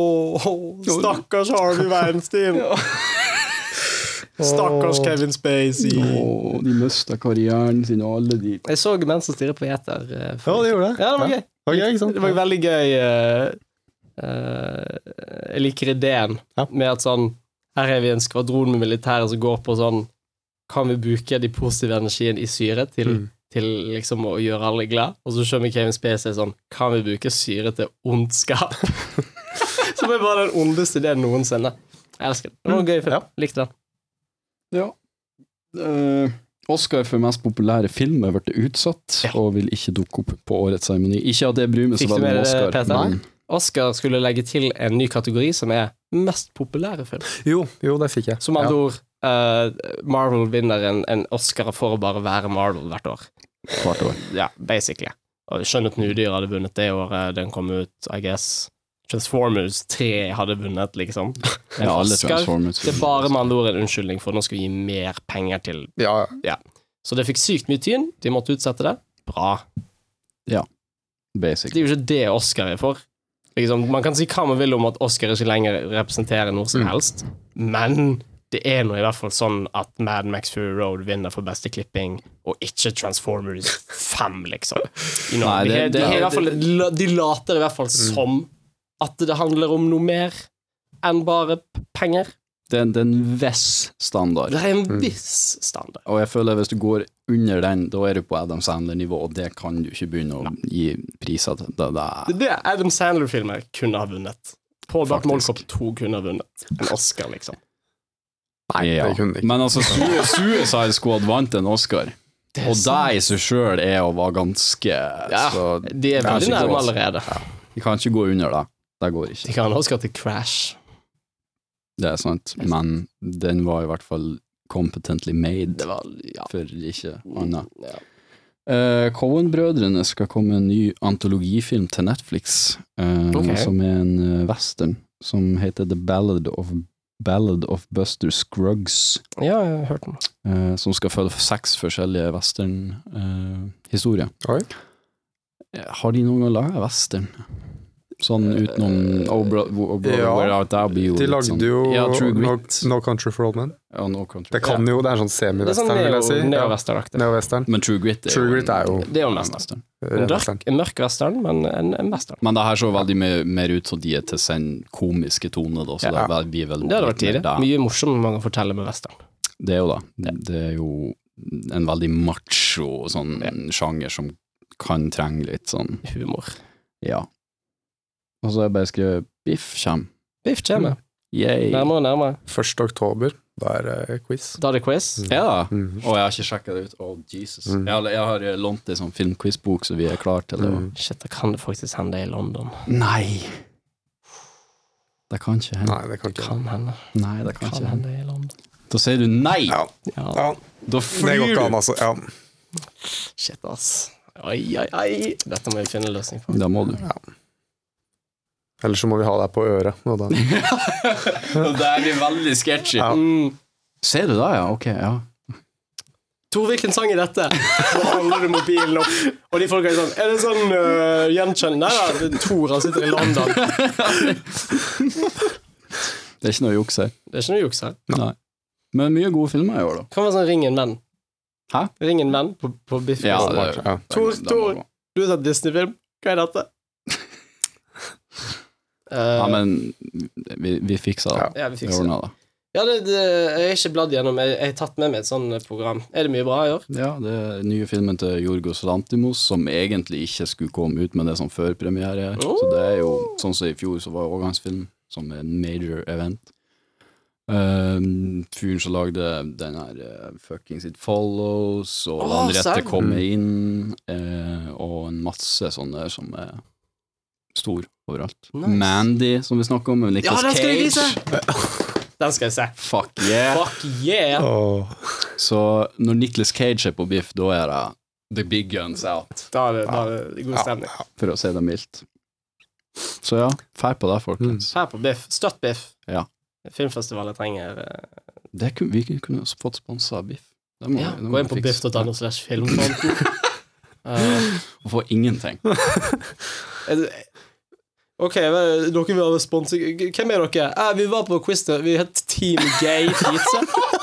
stakkars Harvey Weinstein. Stakkars Kevin Spacey. Oh, de mista karrieren sin, og alle de Jeg så Menn som stirrer på gjeter. eh, Ja, de det gjorde det. Ja, det var gøy. Det var gøy, ikke sant? Det var veldig gøy eh, eh, Jeg liker ideen Ja. med at sånn Her er vi en skvadron med militære som går på sånn Kan vi bruke de positive energien i syre til, Mm. til liksom å gjøre alle glad? Og så skjønner Kevin Spacey sånn Kan vi bruke syre til ondskap? Som er bare den ondeste ideen noensinne. Jeg elsker det. Det var en gøy film. Ja. Likte den. Ja. Uh, Oscar for mest populære film er blitt utsatt, Ja. og vil ikke dukke opp på årets seremoni. Ikke at det bryr meg så veldig med om Oscar, Peter? men Oscar skulle legge til en ny kategori som er mest populære film. Jo, jo, det fikk jeg. Som andre ord, uh, Marvel vinner en, en Oscar for å bare være Marvel hvert år. hvert år. Ja, basically. Og Skjønnheten udyr hadde vunnet det året den kom ut, I guess. Transformers 3 hadde vunnet, liksom. Ja, alle Transformers. Det er bare med andre ord en unnskyldning for nå skal vi gi mer penger til Ja, Så det fikk sykt mye tyn, de måtte utsette det. Bra. Basically. Det er jo ikke det Oscar er for. Liksom, man kan si hva man vil om at Oscar ikke lenger representerer noe som Mm. helst, men det er nå i hvert fall sånn at Mad Max Fury Road vinner for beste klipping, og ikke Transformers 5, liksom. You know, Nei, de, det- de, det- i de later i hvert fall Mm. som at det handler om noe mer enn bare penger. Det er, det er en viss standard. Det er en Mm. viss standard. Og jeg føler hvis du går under den, da er du på Adam Sandler-nivå, og det kan du ikke begynne å gi priser til. Det, det er, Det er Adam Sandler-filmer kunne ha vunnet. Paul Dark Faktisk. Mollcop 2 kunne ha vunnet en Oscar, liksom. Nei, ja. det kunne ikke. Men altså, Su- Suicide Squad vant en Oscar, og det i seg sjøl er å være ganske Ja, så, De er veldig nærme også. allerede. Vi kan ikke gå under det. Det går ikke. De kan også gå til Crash. Det er sant. Men den var i hvert fall competently made, Det var ja. for ikke annet. ja. Uh, Cohen-brødrene skal komme en ny antologifilm til Netflix, uh, okay. som er en eh, western, som heter The Ballad of, Ballad of Buster Scruggs, ja, jeg har hørt den. Uh, som skal følge seks forskjellige western-historier. Oi. har de noen gang laga western? Sånn utenom Ja. Where Art blir jo De lagde sånn, jo Ja, no, no Country for Old Men. Ja, no. Det kan jo, det er sånn er sånn semi-western, vil jeg si. Neo-western. Men True Grit er True jo Grit er jo Det er jo en western. En, mørk western, men en, en western. Men det her så veldig mer, mer ut som de er til sin komiske tone, da, så Ja. det blir vel Det hadde vært tidlig. Mye morsomt man kan fortelle med western. Det er jo det. Det er jo en veldig macho sånn sjanger som kan trenge litt sånn Humor. Ja. Og så har jeg bare skrevet Biff kjem. Biff kommer. Yay. Nærmere og nærmere. 1. oktober, da er det quiz. Da er det quiz. Ja da. Mhm. Og jeg har ikke sjekka det ut. Å, Jesus. Mm. Jeg, har, jeg har eh, lånt ei sånn filmquizbok, så vi er klare til det. Mm. Shit, da kan det faktisk hende i London. Nei! Det kan ikke hende. Nei, det kan ikke Kan hende. Nei, det kan Kan ikke hende. hende i London. Da sier du nei! Ja, Ja, ja. Da Det går ikke an, altså. Ja. shit, ass. Oi, oi, oi. Dette må vi finne en løsning på. Da må du. Eller så må vi ha deg på øret. Og da. det er vi veldig sketchy. Ja. Mm. Ser du da, ja? Ok, ja. Tor, hvilken sang er dette? Og holder du mobilen opp, og de folka er sånn Er det sånn uh, gjenkjenning Nei da, er Tor, han sitter i London. Det er ikke noe juks her. Det er ikke noe juks her. Nei. Men mye gode filmer i år, da. Kan være sånn Ring en venn. Hæ? Ring en venn på, på Biff. Ja, det- Ja. Tor, Tor. Du har sett Disney-film. Hva er dette? Eh, Ja, men vi, vi fiksa det. ja, vi fikser det. Ja, det, det, jeg har ikke bladd gjennom. Jeg, jeg har tatt med meg et sånt program. Er det mye bra i år? Ja, det er nye filmen til Jorgos Lantimos, som egentlig ikke skulle komme ut, men det er sånn førpremiere. Oh. Så det er jo sånn som i fjor, så var overgangsfilm som en major event. Um, fyren som lagde den her uh, Fuckings It Follows, og oh, Den rette kommer inn, uh, og en masse sånne som er stor overalt. Nice. Mandy, som vi snakker om, med Ja, den skal Cage. vise! Den skal jeg se. Fuck yeah! Fuck yeah! Oh. Så når Nicolas Cage er på biff, da er det the big guns out, Da er det, da er det god stemning. for å si det mildt. Så ja, fær på det, folkens. Fær på Biff. Støtt Biff. Ja. Filmfestivalet trenger eh, Det kunne, vi kunne også fått sponsa biff. Må- ja, Gå inn på biff.no slash filmfronten. uh, Og få ingenting. Ok, dere vil ha sponsing Hvem er dere? Eh, vi var på quiz. Vi het Team Gay Pizza.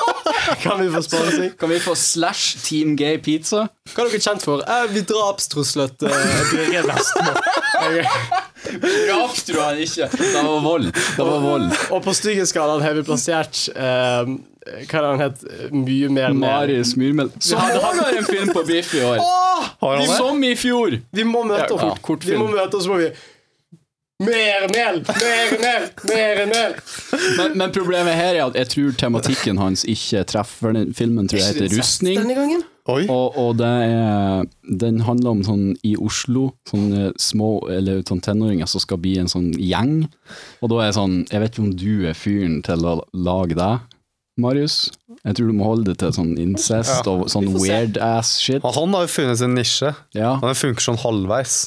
Kan vi få sponsing? Kan vi få slash Team Gay Pizza? Hva er dere kjent for? Eh, vi drapstruslet uh, Birger Vestmo. Drap du han ikke. Det var vold. Det var vold. Og på styggeskalaen har vi plassert eh, Hva er det han het? Mye mer Marius Myrmel. Så han har en film på biff i år. Har han det? Som i fjor. Vi må møte Ja, kort- kort vi må møte oss, må vi Mer mel! Mer mel! Mer mel! Men, men problemet her er at jeg tror tematikken hans ikke treffer. Den filmen tror jeg heter Rustning. Denne gangen? Oi. Og, og det er Den handler om sånn i Oslo, sånne små Eller sånn tenåringer som skal bli en sånn gjeng. Og da er jeg sånn Jeg vet ikke om du er fyren til å lage det, Marius. Jeg tror du må holde det til sånn incest og sånn weird se. ass shit. Han har jo funnet sin nisje. Ja, Han funker sånn halvveis.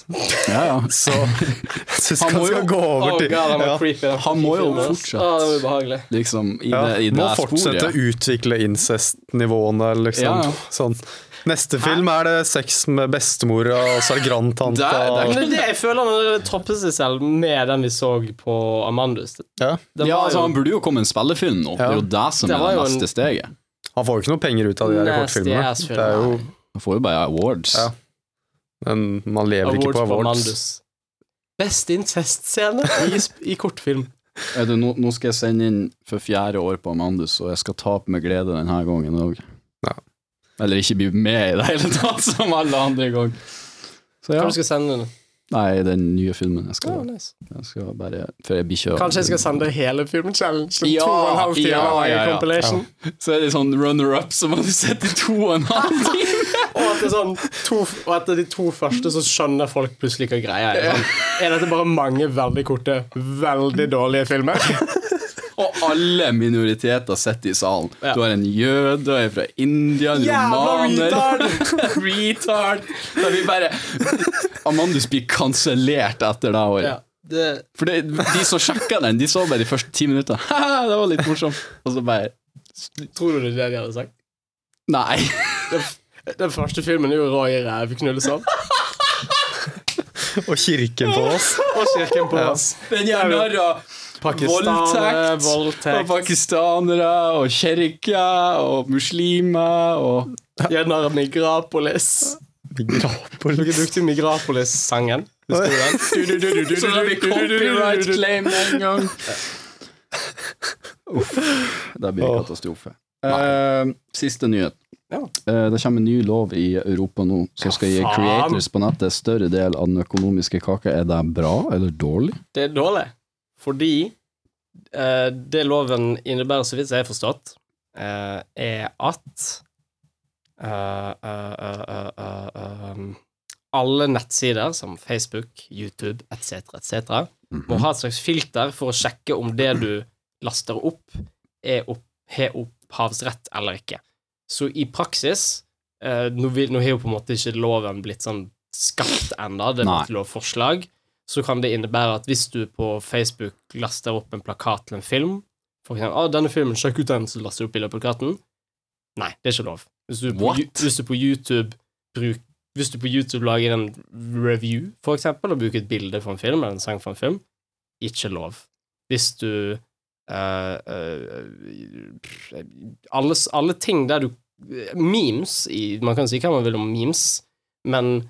ja. ja. Så jeg syns Han han skal jo- gå over Oh, til God, han ja. creepy. Han må jo fortsette. Ah, det. Liksom i Ja, det, i må fortsette å utvikle incest-nivåene, liksom. Ja, ja. Sånn. Neste film er det sex med bestemora og er- er Men det er jeg føler han det topper seg selv med den vi så på Amandus. Ja. Det Ja, altså Han burde jo komme en spillefilm nå. Det er jo det som Det er det neste en- steget. Han får jo ikke noe penger ut av de der kortfilmene. er jo, Han får jo bare awards. Ja. men man lever Awards ikke på awards. Amandus. Beste incestscene i, i kortfilm. Er det, nå, nå skal jeg sende inn for fjerde år på Amandus, og jeg skal tape med glede denne gangen òg. Ja. Eller ikke bli med i det hele tatt, som alle andre ganger. Så ja. Hva du skal sende den? Nei, den nye filmen. Jeg Oh, skal, nice. jeg skal bare Før jeg blir kjørt. Kanskje jeg skal sende hele filmchallenge? Ja, time ja, ja, ja. Så er det sånn runner-up, så må du sette i to og en halv time. Og etter, sånn, to, og etter de to første så skjønner folk plutselig hva greia er. Sånn, er dette bare mange veldig korte, veldig dårlige filmer? Og alle minoriteter sitter i salen. Ja. Du har en jøde, du er fra India, en Jævla romaner Retard! Da vi bare Amandus blir kansellert etter det året. Ja, det, For det, de som sjekka den, de så bare de første ti minutter. Haha, det var litt morsomt. Og så bare tror du det er det de hadde sagt? Nei. Den første filmen er jo Roy Ræv knullesopp. Og kirken på oss. Og kirken på oss. Den jævla Pakistanere, voldtekt, voldtekt. og pakistanere, og kirke og muslimer, og Gjennom Migrapolis. Migrapolis. Dere brukte jo Migrapolis-sangen. Husker du den? Så da du, copyright claim en gang. Uff, det blir katastrofe. Uh, siste nyhet. Ja. Uh, det kommer en ny lov i Europa nå som skal gi creators på nettet større del av den økonomiske kaka. Er det bra eller dårlig? Det er dårlig, fordi eh, det loven innebærer, så vidt jeg har forstått, eh, er at eh, eh, eh, eh, um, alle nettsider som Facebook, YouTube etc., etc., må ha et slags filter for å sjekke om det du laster opp, er opp, har opphavsrett eller ikke. Så i praksis eh, Nå, nå har jo på en måte ikke loven blitt sånn skapt ennå, det er et lovforslag. Så kan det innebære at hvis du på Facebook laster opp en plakat til en film For eksempel, ah, 'Denne filmen, sjekk ut den', så laster du opp bilde av plakaten. Nei, det er ikke lov. Hvis du, på, hvis du på YouTube bruk, Hvis du på YouTube lager en review, for eksempel, og bruker et bilde for en film, eller en sang for en film, ikke lov. Hvis du uh, uh, alle, alle ting der du Memes i, Man kan si hva man vil om memes, men eh,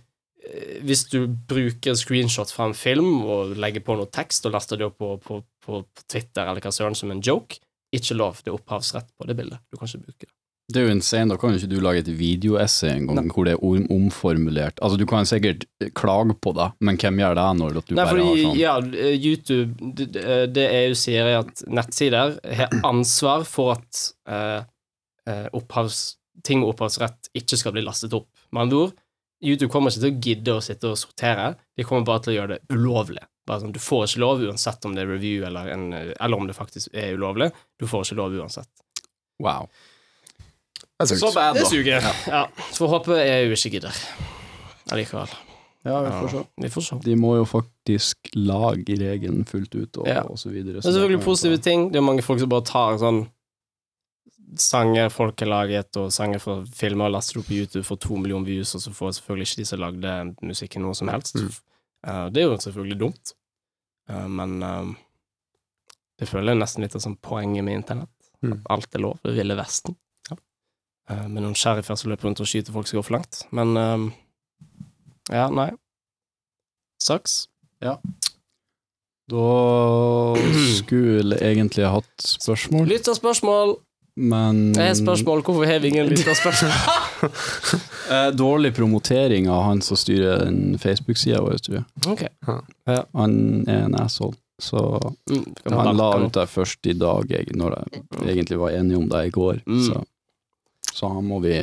hvis du bruker screenshot fra en film og legger på noe tekst og laster det opp på, på, på, på Twitter eller hva søren som en joke, ikke lov. Det er opphavsrett på det bildet. Du kan ikke bruke det. Det er jo insane, da kan jo ikke du lage et videoessay en gang hvor det er om- omformulert Altså, du kan sikkert klage på det, men hvem gjør det når du Nei, bare fordi, har sånn ja, YouTube Det, det- det EU sier, er at nettsider har ansvar for at eh, eh, opphavs, ting med opphavsrett ikke skal bli lastet opp. Med andre ord, YouTube kommer ikke til å gidde å sitte og sortere, de kommer bare til å gjøre det ulovlig. Bare sånn, Du får ikke lov uansett om det er review eller, en, eller om det faktisk er ulovlig. Du får ikke lov uansett. Wow. Det Så bad, da. Det suger. Ja. Får håpe EU ikke gidder allikevel. Ja, vi får se. vi får se. De må jo faktisk lage regelen fullt ut, og, Ja. og så videre. Det er selvfølgelig positive ting. Det er mange folk som bare tar sånn sanger folk har laget, og sanger fra filmer laster opp på YouTube for to millioner views, og så får selvfølgelig ikke de som lagde musikken, noe som helst. Eh, det er jo selvfølgelig dumt, uh, men eh, det føler jeg nesten litt av sånn poenget med internett. Mm. At alt er lov. Det ville Vesten. Eh, med noen sheriffer som løper rundt og skyter folk som går for langt. Men eh, ja, nei. Sucks. Da skulle jeg egentlig hatt spørsmål, Lytterspørsmål. Men spørsmål. Hvorfor har vi ingen lytterspørsmål? Eh, dårlig promotering av han som styrer den Facebook-sida vår, tror jeg. Ok. Han er en asshole. Så Mm, han la ut det først i dag, jeg, når jeg egentlig var enig om det i går. Mm. Så, så han må vi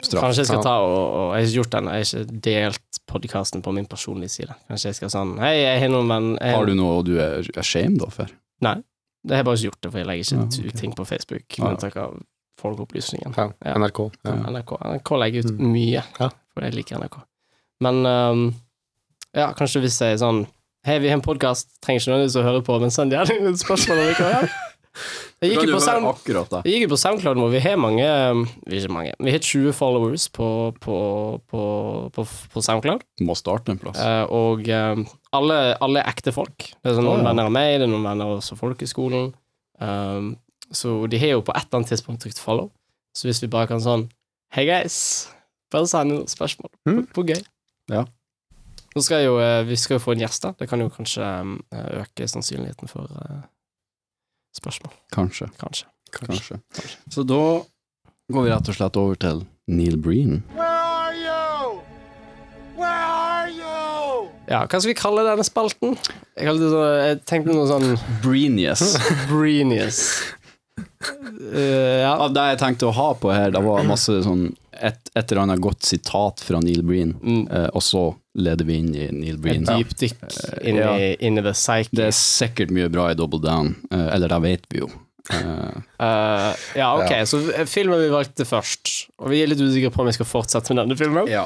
straffe. Kanskje jeg skal ta og, og Jeg har ikke gjort den, jeg har ikke delt podkasten på min personlige side. Kanskje jeg skal sånn Hei, jeg har noen venn jeg Har du noe du er ashamed for? Nei, det har jeg bare gjort det, for jeg legger ikke ut ok. ting på Facebook. Ja. takk av Folkeopplysningen. Ja. NRK. Ja. NRK, NRK legger ut Mm. mye, for jeg liker NRK. Men um, ja, kanskje hvis jeg er sånn Hei, vi har en podkast, trenger ikke nødvendigvis å høre på, men send gjerne spørsmål likevel. Jeg gikk jo på på SoundCloud hvor vi har mange um, Vi har mange Vi har 20 followers på, på, på, på, på SoundCloud. Må starte en plass. Uh, og uh, alle, alle er ekte folk. Det er sånn noen oh, ja. venner av meg, det er noen venner også folkehøgskolen. Um, så de har jo på et eller annet tidspunkt trykt follow. Så hvis vi bare kan sånn Hei, guys. Bare send noen spørsmål. Mm. På gøy. Ja. Skal jo, eh, vi skal jo få en gjest, da. Det kan jo kanskje um, øke sannsynligheten for eh, spørsmål. Kanskje. Kanskje. Kanskje. Så da går vi rett og slett over til Neil Breen. Ja, hva skal vi kalle denne spalten? Jeg, sånn, jeg tenkte noe sånn Breenius. Breenius. Uh, ja. Av det jeg tenkte å ha på her, det var masse sånn et, et eller annet godt sitat fra Neil Breen, Mm. uh, og så leder vi inn i Neil Et Breen. dypdykk inn ja. i, inn i the psyche. Det er sikkert mye bra i Double Down, eh, eller det vet vi jo. Eh, Eh, ja, ok, så filmen vi valgte først, og vi er litt usikre på om vi skal fortsette med denne filmen, ja.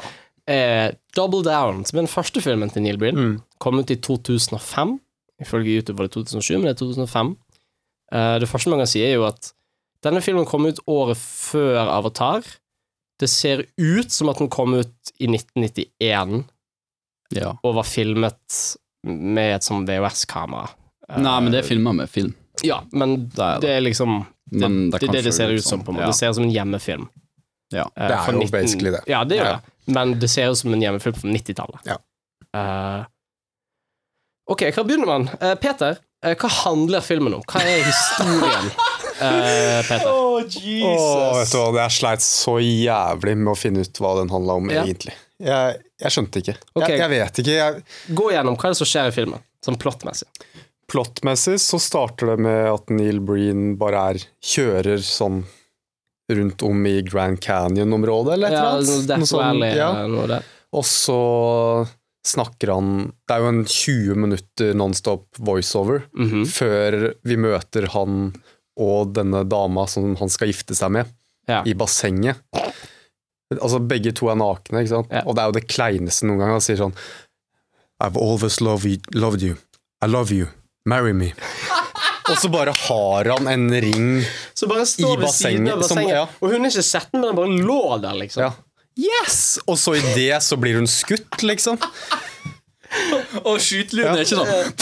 er Double Down, som er den første filmen til Neil Breen. Mm. Kom ut i 2005. Ifølge YouTube var det 2007, men det er 2005. Eh, det første man kan si, er jo at denne filmen kom ut året før Avatar. Det ser ut som at den kom ut i 1991, Ja. og var filmet med et sånn VHS-kamera. Nei, men det er filma med film. Ja, men Det er det. det er liksom Det, Men det, det er det det ser ut som. sånn, på en måte ja. Det ser ut som en hjemmefilm. Ja. eh, Det er jo jo basically det. Ja, det gjør Ja. det. Men det ser ut som en hjemmefilm fra 90-tallet. Ja. Uh... ok, hva begynner man? Uh, Peter, uh, hva handler filmen om? Hva er historien? Eh, Peter. Åh, vet du hva, Jeg sleit så jævlig med å finne ut hva den handla om, Ja. egentlig. Jeg, jeg skjønte ikke. Okay. Jeg, jeg vet ikke. Jeg, Gå gjennom hva er det som skjer i filmen, sånn plottmessig. Plottmessig så starter det med at Neil Breen bare er kjører sånn rundt om i Grand Canyon-området, eller et eller annet. Ja, Noe sånn, ja. noe der. Og så snakker han Det er jo en 20 minutter nonstop voiceover Mhm. før vi møter han og denne dama som han skal gifte seg med, Ja. i bassenget. Altså, begge to er nakne, ikke sant? Ja. Og det er jo det kleineste noen gang. Han sier sånn I've always loved you, loved you. I love you. Marry me. Og så bare har han en ring I bassenget, som- ja. og hun er ikke sett den, men den bare lå der, liksom. Ja. Yes! Og så i det så blir hun skutt, liksom. Og skytelyden er ikke sånn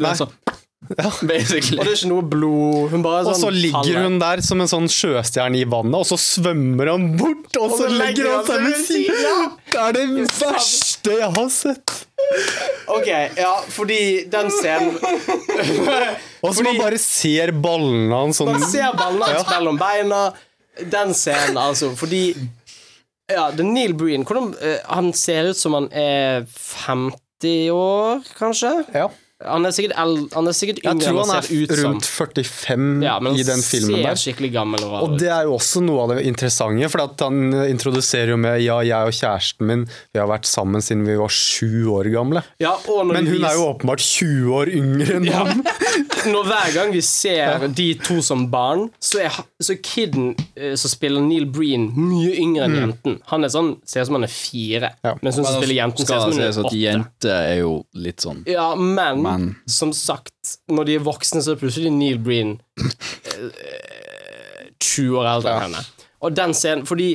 Det sånn Basically. Og det er ikke noe blod. Hun bare er Og sånn så ligger hun der som en sånn sjøstjerne i vannet, og så svømmer han bort, og så legger han seg ved siden! Det er det verste jeg har sett! Ok, ja, fordi den scenen Og så man bare ser ballene hans sånn Man ser ballene hans mellom beina. Den scenen, altså, fordi Ja, det er Neil Breen. Hvordan, eh, han ser ut som han er 50 år, kanskje? Ja. Han er sikkert, el han er sikkert yngre tror enn han er ser ut som. rundt 45 Ja, men han i den filmen ser der. skikkelig gammel og Og det er jo også noe av det interessante, for at han introduserer jo med Ja, jeg og kjæresten min Vi har vært sammen siden vi var sju år gamle. Ja, og når Men vi hun er jo åpenbart 20 år yngre enn Ja. ham. Når hver gang vi ser de to som barn, så er, så er kiden eh, som spiller Neil Breen, mye yngre enn jenten. Han er sånn, ser ut som han er fire, Ja. mens hun som spiller jenten, ser ut som hun er åtte. jente er jo litt sånn Ja, men, Men- som sagt, når de er voksne, så er plutselig Neil Breen eh, 20 år eldre enn henne. Og den scenen Fordi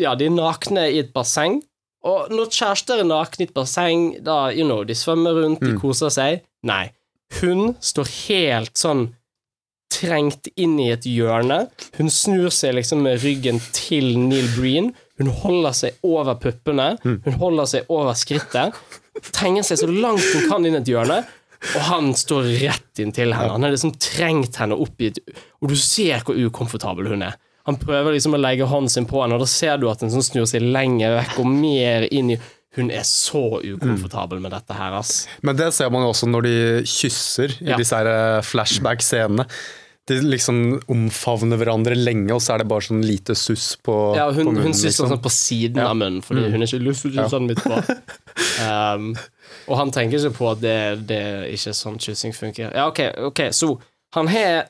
ja, de er nakne i et basseng. Og når kjærester er nakne i et basseng, da, you know, de svømmer rundt, de koser seg. Nei. Hun står helt sånn trengt inn i et hjørne. Hun snur seg liksom med ryggen til Neil Breen. Hun holder seg over puppene. Hun holder seg over skrittet. Trenger seg så langt hun kan inn i et hjørne. Og han står rett inntil henne. Han har liksom trengt henne opp i et Og du ser hvor ukomfortabel hun er. Han prøver liksom å legge hånden sin på henne, og da ser du at hun sånn snur seg lenger vekk og mer inn i Hun er så ukomfortabel med dette her, ass. Men det ser man jo også når de kysser i Ja. disse flashback-scenene. De liksom omfavner hverandre lenge, og så er det bare sånn lite suss på, Ja, hun, på munnen. hun sysser liksom. sånn på siden av munnen, fordi hun er ikke til å kysse midt på. Um, og han tenker ikke på at det, det er ikke sånn kyssing funker. Ja, ok, ok, så han har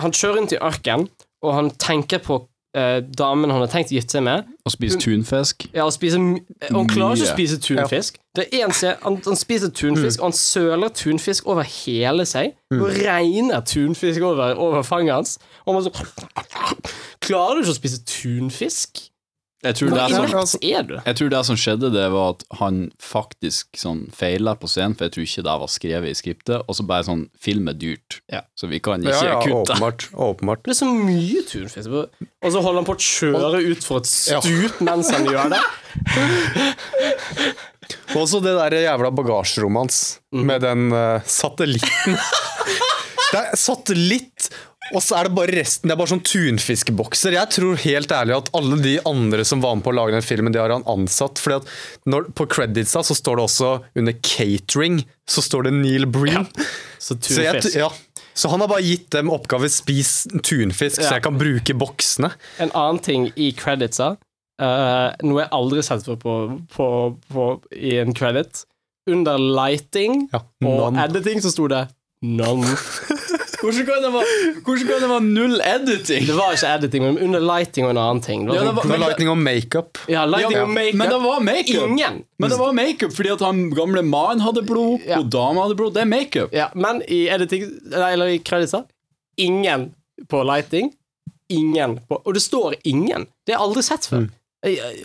Han kjører inn til ørkenen, og han tenker på eh, damen hun har tenkt å gifte seg med. Og spise tunfisk. Ja, Han klarer ikke å spise tunfisk. Det er en se, han, han spiser tunfisk, og han søler tunfisk over hele seg. Og regner tunfisk over, over fanget hans. Og man så Klarer du ikke å spise tunfisk? Jeg tror, er sånn, jeg tror det som skjedde, det var at han faktisk sånn feila på scenen, for jeg tror ikke det var skrevet i skriptet, og så bare sånn Film er dyrt, Ja. så vi kan ikke ja, kutte. åpenbart. åpenbart. Det er så mye tunfisk. Og så holder han på å kjøre ut for et stup mens han gjør det. Også det der jævla bagasjerommet hans mm. med den uh, satellitten. det er satellitt, og så er det bare resten. Det er bare sånn tunfiskbokser. Jeg tror helt ærlig at alle de andre som var med på å lage den filmen, de har han ansatt. Fordi at når, På creditsa så står det også under catering så står det Neil Breen. Så Så, jeg, ja. så han har bare gitt dem oppgave spis tunfisk, Ja. så jeg kan bruke boksene. En annen ting i creditsa, uh, noe jeg aldri har sett på, på, på, i en credit Under lighting Ja, og editing så sto det none. Hvordan kan, det være, hvordan kan det være null editing? Det var ikke editing, men under lighting og en annen ting. Det var Ja, det sånn, var- Med lightning og makeup. ja, lighting Ja, og makeup. Men det var makeup. Ingen. Men det var makeup fordi at han gamle mannen hadde blod, Ja. og dama hadde blod. Det er makeup. Ja, men i editing, eller i creditsa, ingen på lighting. Ingen på Og det står ingen. Det har jeg aldri sett før. Jeg-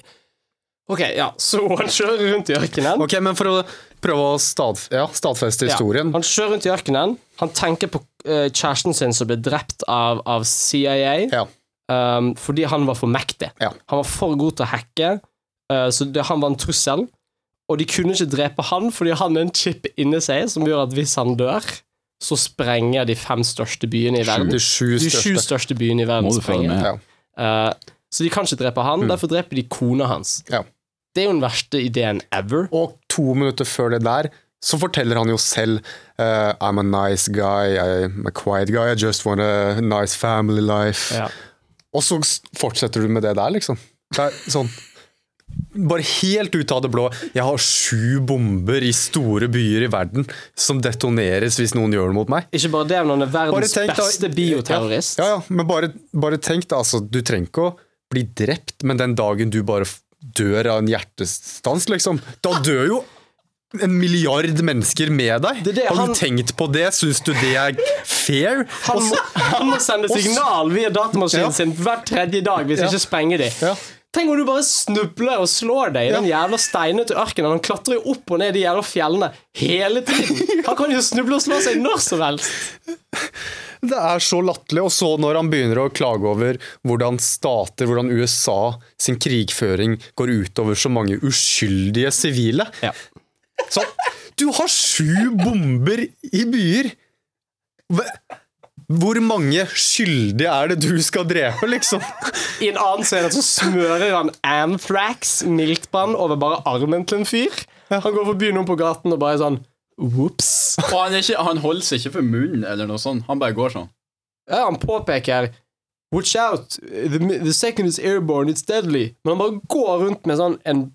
Ok, ja, så han kjører rundt i ørkenen. Ok, men for å prøve å stadf ja, stadfeste Ja, historien han kjører rundt i ørkenen. Han tenker på eh, kjæresten sin som ble drept av, av CIA. Ja. um, fordi han var for mektig. Ja. Han var for god til å hacke, eh, så det, han var en trussel. Og de kunne ikke drepe han fordi han er en chip inni seg som gjør at hvis han dør, så sprenger de fem største byene i verden. De sju De sju største. største byene i verden Må du følge sprenger. med. Ja. Eh, så de kan ikke drepe han, derfor dreper de kona hans. Ja. Det er jo den verste ideen ever. Og to minutter før det der så forteller han jo selv uh, I'm a nice guy, I'm a quiet guy, I just want a nice family life. Ja. Og så fortsetter du med det der, liksom. Det er sånn Bare helt ut av det blå. Jeg har sju bomber i store byer i verden som detoneres hvis noen gjør det mot meg. Ikke bare det, men han er verdens tenk beste bioterrorist. Ja, ja, men bare, bare tenk da, altså, du trenger ikke å bli drept, men den dagen du bare dør av en hjertestans, liksom, da dør jo en milliard mennesker med deg. Det det Har han- du tenkt på det? Syns du det er fair? Han må, han må sende signal via datamaskinen Ja. sin hver tredje dag hvis Ja. ikke sprenger de. Ja. Tenk om du bare snubler og slår deg i den jævla steinete ørkenen. Han klatrer jo opp og ned de jævla fjellene hele tiden. Han kan jo snuble og slå seg når som helst. Det er så latterlig. Og så når han begynner å klage over hvordan stater, hvordan USA sin krigføring går utover så mange uskyldige sivile Ja. Sånn. du har sju bomber i byer! Hva- Hvor mange skyldige er det du skal drepe, liksom? I en annen scene så smører han Anthrax miltbrann, over bare armen til en fyr. Han går forbi noen på gaten og bare sånn Ops. Og han, er ikke, han holder seg ikke for munnen eller noe sånt. Han bare går sånn. Ja, han påpeker Watch out, the, the second is airborne, it's deadly. Men han bare går rundt med sånn en,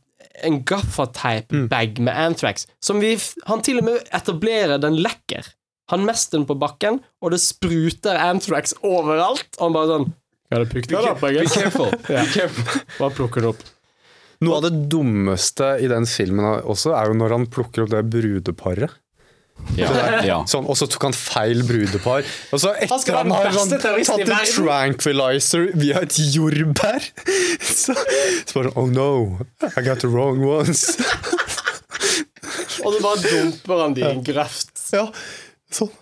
en gaffateip-bag med Anthrax, som vi Han til og med etablerer den lekker. Han mister den på bakken, og det spruter Anthrax overalt. Og han bare sånn Kan jeg pukke den opp, I Be careful. Ja. Bare plukker det opp. Noe av det dummeste i den filmen også er jo når han plukker opp det brudeparet. Ja. ja. Sånn, og så tok han feil brudepar. Og så etter være han har sånn, tatt en tranquilizer via et jordbær Så, så bare Oh no, I got the wrong ones. Og så bare dumper han de i en grøft. Ja, sånn.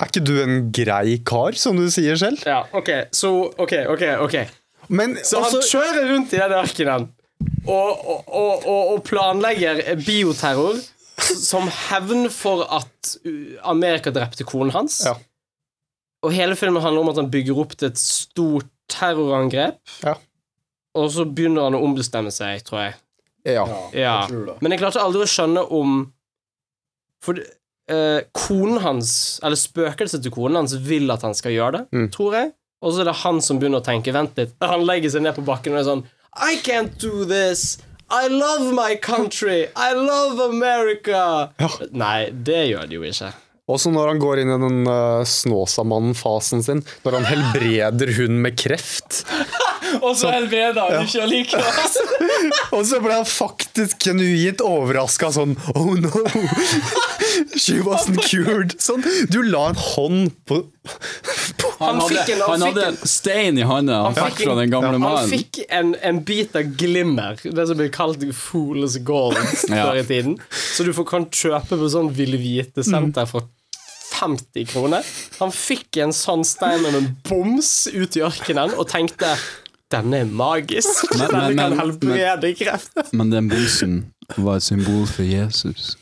Er ikke du en grei kar, som du sier selv? Ja, OK, så OK, OK. ok Men Så han også, kjører rundt i den ørkenen og, og, og, og, planlegger bioterror som hevn for at Amerika drepte konen hans. Ja. Og hele filmen handler om at han bygger opp til et stort terrorangrep. Ja. Og så begynner han å ombestemme seg, tror jeg. ja. Ja. tror det. Men jeg klarte aldri å skjønne om For eh, konen hans, eller spøkelset til konen hans, vil at han skal gjøre det, Mm. tror jeg. Og så er det han som begynner å tenke. Vent litt. Han legger seg ned på bakken og er sånn I can't do this. I love my country. I love America. Ja. Nei, det gjør de jo ikke. Også når han går inn i den uh, Snåsamannen-fasen sin, når han helbreder hun med kreft. Og så helbreder han ikke allikevel. Og så ble han faktisk genuint overraska sånn Oh no! She wasn't cured. Sånn, du la en hånd på, på Han Han, fikk hadde, en- han han hadde en- en stein i hånda han Han fikk fra en- den gamle ja. mannen. fikk en, en bit av glimmer, det som blir kalt fool's gold Ja. før i tiden. Så du får, kan kjøpe på sånn Ville Vite-senter for 50 kroner. Han fikk en sånn stein med en boms ut i ørkenen og tenkte denne er magisk. Men- Denne kan helbrede kreft. Men den bomsen var et symbol for Jesus.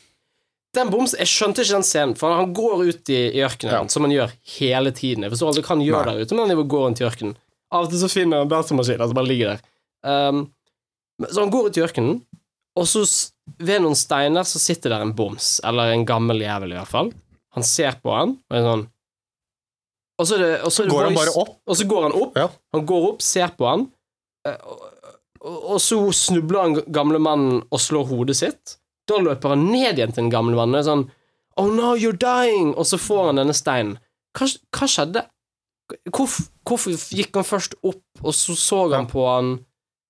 Den boms, Jeg skjønte ikke den scenen, for han går ut i, i ørkenen, som han gjør hele tiden. Jeg forstår aldri hva han gjør der ute, men han går rundt i ørkenen. Av og til så finner han datamaskiner som bare ligger der. Um, så han går ut i ørkenen, og så ved noen steiner så sitter der en boms, eller en gammel jævel i hvert fall. Han ser på han, og er sånn Og så det, og så Går han bare opp? Og så går han opp. Ja. Han går opp, ser på han, eh, og, og, og så snubler han gamle mannen og slår hodet sitt. Da løper han ned igjen til den gamle mannen og er sånn Oh no, you're dying! Og så får han denne steinen. Hva, hva skjedde? Hvorfor, hvorfor gikk han først opp, og så så han på han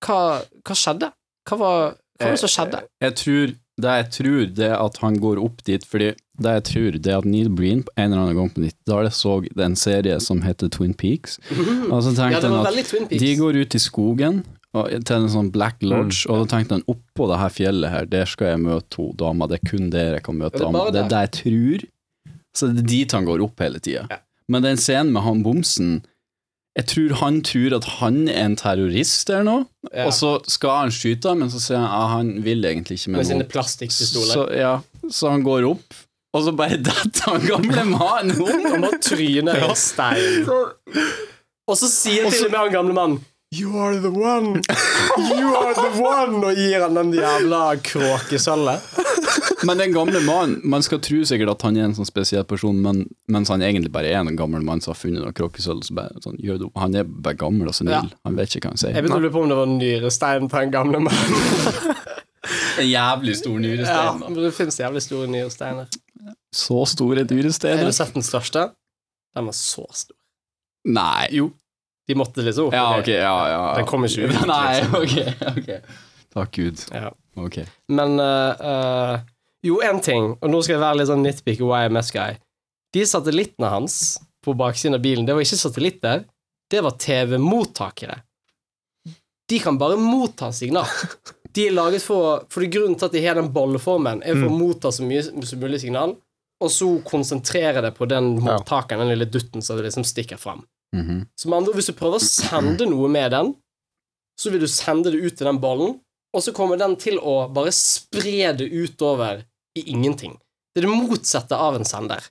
Hva, hva skjedde? Hva var, hva var det som skjedde? Jeg tror, det jeg tror, det er at han går opp dit, fordi det jeg tror, det er at Neil Breen på en eller annen gang på 90-tallet så en serie som heter Twin Peaks, og så tenkte ja, han at de går ut i skogen, og, til en sånn Black Lodge, og da tenkte han oppå det her fjellet her, der skal jeg møte to damer. Det er kun der jeg kan møte det er damer. Det er det jeg tror. Så det er dit han går opp hele tida. Ja. Men den scenen med han bomsen Jeg tror han tror at han er en terrorist eller noe, Ja. og så skal han skyte ham, men så sier han at han vil egentlig ikke Med med sine noe. plastikkpistoler. Så, ja, så han går opp, og så bare detter han gamle mannen om. Han en stein. Og så sier til og med han gamle mannen You are the one! You are the one! Og gir han den jævla kråkesølvet. Men den gamle mannen, man skal tro sikkert at han er en sånn spesiell person, men, mens han egentlig bare er en gammel mann som har funnet noe kråkesølv. så bare Sånn, han er bare gammel og senil. Ja. Han vet ikke hva han sier. Jeg begynte å lure på om det var nyrestein på den gamle mannen. En jævlig stor nyrestein. Ja, det finnes jævlig store nyresteiner. Så store Har du sett den største? Den var så stor. Nei. Jo. De måtte liksom opp. Ja, ok. Ja, ja. Den kom ikke ut, Nei, liksom. ok. ok Takk Gud. Ja. Ok. Men uh, Jo, én ting, og nå skal jeg være litt sånn nitpicky YMS-guy. De satellittene hans på baksiden av bilen, det var ikke satellitter, det var TV-mottakere. De kan bare motta signal. De er laget for For det grunnen til at de har den bolleformen, er for å motta så mye som mulig signal, og så konsentrere det på den mottakeren, den lille dutten, så det liksom stikker fram. Mhm. Så med andre hvis du prøver å sende noe med den, så vil du sende det ut til den ballen, og så kommer den til å bare spre det utover i ingenting. Det er det motsatte av en sender.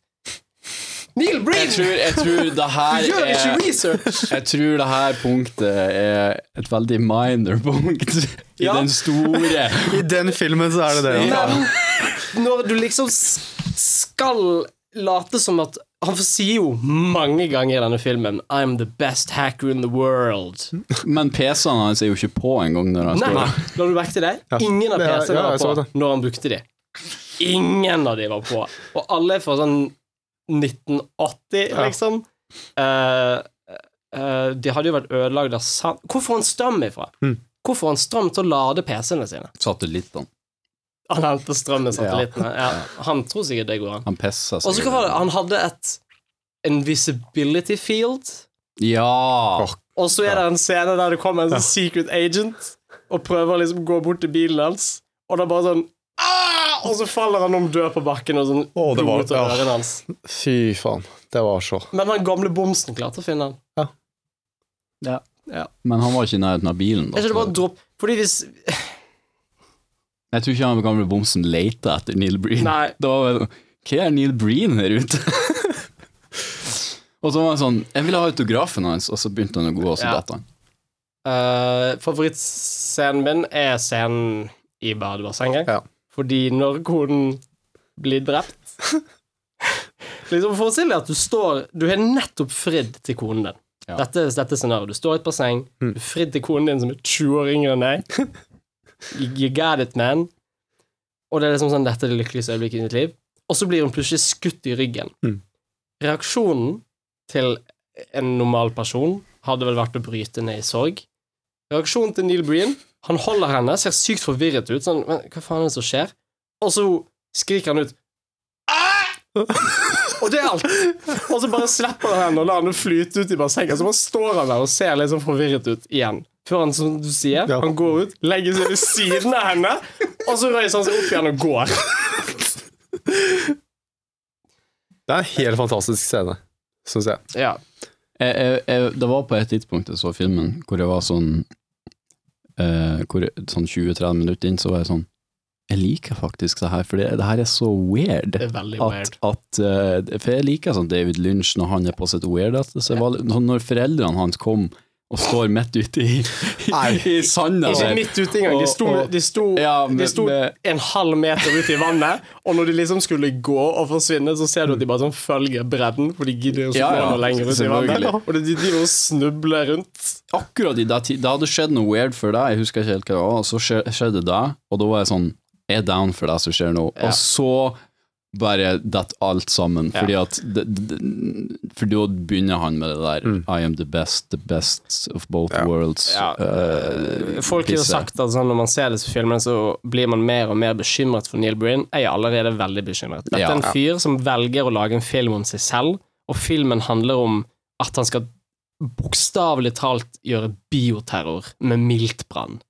Neil Jeg Breen! tror, jeg tror det her Du gjør ikke er research! Jeg tror det her punktet er et veldig minor punkt i Ja. den store I den filmen så er det det. Ja. Men når du liksom skal late som at Han sier jo mange ganger i denne filmen I'm the best hacker in the world. Men PC-ene hans er jo ikke på engang når han Nei, la du merke til det? Ingen av PC-ene var på når han brukte de. Ingen av de var på. Og alle er fra sånn 1980, liksom. Uh, uh, de hadde jo vært ødelagd av sand Hvor får han strøm ifra? Mm. Hvor får han strøm til å lade PC-ene sine? satellittene. Han henter strøm med satellittene. Ja. Han tror sikkert det går an. Han pisser Og så hva var det? Han hadde et invisibility field. Ja! Og så er det en scene der det kommer en sånn secret agent og prøver å liksom gå bort til bilen hans, og det er bare sånn Aah! Og så faller han om død på bakken, og sånn Å, det var- ja. ørene hans. Fy faen. Det var så Men den gamle bomsen klarte å finne han. Men han var ikke i nærheten av bilen. Er ikke det Da. bare dropp Fordi hvis Jeg tror ikke han gamle bomsen leita etter Neil Breen. Nei. Det var vel Hva er Neil Breen her ute? og så var han sånn Jeg ville ha autografen hans, og så begynte han å gå, og så Ja. datt han. uh, Favorittscenen min er scenen i badebassenget. Ja. Fordi når konen blir drept Liksom Forestill deg at du står Du har nettopp fridd til konen din. Ja. Dette, dette er scenarioet. Du står i et basseng, du har fridd til konen din som er 20 år yngre enn deg. You, got it, man. Og det er liksom sånn Dette er det lykkeligste øyeblikket i mitt liv. Og så blir hun plutselig skutt i ryggen. Mm. Reaksjonen til en normal person hadde vel vært å bryte ned i sorg. Reaksjonen til Neil Breen Han holder henne, ser sykt forvirret ut. Sånn, men hva faen er det som skjer? Og så skriker han ut «Ah!» Og det er alt. Og så bare slipper han henne og lar henne flyte ut i bassenget. Så bare står han der og ser litt sånn forvirret ut igjen. Før han, som du sier, Ja. han går ut, legger seg ved siden av henne, og så røyser han seg opp igjen og går. Det er en helt fantastisk scene, syns jeg. Ja. Jeg, jeg, jeg, det var på et tidspunkt jeg så filmen hvor jeg var sånn eh, hvor Sånn 20-30 minutter inn, så var jeg sånn Jeg liker faktisk det her, for det, det her er så weird. Det er veldig At, weird. at, eh, for jeg liker sånn David Lynch når han er på sitt weirdeste. Så var, når foreldrene hans kom og står midt ute i, i, i sanda Ikke midt ute engang. De sto, de sto, Ja, med- de sto med- en halv meter ute i vannet, og når de liksom skulle gå og forsvinne, så ser du at de bare sånn følger bredden, for de gidder jo ikke Ja, gå ja, noe lenger ut i vannet. Og de driver og snubler rundt. Akkurat i det det hadde skjedd noe weird for deg, jeg husker ikke helt hva det var, og så skjedde det, og da var jeg sånn er down for det som skjer nå. Ja. Og så bare detter alt sammen, fordi at For da begynner han med det der I am the best, the best of both worlds. Ja, eh, Folk har jo sagt at sånn, når man ser disse filmene, så blir man mer og mer bekymret for Neil Breen. Jeg er allerede veldig bekymret. Dette er en fyr som velger å lage en film om seg selv, og filmen handler om at han skal bokstavelig talt gjøre bioterror med miltbrann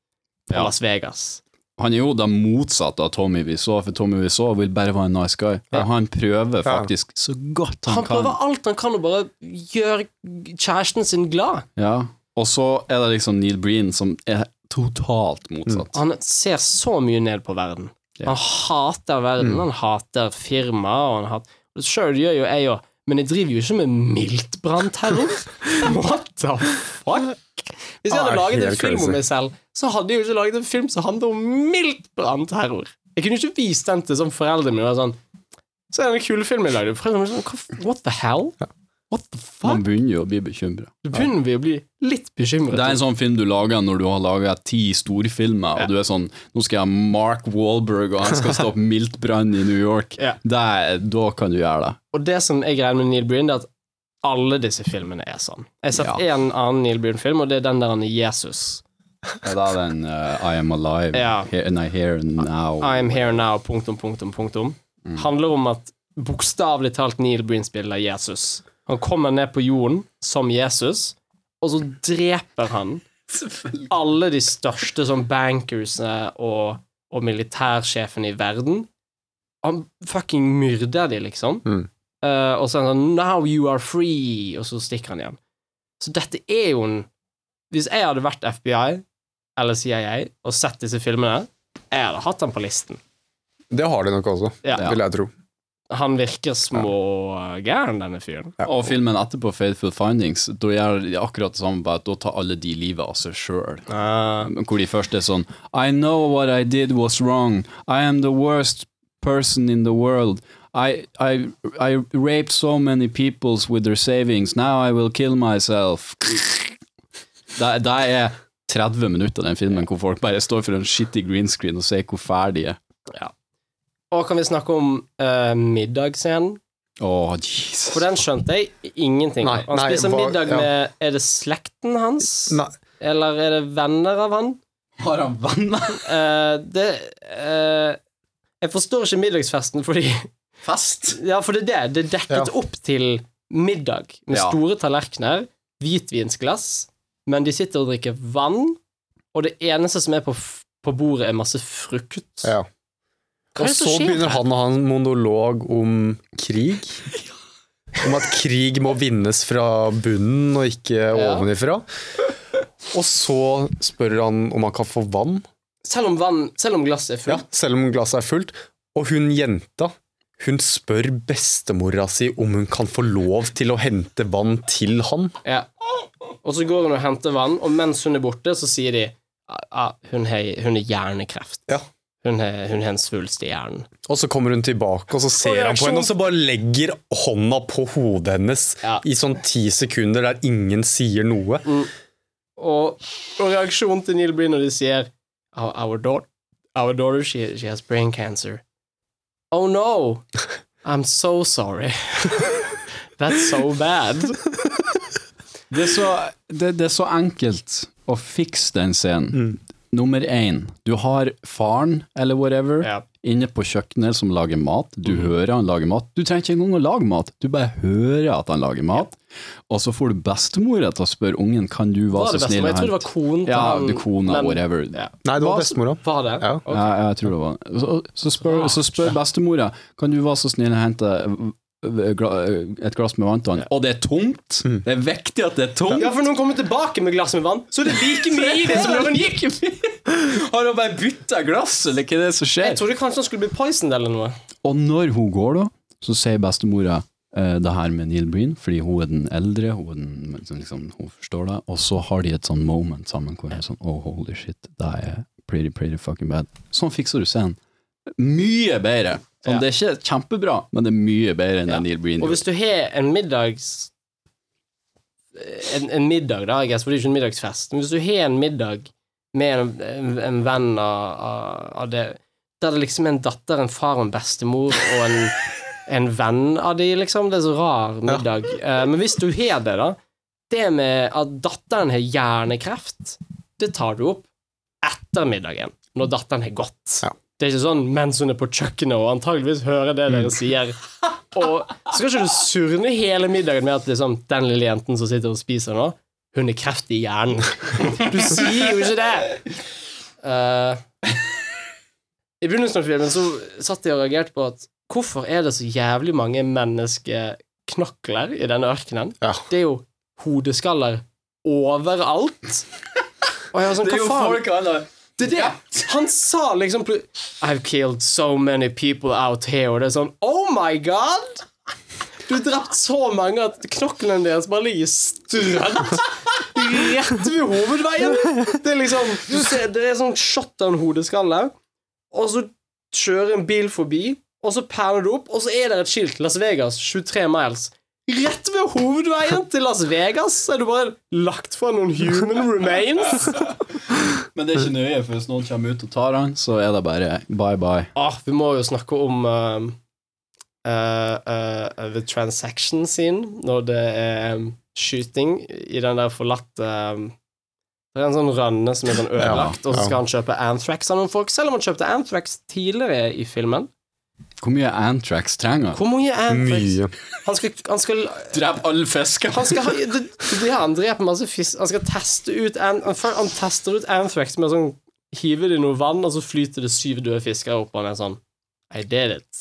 på Ja. Las Vegas. Han er jo det motsatte av Tommy Wiseau, for Tommy Wiseau vil bare være en nice guy. Ja. Og han prøver Ja. faktisk så godt han, Han kan. prøver alt han kan å bare gjøre kjæresten sin glad. Ja. Og så er det liksom Neil Breen som er totalt motsatt. Han ser så mye ned på verden. Yeah. Han hater verden, han hater firma, og han hater Sjøl gjør jo jeg òg, men jeg driver jo ikke med miltbrannterror. What the fuck? Hvis jeg hadde Ah, laget en film om meg selv, så hadde jeg jo ikke laget en film som handler om miltbrannterror. Jeg kunne jo ikke vist den til sånn foreldrene mine. Sånn, så er det en kul film jeg lagde. Sånn, What the hell? What the Man begynner jo å bli bekymra. Da begynner vi å bli litt bekymret. Det er en sånn film du lager når du har laga ti storfilmer, Ja. og du er sånn Nå skal jeg ha Mark Wahlberg, og han skal stoppe miltbrann i New York. Ja. Det er, da kan du gjøre det. Og det som jeg greier med Neil Breen, er at alle disse filmene er sånn. Jeg har sett Ja. en annen Neil Breen-film, og det er den der han er Jesus. Ja, det er den uh, I am alive, Ja. here, nei, here now. I am here now, punktum, punktum, punktum. Mm. Handler om at bokstavelig talt Neil Breen spiller Jesus. Han kommer ned på jorden som Jesus, og så dreper han alle de største sånn bankersene og, og militærsjefene i verden. Han fucking myrder de, liksom. Mm. Uh, og så er han sånn Now you are free, og så stikker han igjen. Så dette er jo en Hvis jeg hadde vært FBI eller CIA og sett disse filmene, jeg hadde hatt han på listen. Det har de nok også, Ja. vil jeg tro. Han virker smågæren, denne fyren. Og filmen etterpå, Faithful Findings, da gjør de akkurat det samme, bare at da tar alle de livet av seg sjøl. Hvor de først er sånn I know what I did was wrong. I am the worst person in the world. I, I, I raped so many peoples with their savings. Now I will kill myself. Det, det er 30 minutter av den filmen hvor folk bare står for en shitty green screen og sier hvor fæl de er. Og kan vi snakke om uh, middagsscenen? Åh, Jesus. For den skjønte jeg ingenting av. Han nei, spiser hva- middag ja. med Er det slekten hans? Nei, Eller er det venner av han? Har han venner? uh, det uh, Jeg forstår ikke middagsfesten fordi Fest? Ja, for det er det. Det er dekket Ja. opp til middag med Ja. store tallerkener, hvitvinsglass, men de sitter og drikker vann, og det eneste som er på, f- på bordet, er masse frukt. ja. Og så begynner han å ha en monolog om krig. Om at krig må vinnes fra bunnen og ikke Ja. ovenifra. Og så spør han om han kan få vann, Selv om, vann, selv om glasset er ja, fullt. selv om glasset er fullt. Og hun jenta hun spør bestemora si om hun kan få lov til å hente vann til han. Ja. Og så går hun og henter vann, og mens hun er borte, så sier de at ah, hun, hun har hjernekreft. Ja. Hun har, hun har en svulst i hjernen. Og så kommer hun tilbake, og så ser han på henne, og så bare legger hånda på hodet hennes Ja. i sånn ti sekunder der ingen sier noe. Og, og reaksjonen til Neil blir når de sier Our, our, daughter, our daughter she, she has brain cancer. Oh no! I'm so sorry. That's so bad. Det er, så, det, det er så enkelt å fikse den scenen. Nummer én, du har faren, eller whatever, Ja. inne på kjøkkenet som lager mat. Du hører han lager mat. Du trenger ikke engang å lage mat, du bare hører at han lager mat. Og så får du bestemora til å spørre ungen kan du være så snill og hente? Jeg tror det var konen til Ja, han. det kona, men- whatever. Ja. Nei, det var bestemora. Var det? Ja. Okay. Ja, jeg tror det var Så, så, spør, så spør bestemora Kan du være så snill å hente et glass med vann til han. Og det er tomt! Det er viktig at det er tomt! Ja, for når hun kommer tilbake med glass med vann, så er det like mye i det som når hun gikk. Har hun bare bytta glass, eller hva er det som skjer? Jeg trodde kanskje han skulle bli poisoned eller noe. Og når hun går, da, så sier bestemora eh, det her med Neil Breen, fordi hun er den eldre, hun, er den, som liksom, hun forstår det, og så har de et sånn moment sammen hvor hun er sånn oh holy shit, det er pretty, pretty fucking bad. Sånn fikser du scenen. Mye bedre. Sånn, Ja. Det er ikke kjempebra, men det er mye bedre enn Ja. Neil Breen Og hvis du har en middags en, en middag, da, jeg guess, for det er ikke en middagsfest, men hvis du har en middag med en, en, en venn av, av, det Der det liksom er en datter, en far og en bestemor og en, en venn av de, liksom. Det er så rar middag. Eh, men hvis du har det, da Det med at datteren har hjernekreft, det tar du opp etter middagen, når datteren har gått. Ja. Det er ikke sånn mens hun er på kjøkkenet og antageligvis hører det dere sier. Og så skal ikke du surne hele middagen med at liksom, den lille jenten som sitter og spiser nå, hun er kreft i hjernen. Du sier jo ikke det! Uh, I begynnelsen av filmen så satt jeg og reagerte på at hvorfor er det så jævlig mange menneskeknokler i denne ørkenen? Ja. Det er jo hodeskaller overalt. Og jeg var sånn, hva faen? Det er det. Han sa liksom I've killed so many people out here, og det er sånn Oh my god! Du har drept så mange at knoklene deres bare ligger strødd rett ved hovedveien. Det er liksom Du ser, det er sånn shotdown-hodeskalle, og så kjører en bil forbi, og så panner du opp, og så er det et skilt Las Vegas 23 miles. Rett ved hovedveien til Las Vegas er du bare lagt fra noen human remains. Men det er ikke nøye, for hvis noen kommer ut og tar han, så er det bare bye bye. Ah, vi må jo snakke om uh, uh, uh, the transaction scene, når det er shooting skyting i den der forlatte um, Det er en sånn rønne som er sånn ødelagt, og så skal han kjøpe Anthrax av noen folk, selv om han kjøpte Anthrax tidligere i filmen. Hvor mye Antrax trenger? Hvor mye Anthrax Mye. Han skal, han skal Drep alle fisker! han skal det, det han dreper masse fisk Han skal teste ut an, han, han tester ut Anthrax med å sånn Hive det i noe vann, og så flyter det syv døde fisker opp, og han er sånn I did it.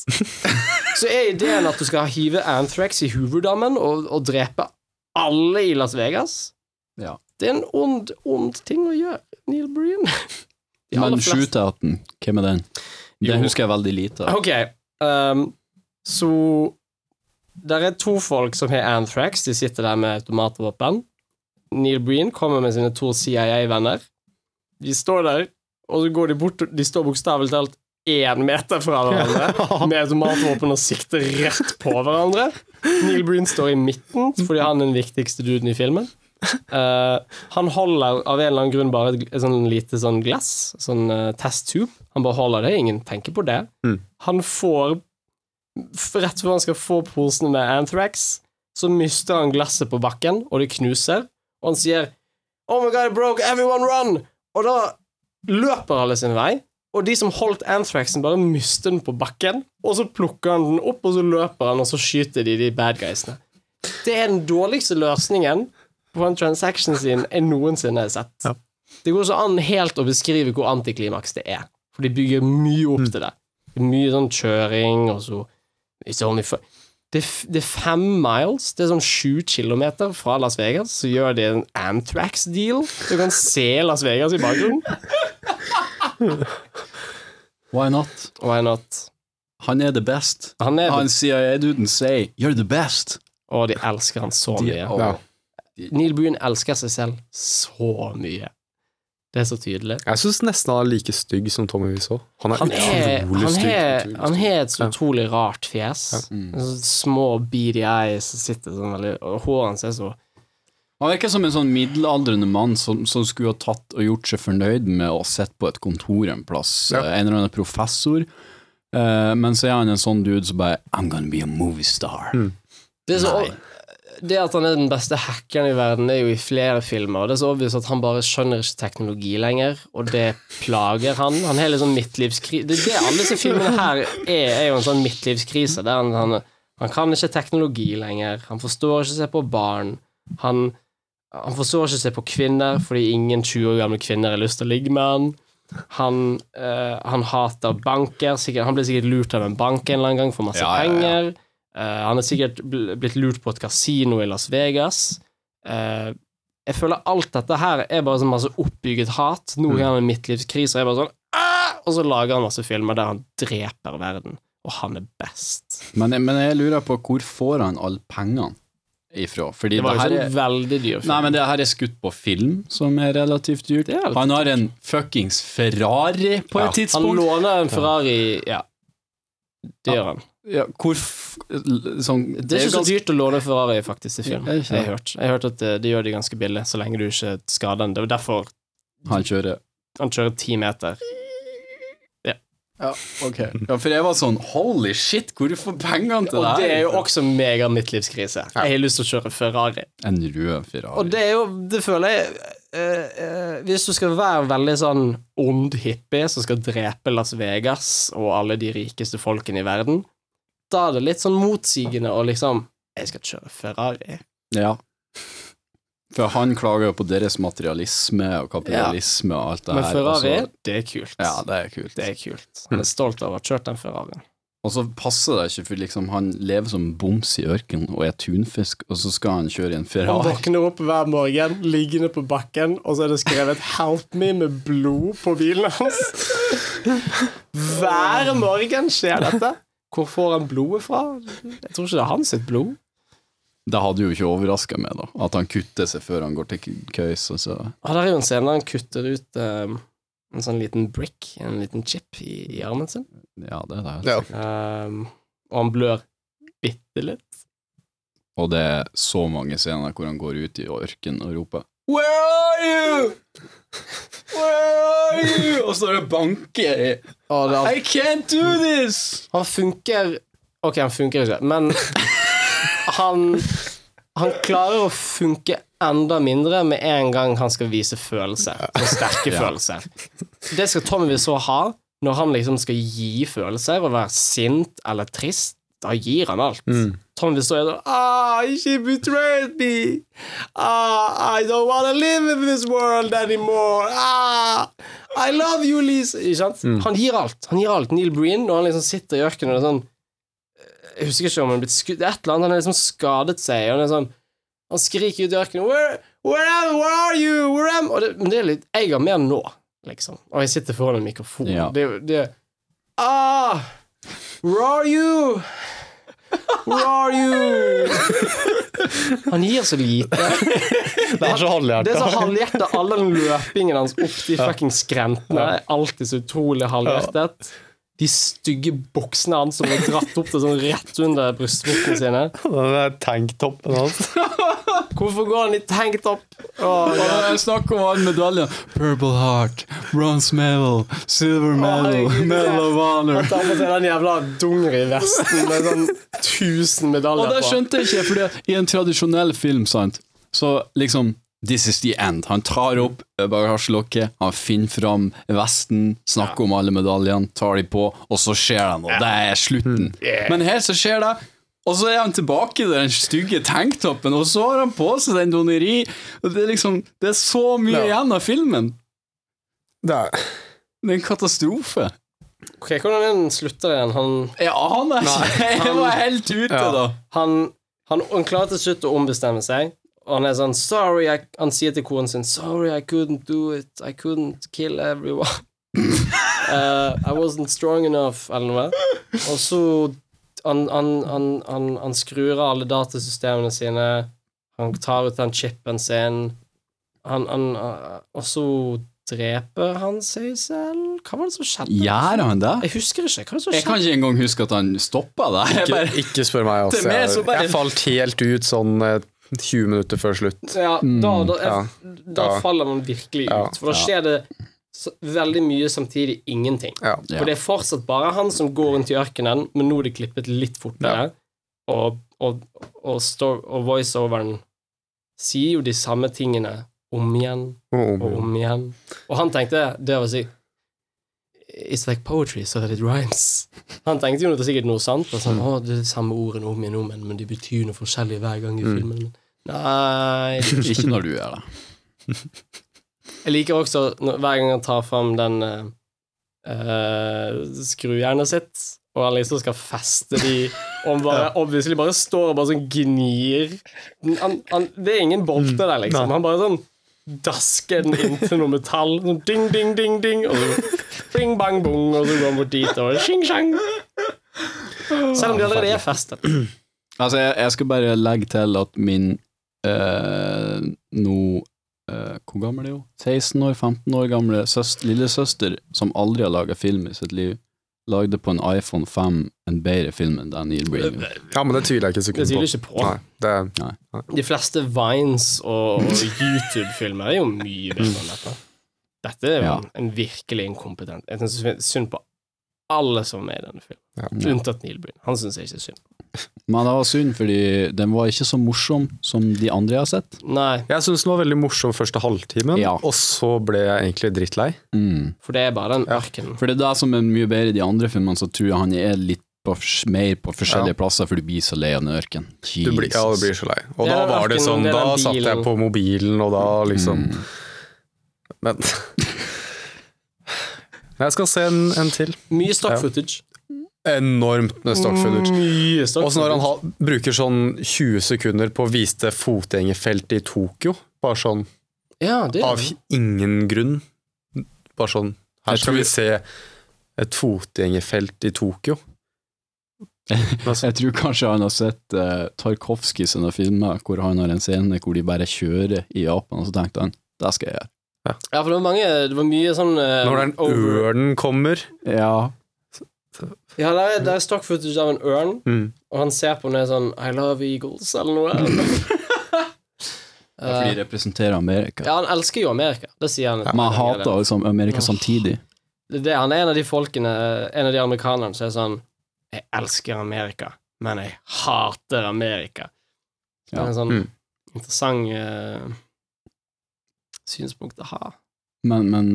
så er ideen at du skal hive Anthrax i Hooverdammen og, og drepe alle i Las Vegas. Ja. Det er en ond, ond ting å gjøre, Neil Breen. Men shootouten, hvem er den? Det husker jeg veldig lite av. Ok, ehm, så Der er to folk som har Anthrax. De sitter der med automatvåpen. Neil Breen kommer med sine to CIA-venner. De står der, og så går de bort De står bokstavelig talt én meter fra hverandre med automatvåpen og sikter rett på hverandre. Neil Breen står i midten fordi han er den viktigste duden i filmen. Eh, han holder av en eller annen grunn bare et, et sånn lite sånn glass, sånn uh, testtube. Han bare holder det, ingen tenker på det. Han får Rett før han skal få posen med Anthrax, så mister han glasset på bakken, og det knuser. Og han sier Oh my god, it broke, everyone run! Og da løper alle sin vei. Og de som holdt Anthraxen, bare mister den på bakken. Og så plukker han den opp, og så løper han, og så skyter de de bad guysene. Det er den dårligste løsningen en transaction scene jeg noensinne har sett. Ja. Det går så an helt å beskrive hvor antiklimaks det er. For de bygger mye opp til det. det mye sånn kjøring, og så It's only for, det, det er fem miles. Det er sånn sju kilometer fra Las Vegas. Så gjør de en Antrax deal Du kan se Las Vegas i bakgrunnen. Why not? Why not? Han er the best. Han er Han CIA-duden sier 'you're the best'. Og de elsker han så De- mye. Åh. Ja. Neil Breen elsker seg selv så mye. Det er så tydelig. Jeg syns nesten han er like stygg som Tommy Wiseau. Han er Han er, utrolig han stygg. er, han har et så Ja. utrolig rart fjes. Mm. Små beady eyes som sitter sånn veldig Og håret hans er så Han virker som en sånn middelaldrende mann som, som skulle ha tatt og gjort seg fornøyd med å sitte på et kontor en plass. Ja. Eh, En eller annen professor. Uh, men så er han en sånn dude som bare I'm gonna be a movie star. det, er så, Nei. Det at han er den beste hackeren i verden, er jo i flere filmer. Og det er så obvious at han bare skjønner ikke teknologi lenger, og det plager han. Han har litt sånn midtlivskrise Det det alle disse filmene her er, er jo en sånn midtlivskrise. Der han, han, han kan ikke teknologi lenger. Han forstår ikke se på barn. Han, han forstår ikke se på kvinner, fordi ingen 20 år gamle kvinner har lyst til å ligge med han. Han, øh, han hater banker. Sikkert, han ble sikkert lurt av en bank en eller annen gang for masse Ja, ja, ja. penger. Eh, han er sikkert blitt lurt på et kasino i Las Vegas. Eh, jeg føler alt dette her er bare sånn masse oppbygget hat. Nå har han en midtlivskrise, og jeg er bare sånn Aah! Og så lager han masse filmer der han dreper verden, og han er best. Men, men jeg lurer på hvor får han alle pengene ifra? Fordi Det var jo sånn er veldig dyr film. Nei, men det her er skutt på film, som er relativt dyrt. Er Han har en fuckings Ferrari på Ja. et han låner en Ferrari Ja, det gjør han. Ja, hvor f sånn, Det er ikke så ganske- dyrt å låne Ferrari faktisk til film. Ja, det er Jeg har hørt, hørt at det, det gjør de ganske billig, så lenge du ikke skader den. Det var derfor Han kjører han kjører ti meter. Ja, ok. Ja, for jeg var sånn Holy shit, hvor du får pengene til Og det er jo også mega midtlivskrise. Jeg har lyst til å kjøre Ferrari. En rød Ferrari. Og det er jo, det føler jeg Uh, uh, Hvis du skal være veldig sånn ond hippie som skal drepe Las Vegas og alle de rikeste folkene i verden, Da er det litt sånn motsigende å liksom Jeg skal kjøre Ferrari. Ja. For han klager jo på deres materialisme og kapitalisme og alt det Men her. Ferrari, også. det er kult. ja, det er kult. Det er kult. Han er stolt av å ha kjørt den Ferrarien. Og så passer det ikke, for liksom han lever som boms i ørkenen og er tunfisk, og så skal han kjøre i en Han Ferrari. våkner opp hver morgen, liggende på bakken, og så er det skrevet 'Help me' med blod på bilen hans. Hver morgen skjer dette. Hvor får han blodet fra? Jeg tror ikke det er hans sitt blod. Det hadde jo ikke overraska meg, da. At han kutter seg før han går til køys. Og så. Ah, der er jo en scene der han kutter ut eh, en sånn liten brick, en liten chip, i, i armen sin. Ja, det er det. Ja. Um, og han blør bitte litt. Og det er så mange scener hvor han går ut i ørkenen og roper Where are you? Where are you? Og så er det banker i Og det, I can't do this! han funker Ok, han funker ikke, men han Han klarer å funke enda mindre med en gang han skal vise følelser. Og sterke følelser. Det skal Tommy så ha når han liksom skal gi følelser og være sint eller trist. Da gir han alt. Tommy Wiseau er sånn ah, She betrayed me. Ah, I don't wanna live in this world anymore. Ah, I love you, Lise. Ikke sant? Han gir alt. Han gir alt. Neil Breen, når han liksom sitter i ørkenen og er sånn Jeg husker ikke om han er blitt skutt Det er et eller annet. Han har liksom skadet seg. Og han er sånn Han skriker ut i ørkenen Where, where, am, where are you? Where am og det, Men det er litt Jeg har mer nå, liksom. Og jeg sitter foran en mikrofon. Ja. Det, det Ah! Where are you? Where are you? Han gir så lite. Det er så Det er så halvhjertet. All den løpingen hans opp de fuckings skrentene er alltid så utrolig halvhjertet. De stygge buksene hans som er dratt opp til sånn rett under brystvortene sine. Den der tanktoppen hans. Hvorfor går han i tanktopp? Og jeg snakker om alle medaljene. Purple Heart, Bronze Medal, Silver Medal, oh, Medal of Honor. Han tar på seg den jævla dungerivesten med sånn 1000 Og det skjønte jeg ikke, for i en tradisjonell film, sant, så liksom This is the end. Han tar opp bagasjelokket, han finner fram vesten, snakker om alle medaljene, tar de på, og så skjer det noe. Det er slutten. Men her så skjer det, og så er han tilbake i den stygge tanktoppen, og så har han på seg den doneri. Og det er liksom Det er så mye Ja. igjen av filmen. Det er Det er en katastrofe. Ok, Hvordan er den slutter igjen? Han, Jeg aner ikke! Jeg var helt ute, Ja. da. han, han, han klarer til slutt å ombestemme seg. Og han er sånn Sorry, I, Han sier til konen sin Sorry, I couldn't do it. I couldn't kill everyone. Uh, I wasn't strong enough, eller noe. Og så han, han, han, han, han skrur av alle datasystemene sine. Han tar ut den chipen sin. Han, han, uh, og så dreper han seg selv? Hva var det som skjedde? Gjør han det? Jeg husker ikke. Hva var det som Jeg kan ikke engang huske at han stoppa det. Ikke, ikke spør meg, altså. Jeg, jeg falt helt ut sånn eh, 20 minutter før slutt. Ja, da, da, ja. da faller man virkelig ut. Ja. For da skjer det så, veldig mye samtidig ingenting. Ja. Ja. For det er fortsatt bare han som går rundt i ørkenen, men nå er det klippet litt fortere. Og, og, og, og voiceoveren sier jo de samme tingene om igjen og om igjen. Og han tenkte det å si It's like poetry, so that it rhymes. Han tenkte jo noe sikkert noe sant. Og sånn, å, det er det samme ordene om igjen om igjen, men de betyr noe forskjellig hver gang i filmen. Nei det er ikke når du gjør det. Jeg liker også når, hver gang han tar fram den uh, skrujernet sitt, og han liksom skal feste de Og han bare, obviously bare står og bare sånn gnir. Han, han, det er ingen bolter der, liksom. Nei. Han bare sånn dasker den inn til noe metall. Sånn ding, ding, ding, ding. Og bing, bang, bong, og så går han bort dit, og shing, shang. Selv om de allerede er festet. Altså, jeg, jeg skal bare legge til at min eh, nå eh, Hvor gammel er hun? 16 år, 15 år gamle søster, lillesøster som aldri har laga film i sitt liv, lagde på en iPhone 5 en bedre film enn den Neil Breen gjorde. Ja, men det tviler jeg ikke sekund på. Det tviler ikke på. Nei, det, De fleste Vines og, og YouTube-filmer er jo mye bedre enn dette. Dette er jo Ja. en, en virkelig inkompetent Jeg syns synd på alle som er med i denne filmen, Ja. unntatt Neil Breen. Han syns jeg ikke er synd. Men det var synd, fordi den var ikke så morsom som de andre jeg har sett. Nei, jeg syns den var veldig morsom første halvtimen, Ja. og så ble jeg egentlig drittlei. Mm. for det er bare den Ja. For det er det som er mye bedre i de andre filmene, så tror jeg han er litt på, mer på forskjellige plasser, for du blir så lei av den ørken. Du blir, ja, du blir så lei. Og da var det sånn, det da satt jeg på mobilen, og da liksom Mm. Men Jeg skal se en, en til. Mye stock Ja. footage. Enormt med stock footage. Mye stock Og så når han footage. ha, bruker sånn 20 sekunder på å vise det fotgjengerfeltet i Tokyo, bare sånn Ja, det av ingen grunn. Bare sånn Her Jeg skal tror- vi se et fotgjengerfelt i Tokyo. Jeg tror kanskje han har sett uh, Tarkovskij sine filmer hvor han har en scene hvor de bare kjører i Japan, og så tenkte han det skal jeg gjøre. Ja, for det var mange Det var mye sånn uh, når den over- ørnen kommer Ja, Ja, det er, det er stock footage av en ørn, mm. og han ser på den og er sånn I love eagles, eller noe. det er fordi de representerer Amerika. ja, han elsker jo Amerika. Det sier han. Man hater liksom Amerika samtidig. Det, det, han er en av de folkene, en av de amerikanerne som er sånn Jeg elsker Amerika, men jeg hater Amerika. Det er en sånn Mm. interessant eh, synspunkt å ha. Men, men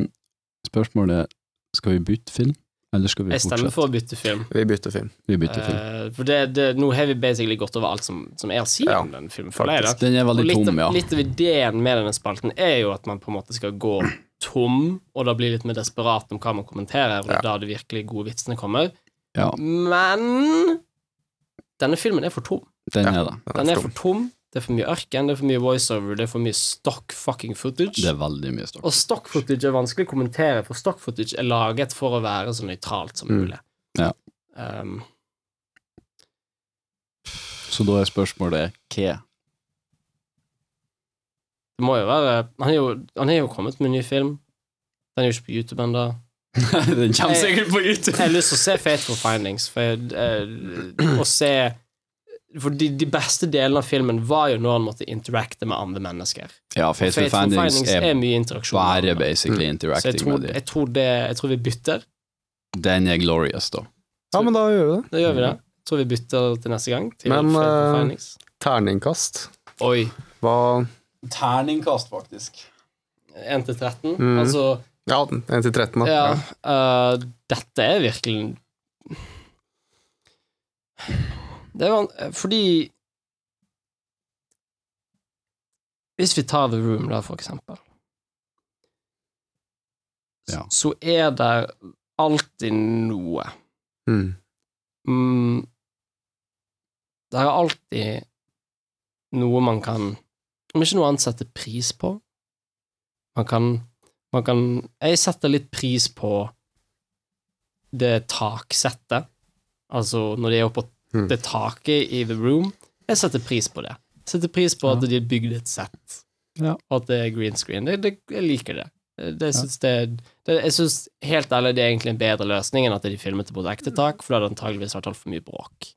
spørsmålet er skal vi bytte film, eller skal vi Jeg stemmer for å bytte film. Vi bytter film. Vi bytter film. Eh, for det, det, nå har vi basically gått over alt som, som er å si Ja, om den filmen. jeg. Den er veldig litt, tom, ja. litt av ideen med denne spalten er jo at man på en måte skal gå tom, og da blir litt mer desperat om hva man kommenterer, og det er da de virkelig gode vitsene kommer. Ja. Men denne filmen er for tom. Den Ja. er det. Den er for tom. Det er for mye ørken, det er for mye voiceover, det er for mye stock fucking footage. Det er veldig mye stock. Og stock footage er vanskelig å kommentere, for stock footage er laget for å være så nøytralt som Mm. mulig. Ja. Um, Så da er spørsmålet hva? det må jo være Han er jo, han er jo kommet med en ny film. Den er jo ikke på YouTube ennå. Den kommer sikkert på YouTube! Jeg har lyst til å se Fateful Findings, for jeg, eh, å se For de, de beste delene av filmen var jo når han måtte interacte med andre mennesker. Ja, Faithful Faithful Findings Findings er, er mye interaksjon. Bare andre. basically Så jeg interacting tror, med dem. jeg, tror det, jeg tror vi bytter. Den er glorious, da. Ja, men da gjør vi det. Da gjør vi det. Jeg tror vi bytter til neste gang. Til Men, eh, Terningkast. Oi. Hva Terningkast, faktisk. 1 til 13. Mm. Altså Ja, 1 til 13, da. Ja, øh, dette er virkelig Det er van fordi Hvis vi tar The Room, da, for eksempel, Ja. så er det alltid noe. Mm. Mm, det er alltid noe man kan Om ikke noe annet sette pris på. Man kan, man kan Jeg setter litt pris på det taksettet. Altså når de er oppe på Mm. det taket i The Room. Jeg setter pris på det. Jeg setter pris på at de har bygd et sett, Ja. og at det er green screen. Det, det, jeg liker det. Det, syns det, Jeg syns helt ærlig det er egentlig en bedre løsning enn at de filmet det på et ekte tak, for da hadde det antageligvis vært altfor mye bråk.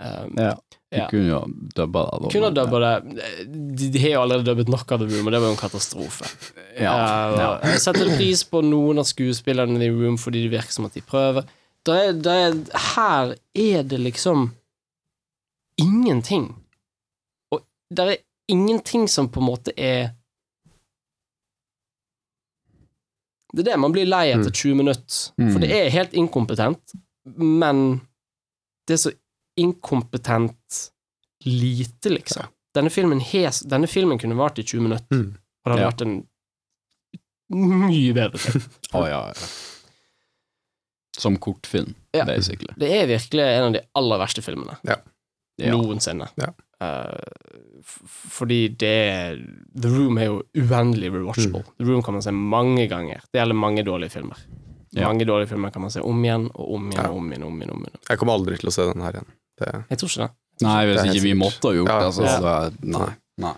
Um, Ja. Du Ja. kunne jo dubba det. kunne dubba det. De, de har jo allerede dubbet nok av The Room, og det var jo en katastrofe. Ja. Uh. Jeg setter pris på noen av skuespillerne i Room fordi det virker som at de prøver. Da er, da er, her er det liksom ingenting. Og det er ingenting som på en måte er Det er det man blir lei etter 20 minutter. Mm. For det er helt inkompetent, men det er så inkompetent lite, liksom. Denne filmen, hes, denne filmen kunne vart i 20 minutter, Mm. og det hadde vært en mye bedre film. oh, ja, ja. Som kortfilm, Ja. basically. Det er virkelig en av de aller verste filmene Ja. noensinne. Ja. Uh, fordi det er The Room er jo uendelig rewatchable. Mm. The Room kan man se mange ganger. Det gjelder mange dårlige filmer. Ja. Mange dårlige filmer kan man se om igjen og om igjen Ja. og om igjen. Om igjen, om igjen. Jeg kommer aldri til å se den her igjen. Det, Jeg tror ikke det. Nei, hvis Det ikke vi måtte ha gjort Ja, det, altså, ja. så Nei. nei.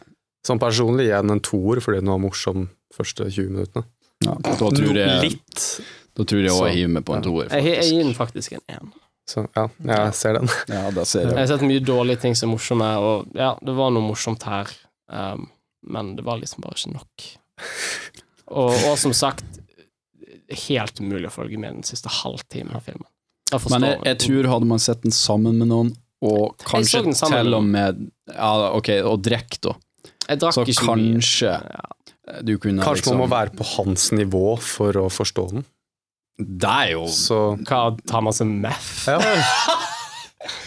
sånn personlig gir jeg den en toer fordi den var morsom første 20 minuttene. Ja. Da tror jeg Litt. Da tror jeg òg jeg hiver meg på en toer, Jeg, jeg gir den faktisk en én. Så ja, jeg ser den. Ja, da ser Jeg jeg. har sett mye dårlige ting som er morsomme, og ja, det var noe morsomt her, um, men det var liksom bare ikke nok. Og, og som sagt, helt umulig å følge med den siste halvtimen av filmen. Jeg Men jeg, jeg tror hadde man sett den sammen med noen, og kanskje til og med Ja, ok, og drekk, da. Jeg drakk Så ikke mye. kanskje Ja. du kunne Kanskje liksom man må være på hans nivå for å forstå den. Det er jo Så Hva, tar man seg meth? ja.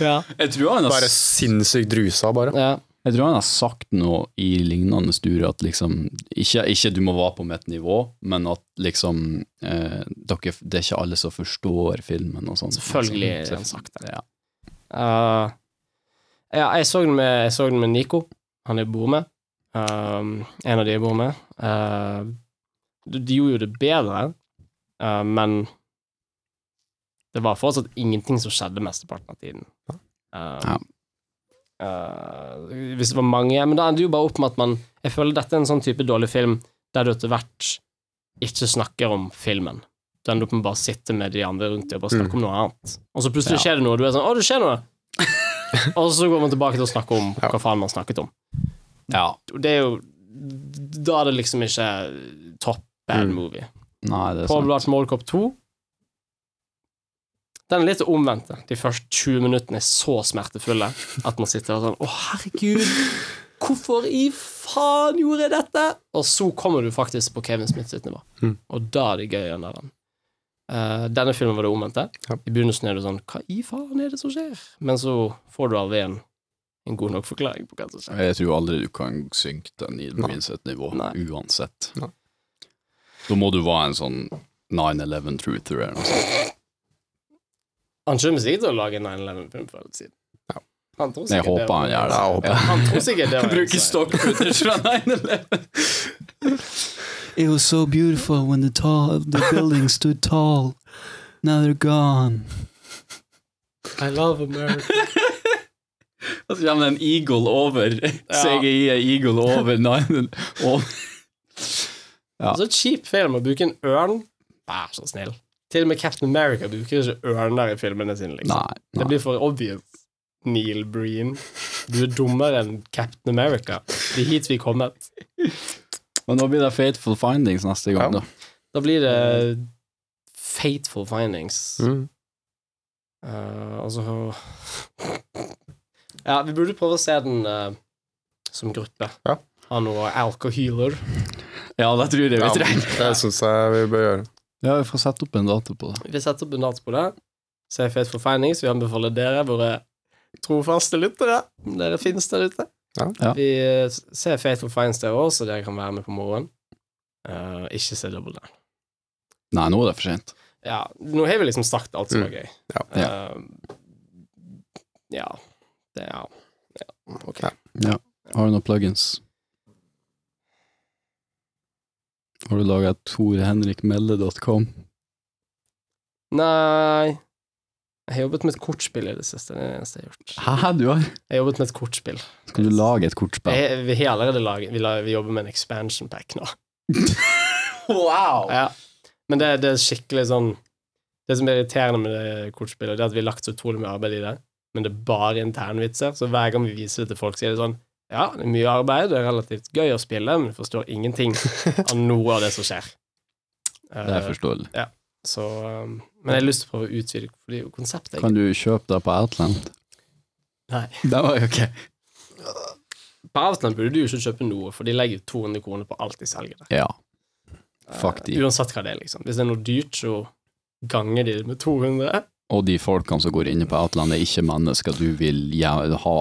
Ja. Jeg tror han har Bare sinnssykt rusa, bare. ja. Jeg tror han har sagt noe i lignende studier at liksom ikke, ikke du må være på mitt nivå, men at liksom eh, dere, Det er ikke alle som forstår filmen og sånn. Selvfølgelig har han sagt det. Ja. Uh, ja, jeg så den med, jeg så den med Nico. Han jeg bor med. Um, en av de jeg bor med. Uh, de gjorde jo det bedre, uh, men det var fortsatt ingenting som skjedde mesteparten av tiden. Uh, Ja. uh, hvis det var mange Men da ender det jo bare opp med at man Jeg føler dette er en sånn type dårlig film der du etter hvert ikke snakker om filmen. Du ender opp med bare å sitte med de andre rundt deg og bare snakke om noe annet. Og så plutselig Ja. skjer det noe, og du er sånn 'Å, det skjer noe'. og så går man tilbake til å snakke om hva faen man snakket om. ja. Det er jo Da er det liksom ikke top bad Mm. movie. Nei, det er Paul sant. Blart Mallcop 2 Den er litt omvendte. De første 20 minuttene er så smertefulle at man sitter og sånn Å, herregud, hvorfor i faen gjorde jeg dette? Og så kommer du faktisk på Kevin Smith sitt nivå. Mm. Og da er det gøy under den. Uh, denne filmen var det omvendte. Ja. I begynnelsen er det sånn Hva i faen er det som skjer? Men så får du aldri en, en god nok forklaring på hva som skjer. Jeg tror aldri du kan synke den i sitt nivå, Nei. uansett. Nei. Da må du være en sånn 9-11 truther eller noe sånt. Han kommer sikkert til å lage 9-11-film før eller siden. Ja. Han tror Jeg håper han gjør det. Ja, Ja. Han tror sikkert det var Bruker som- stock footage fra 9-11. It was so beautiful when the, tall, the building stood tall. Now they're gone. I love America. Og så kommer det en eagle over. CGI er eagle over 9 og Ja. Så kjip film å bruke en ørn. Vær så snill. Til og med Captain America bruker ikke ørner i filmene sine. liksom. Nei. Det blir for obvious. Neil Breen. Du er dummere enn Captain America. Det er hit vi er kommet. Men nå blir det Fateful Findings neste gang, Ja. da. Da blir det Fateful Findings. Mm. Uh, altså Ja, vi burde prøve å se den uh, som gruppe. Ja. Ha noe alkohyler. Ja, det tror jeg vi Ja, trenger. det syns jeg vi bør gjøre. Ja, vi får sette opp en dato på det. Vi setter opp en dato på det. Se Fateful Findings. Vi anbefaler dere, våre trofaste lyttere, om dere finnes der ute. Ja. Ja. Vi ser Fateful Findings der òg, så dere kan være med på moroen. Uh, ikke se Double Down. Nei, nå er det for sent. Ja, nå har vi liksom sagt alt som er gøy. Ja. Uh, ja. Det, ja. ja. Ok. Ja. Har du noen plugins? Har du laga torhenrikmelde.com? Nei Jeg har jobbet med et kortspill i det siste. Det eneste jeg har gjort. Hæ, du har? Jeg har jobbet med et kortspill. Skal du lage et kortspill? Jeg, vi har allerede laget vi, vi jobber med en expansion pack nå. Wow! Ja. Men det, det er skikkelig sånn Det som er irriterende med det kortspillet, det er at vi har lagt så utrolig mye arbeid i det, men det er bare internvitser. Så hver gang vi viser det til folk, så er det sånn Ja, det er mye arbeid, det er relativt gøy å spille, men forstår ingenting av noe av det som skjer. Det er Eh, Ja. så um, Men jeg har lyst til å prøve å utvide, fordi konseptet Kan du kjøpe det på Outland? Nei. Det var jo ok. På Outland burde du jo ikke kjøpe noe, for de legger 200 kroner på alt de selger der. Ja. Fuck de. Eh, Uansett hva det er, liksom. Hvis det er noe dyrt, så ganger de det med 200. Og de folkene som går inne på Outland, er ikke mennesker du vil ha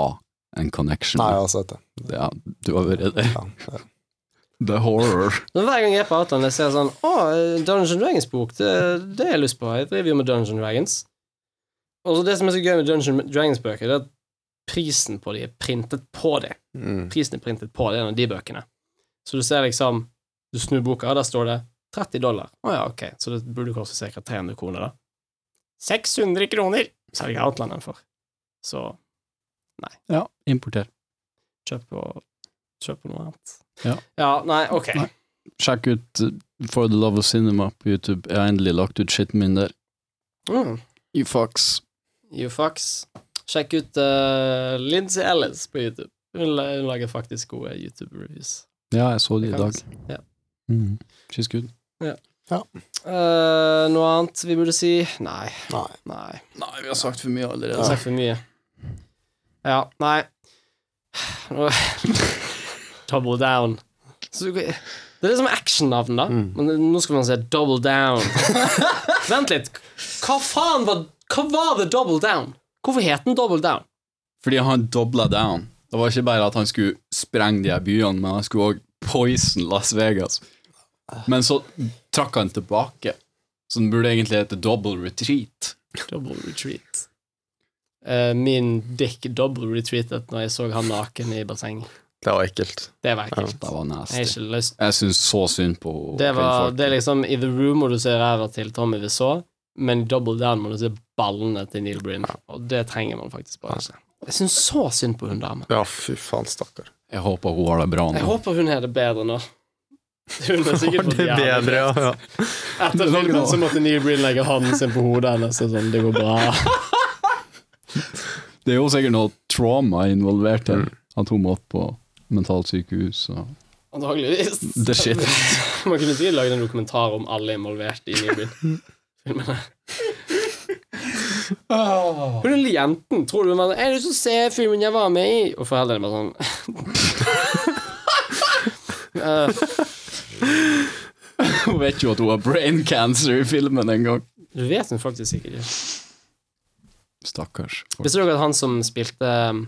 en connection Nei, jeg har sett det. Ja, du har vært der. Ja, ja. The horror. Men hver gang jeg er på Outland, jeg ser sånn Å, Dungeons Dragons-bok, det, det har jeg lyst på. Jeg driver jo med Dungeons Dragons. Og så det som er så gøy med Dungeons Dragons-bøker, det er at prisen på de er printet på det. Mm. Prisen er printet på det en av de bøkene. Så du ser liksom Du snur boka, og der står det 30 dollar. Å ja, ok, så det burde koste ca. 300 kroner, da. 600 kroner selger Outland den for. Så Ja, importer. kjøp på, kjøp på noe annet. Ja. nei, ok. Nei. Sjekk ut uh, For the Love of Cinema på YouTube. Jeg har endelig lagt ut skitten min der. Mm. You fucks. You fucks. Sjekk ut uh, Lindsay Ellis på YouTube. Hun, hun lager faktisk gode YouTube-reviews. Ja, jeg så de i dag. Ja. Mm. She's good. Eh, noe annet vi burde si? Nei. Nei. Nei. Nei, vi har sagt for mye allerede. har sagt for mye. Ja, nei Nå- Double down. Så, det er liksom som actionnavn, da. Mm. Men nå skal man si double down. Vent litt. Hva faen var Hva var det double down? Hvorfor het den Double Down? Fordi han dobla down. Det var ikke bare at han skulle sprenge de her byene, men han skulle òg poison Las Vegas. Men så trakk han tilbake, så den burde egentlig hete Double Retreat. Double Retreat. Eh, min dick double retreatet når jeg så han naken i bassenget. Det var ekkelt. Det var ekkelt. Det var har nasty. Jeg, Jeg syns så synd på Det, var, det er liksom I The Room må du ser ræva til Tommy Wiseau, men i Double Down må du se ballene til Neil Bryn, og det trenger man faktisk bare ikke. Jeg syns så synd på hun damen. Ja, fy faen, stakkar. Jeg håper hun har det bra Jeg håper hun har det bedre nå. Hun er sikkert fått Det er jævlig bedre, ja. ja. Etter filmen så måtte Neil Bryn legge hånden sin på hodet hennes og sånn, det går bra. Det er jo sikkert noe trauma involvert her. At hun måtte på mentalsykehus og Antakeligvis. The shit. Man kunne sikkert lagd en dokumentar om alle involverte i Neil Bryn-filmene. Hun lille jenten, tror du man Er du som ser filmen jeg var med i? Og foreldrene bare sånn Eh, Hun vet jo at hun har brain cancer i filmen en gang. Du vet hun faktisk ikke det. Stakkars. Visste dere at han som spilte um,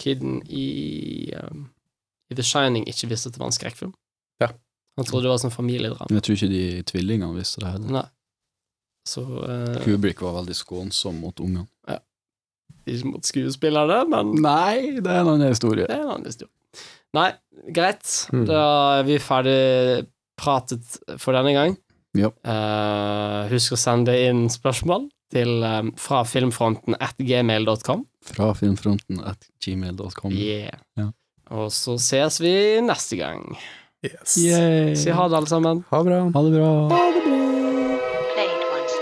kiden i, um, i The Shining, ikke visste at det var en skrekkfilm? Ja. Han trodde det var sånn familiedrama. Jeg tror ikke de tvillingene visste det heller. Nei. Så uh, Kubrick var veldig skånsom mot ungene. Ikke mot skuespillerne, men Nei, det er en annen historie. det er en annen historie. Nei, greit. Mm. Da er vi ferdig pratet for denne gang. Ja. Uh, husk å sende inn spørsmål til um, fra filmfronten at gmail.com. Fra filmfronten at gmail.com. Yeah. Ja. Og så ses vi neste gang. Yes. Yay. Si ha det, alle sammen. Ha det bra. Ha det bra. Played once.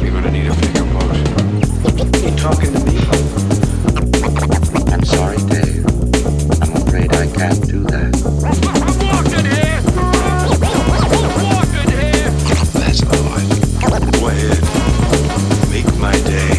You're gonna need a bigger boat. You talking to? my day.